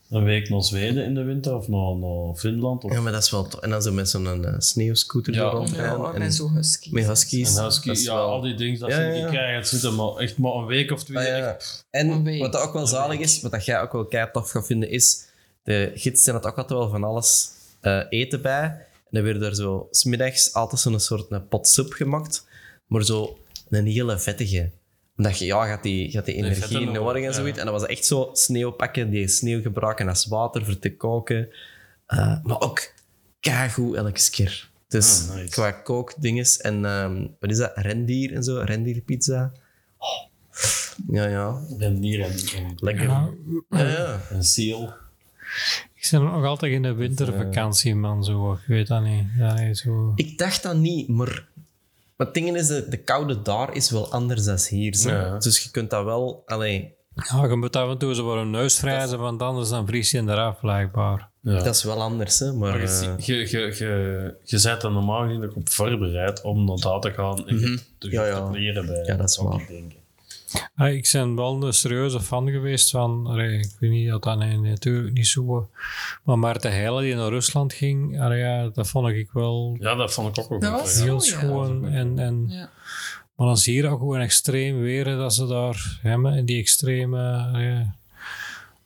een week naar Zweden in de winter of naar, naar Finland. Of, ja, maar dat is wel tof. En dan zo met zo'n eh, sneeuwscooter Ja. er Ja, rondrijden. met en zo'n husky. met huskies. en is ja, wel- al die dingen, dat Ja, ze ja, niet ja. krijgen. Het zit er maar echt maar een week of twee. Ah, ja. echt. Een En wat dat ook wel zalig is, wat dat jij ook wel keihard tof gaat vinden, is de gids had ook altijd wel van alles eh, eten bij. En dan werd er zo smiddags altijd zo'n soort een pot soep gemaakt, maar zo een hele vettige. Omdat je, ja, gaat die, gaat die energie vetten nodig en ja. zoiets. En dat was echt zo sneeuw pakken, die sneeuw gebruiken als water voor te koken. Eh, maar ook keigoed elke keer. Dus Ah, nice. qua kookdinges en ehm, wat is dat? Rendier en zo, rendierpizza. Oh. Ja, ja. En hier en, en, Lekker. Ja, Ja, ja. en seal. ik zit nog altijd in de wintervakantie, man. Zo. Ik weet dat niet. Is zo... Ik dacht dat niet, maar Maar het ding is, de, de koude daar is wel anders dan hier. zo. Ja. Dus je kunt dat wel... Allee, Ja, je moet af en toe zo voor een neus vrijzen, want anders dan vries je eraf, blijkbaar. Ja. dat is wel anders, hè. Maar, Maar je, eh, je, je, je, je bent er normaal gezien ook op voorbereid om naar daar te gaan en je te, Ja, ja. te leren bij. Ja, dat is waar. denken. Ah, ik ben wel een serieuze fan geweest van, allee, ik weet niet dat dat nee, natuurlijk niet zo, maar Maarten Heijlen die naar Rusland ging, allee, ja, dat vond ik wel Ja, dat vond ik ook wel Dat goed. was heel ja. schoon. En, en, Ja. Maar dan zie je ook gewoon extreem weer dat ze daar hebben, in die extreme...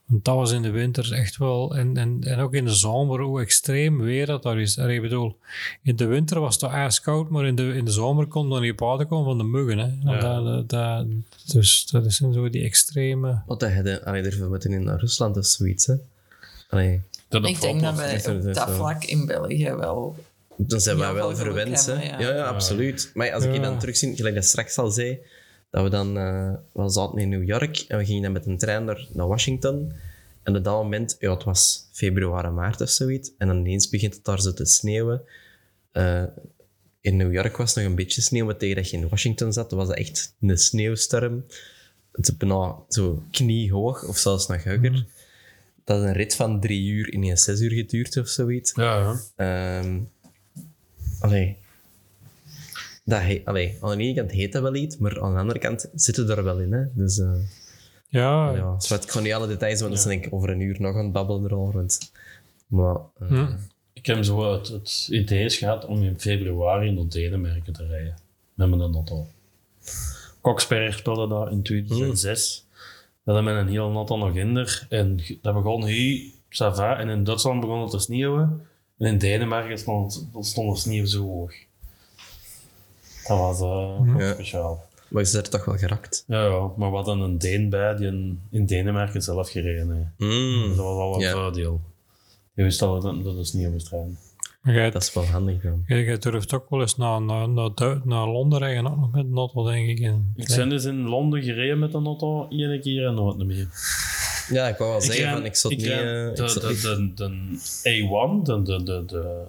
Want dat was in de winter echt wel... En, en, en ook in de zomer, hoe extreem weer dat daar is. Allee, ik bedoel, in de winter was het ijskoud, maar in de, in de zomer kon er niet buiten komen van de muggen. Hè. Ja. Dat, dat, dat- dus dat zijn zo die extreme... Wat dat je... Allee, durven we in Rusland is zoiets, hè. Allee, Dat Ik denk dat wij op is dat vlak in België wel... dan zijn wij wel verwend, hebben, Ja, ja. ja, absoluut. Maar als ik je Ja. dan terugzie, gelijk dat straks al zei, dat we dan... eh we zaten in New York en we gingen dan met een trein naar, naar Washington. En op dat moment, ja, het was februari, maart of zoiets. En dan ineens begint het daar zo te sneeuwen. Eh, in New York was het nog een beetje sneeuw, maar tegen dat je in Washington zat, was het echt een sneeuwstorm. Het is bijna zo kniehoog, of zelfs nog hoger. Dat is een rit van drie uur in een zes uur geduurd of zoiets. Ja, ja. Ehm allee. Dat he, allee, aan de ene kant heet dat wel iets, maar aan de andere kant zitten we er wel in. Hè? Dus eh, Ja, ja, zwart, ik ga niet alle details, want dan ben ik over een uur nog aan het babbelen erover. Want, maar eh, Hm. Ik heb zo het, het idee gehad om in februari naar Denemarken te rijden. Met mijn auto. Koksberg speelde daar in 2006. Dat hadden met een heel auto nog in er. En dat begon hier, ça va. En in Duitsland begon het te sneeuwen. En in Denemarken stond, stond de sneeuw zo hoog. Dat was eh, ook Ja. speciaal. maar is er toch wel gerakt. Ja, ja, maar we hadden een Deen bij die in, in Denemarken zelf gereden heeft. Mm, Dus dat was al een Ja. voordeel. Je wist al dat dat de sneeuw moest rijden. maar jij, dat is wel handig dan. jij, jij durft ook wel eens naar, naar, naar, naar Londen rijden, ook nog met een auto, denk ik. En, Ik ben dus in Londen gereden met een auto, één keer en nooit meer. Ja, ik wou wel zeggen, ren- van, ik zat ik niet... eh, de, ik zat de, niet- de, de A1, de, de, de, de,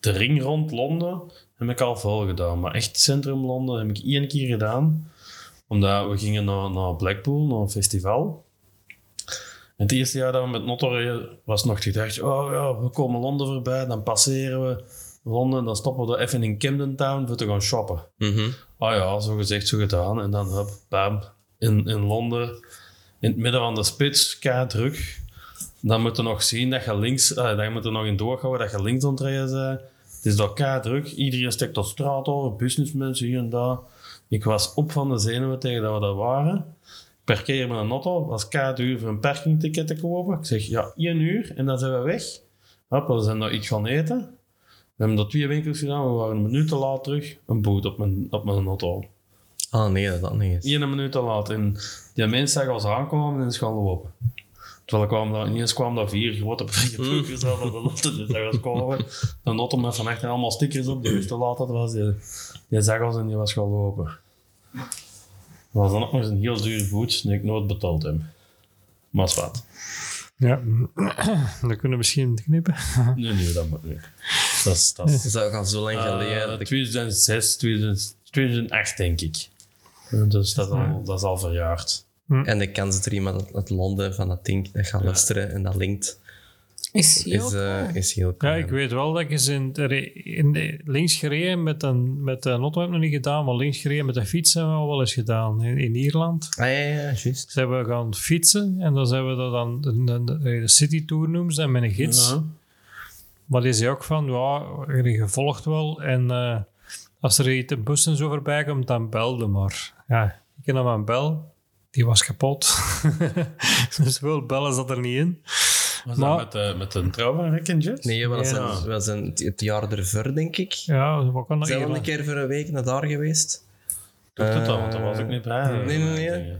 de ring rond Londen, heb ik al veel gedaan. Maar echt centrum Londen heb ik één keer gedaan. Omdat we gingen naar, naar Blackpool, naar een festival. En het eerste jaar dat we met Notto reden, was nog gedacht, oh ja, we komen Londen voorbij, dan passeren we Londen, dan stoppen we even in Camden Town voor te gaan shoppen. Ah ja, zo gezegd, zo gedaan. En dan, hup, bam, in, in Londen, in het midden van de spits, kei druk. Dan moet je nog zien dat je links, ah, dan moet je nog in doorhouden dat je links aan het rijden bent. Het is kei druk. Iedereen steekt op straat over, businessmensen hier en daar. Ik was op van de zenuwen tegen dat we daar waren. Ik parkeer met een auto, was kei duur voor een parkingticket te kopen. Ik zeg, ja, één uur en dan zijn we weg. Hop, we zijn daar iets gaan eten. We hebben dat twee winkels gedaan, we waren een minuut te laat terug. Een boot op mijn, op mijn auto. Ah, nee, dat dat niet is. Eén minuut te laat. En die mensen zag ons aankomen en is gaan lopen. Terwijl ik kwam daar, ineens kwam daar vier grote burgers aan de auto. Die zag ons komen. Een auto met van achter allemaal stickers op. Die wist hoe laat dat was. Die, die zag ons en die was gaan lopen. Dat was dan ook nog eens een heel duur boot die ik nooit betaald heb. Maar is wat. Ja, <clears throat> dan kunnen we misschien knippen. <laughs> Nee, nee, dat moet niet. Dat is... Dat is <laughs> Dat al zo lang geleden. eh, dat ik- 2006, 2000 2008 denk ik. Dus dat is al, dat is al verjaard. En de kans dat er iemand uit Londen van dat ding dat gaat luisteren en dat linkt, Is heel is, eh, cool. is heel Ja, ik weet wel dat ik eens in, in de- links gereden met een, met een auto heb ik nog niet gedaan, maar links gereden met een fiets hebben we al wel eens gedaan in, in Ierland. Ah, ja, ja, juist. Zijn we gaan fietsen en dan zijn we dat dan de, de, de, de city tour noemen ze met een gids. Ja. Maar die zei ook van, ja, je volgt wel en eh, als er iets een bus en zo voorbij komt, dan belde maar. Ja, ik ken dan mijn bel, die was kapot. <laughs> dus wel bellen zat er niet in. Was Maar- dat met, de, met een Jet? Nee, we Ja. zijn, we zijn het- jaar ervoor, denk ik. Ja, wat kan dat Zijn we een keer voor een week naar daar geweest? Doe het dan, want daar was ik niet bij. nee, nee, nee.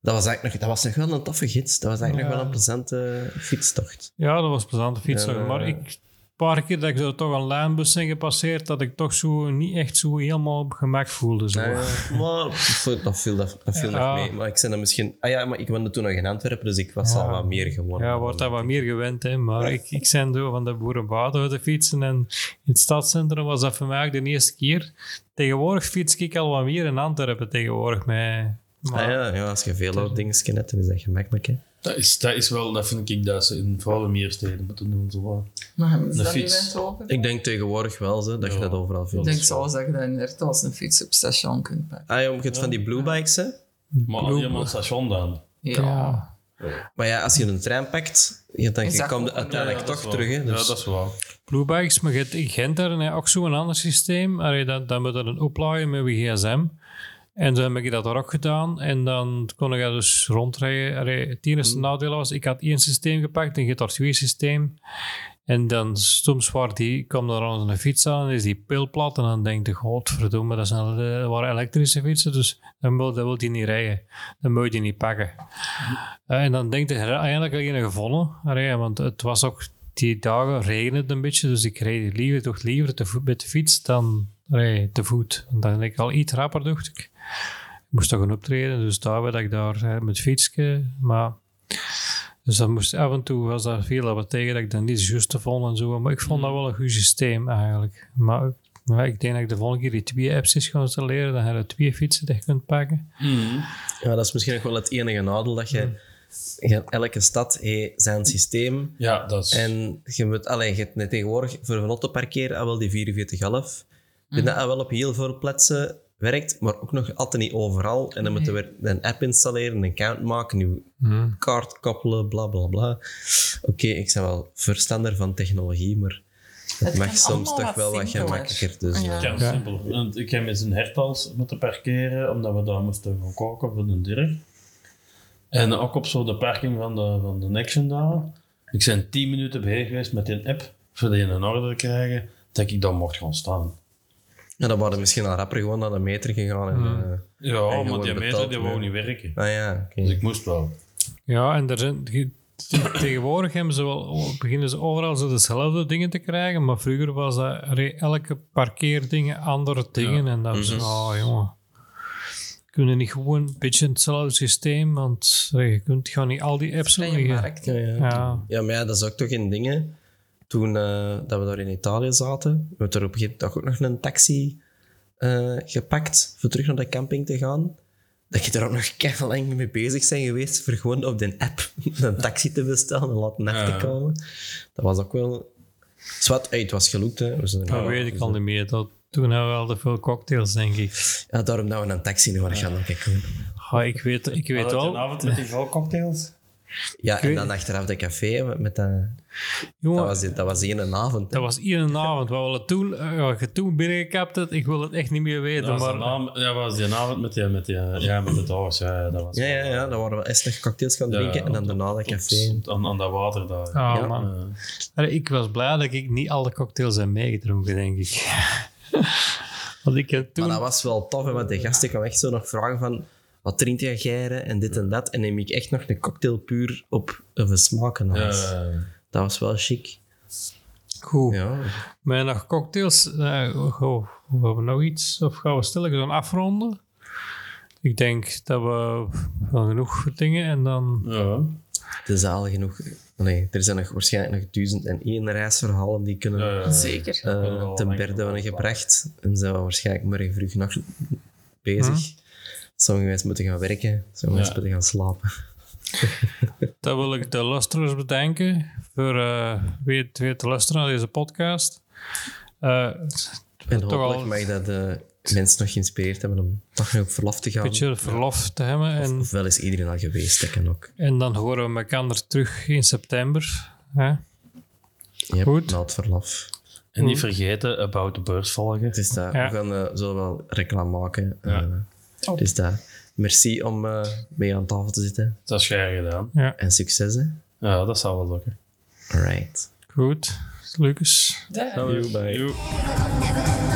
Dat was eigenlijk nog, dat was nog wel een toffe gids. Dat was eigenlijk nog wel een plezante fietstocht. Ja, dat was een plezante fiets. Ja, maar eh, ik, paar keer dat ik zo toch een lijnbus ben gepasseerd, dat ik toch zo niet echt zo helemaal op gemak voelde. Zo. Ja, ja. maar dat- dat viel, dat, dat viel Ja. nog mee. Maar ik dan misschien... Ah ja, maar ik woonde toen nog in Antwerpen, dus ik was al wat meer gewoon. Ja, wordt daar wat meer gewend, hè. Maar ik, ik ben zo van de boerenbaden te fietsen en in het stadscentrum was dat voor mij ook de eerste keer. Tegenwoordig fiets ik al wat meer in Antwerpen tegenwoordig. Met, maar, Ah ja, ja, als je veel dingen hebt, dan is dat gemakkelijk. Hè. Dat is, dat is wel, dat vind ik dat ze in vooral meer steden moeten doen. Zo. wat. Maar hebben ze De dat niet? Ik denk tegenwoordig wel zo, dat je Ja. dat overal veel Ik denk zo dat je dat inderdaad als een fiets op station kunt pakken. Ah je hebt van die blue bikes, hè? Maar Blue- helemaal het station dan. Ja. ja. Maar ja, als je een trein pakt, ja, dan Is je dat komt uiteindelijk dat toch terug. Hè, dus. Ja, dat is waar. Bluebikes, maar je hebt in Gent daar hè, ook zo'n ander systeem. Allee, dan, dan moet je een opladen met je gsm. En dan heb ik dat er ook gedaan. En dan kon ik dus rondrijden. Het enige nadeel was, ik had één systeem gepakt en je hebt daar twee systeem. En dan soms waar die, kwam er aan een fiets aan en is die pil plat. En dan denk je, godverdomme, dat, zijn, dat waren elektrische fietsen. Dus dan wil, dat wil je niet rijden. Dan moet je niet pakken. Eh, en dan denk je, eigenlijk heb je een gevonden. Allee, want het was ook, die dagen regende het een beetje. Dus ik reed liever, toch liever te voet, met de fiets dan te voet. Want dan denk ik al iets rapper, dacht ik. Ik moest toch een optreden, dus daar werd ik daar eh, met fietsje. Maar dus dan moest af en toe was daar veel wat tegen dat ik dat niet juist vond en zo. Maar ik vond dat wel een goed systeem eigenlijk. Maar maar ik denk dat ik de volgende keer die twee apps is ga installeren, dan heb je twee fietsen dat je kunt pakken. Ja, dat is misschien nog wel het enige nadeel, dat je, je elke stad heeft zijn systeem. Ja, dat is... En je moet, allee, je hebt net tegenwoordig voor een auto parkeren al wel die 4411. Ik vind dat al wel op heel veel plaatsen werkt, maar ook nog altijd niet overal. En dan moeten we een app installeren, een account maken, je kaart koppelen, bla bla bla. Oké, ik ben wel verstander van technologie, maar het, Het mag soms toch wel wat gemakkelijker. Dus, Ja. eh, Ja, Ja. simpel. Want ik heb met een hertals moeten parkeren, omdat we daar moesten gaan koken voor de dirk. En ook op zo de parking van de, van de Action daar. Ik ben 10 minuten bezig geweest met die app, voor die in orde te krijgen, dat ik dan mocht gaan staan. Ja, dan waren misschien al rapper gewoon naar de meter gegaan. En, eh, Ja, gewoon maar die meter die wou niet werken. ah ja. Dus ik moest wel. Ja, en er zijn, ge- tegenwoordig hebben ze wel, beginnen ze overal zo dezelfde dingen te krijgen, maar vroeger was dat elke parkeerdingen andere dingen. En dat was, oh jongen, kunnen niet gewoon een beetje hetzelfde systeem, want eh, je kunt gewoon niet al die apps Vrije liggen. markt. Ja, ja. Ja, Ja, maar ja, dat is ook toch een ding. Toen eh, dat we daar in Italië zaten, we hebben er op een gegeven moment ook nog een taxi eh, gepakt voor terug naar de camping te gaan. Dat je er ook nog keihard lang mee bezig bent geweest voor gewoon op de app <laughs> een taxi te bestellen en laten af te Ja. komen. Dat was ook wel... Zwat, hey, het was gelukt, hè. We zijn- dat weet ik al niet meer. Dat, toen hadden we al te veel cocktails, denk ik. Ja, daarom dat we een taxi nu gaan gaan kijken. Ja, ik weet, ik weet wel. avond met die cocktails? Ja, en dan achteraf de café met, dat... Jongen, Dat was, dat was ene avond. hè. dat was één avond. Wat we toen, eh, wat je toen binnengekapt hebt, ik wil het echt niet meer weten. Dat was, maar, ja, was die avond met, die, met, die, ja, met het. Ja, ja, dat was Ja, ja, ja. Dan waren we nog cocktails gaan Ja, drinken en dan daarna de café. Aan, aan dat water daar. Ah, Ja. man. Ja. Allee, Ik was blij dat ik niet alle cocktails heb meegedronken, denk ik. <laughs> Want ik toen... Maar dat was wel tof, hè, want de gasten kwamen echt zo nog vragen van wat drink jij en dit en dat. En neem ik echt nog een cocktail puur op een smaken. Ja, alles. Dat was wel chic. Goed. Ja. Maar nog cocktails. eh, goh, we hebben nog iets. Of gaan we stilletjes gaan afronden? Ik denk dat we wel genoeg dingen en dan... ja. Het is al genoeg. Nee, er zijn nog waarschijnlijk nog duizend en één reisverhalen die kunnen Ja, ja. Zeker. eh, ten berde worden gebracht. En zijn we waarschijnlijk morgen vroeg nog bezig. Sommige mensen moeten gaan werken, sommige mensen moeten gaan slapen. <laughs> Dat wil ik de luisteraars bedanken voor uh, weer, weer te luisteren naar deze podcast. Eh, En Toch hopelijk al- mag dat de mensen nog geïnspireerd hebben om toch nog op verlof te gaan. een beetje verlof te hebben. En, Ofwel is iedereen al geweest, dat kan ook. en dan horen we elkaar terug in september. Hè? Yep, Goed. Na het verlof. En niet vergeten, About the Beurs volgen. Het is dat. Ja. We gaan eh, zo wel reclame maken. Ja. Top. dus dat. Merci om eh, mee aan tafel te zitten. Dat is jij gedaan. En succes, hè. Ja, dat zal wel lukken. Alright. Goed. Lucas. Dag. You, bye. Joe.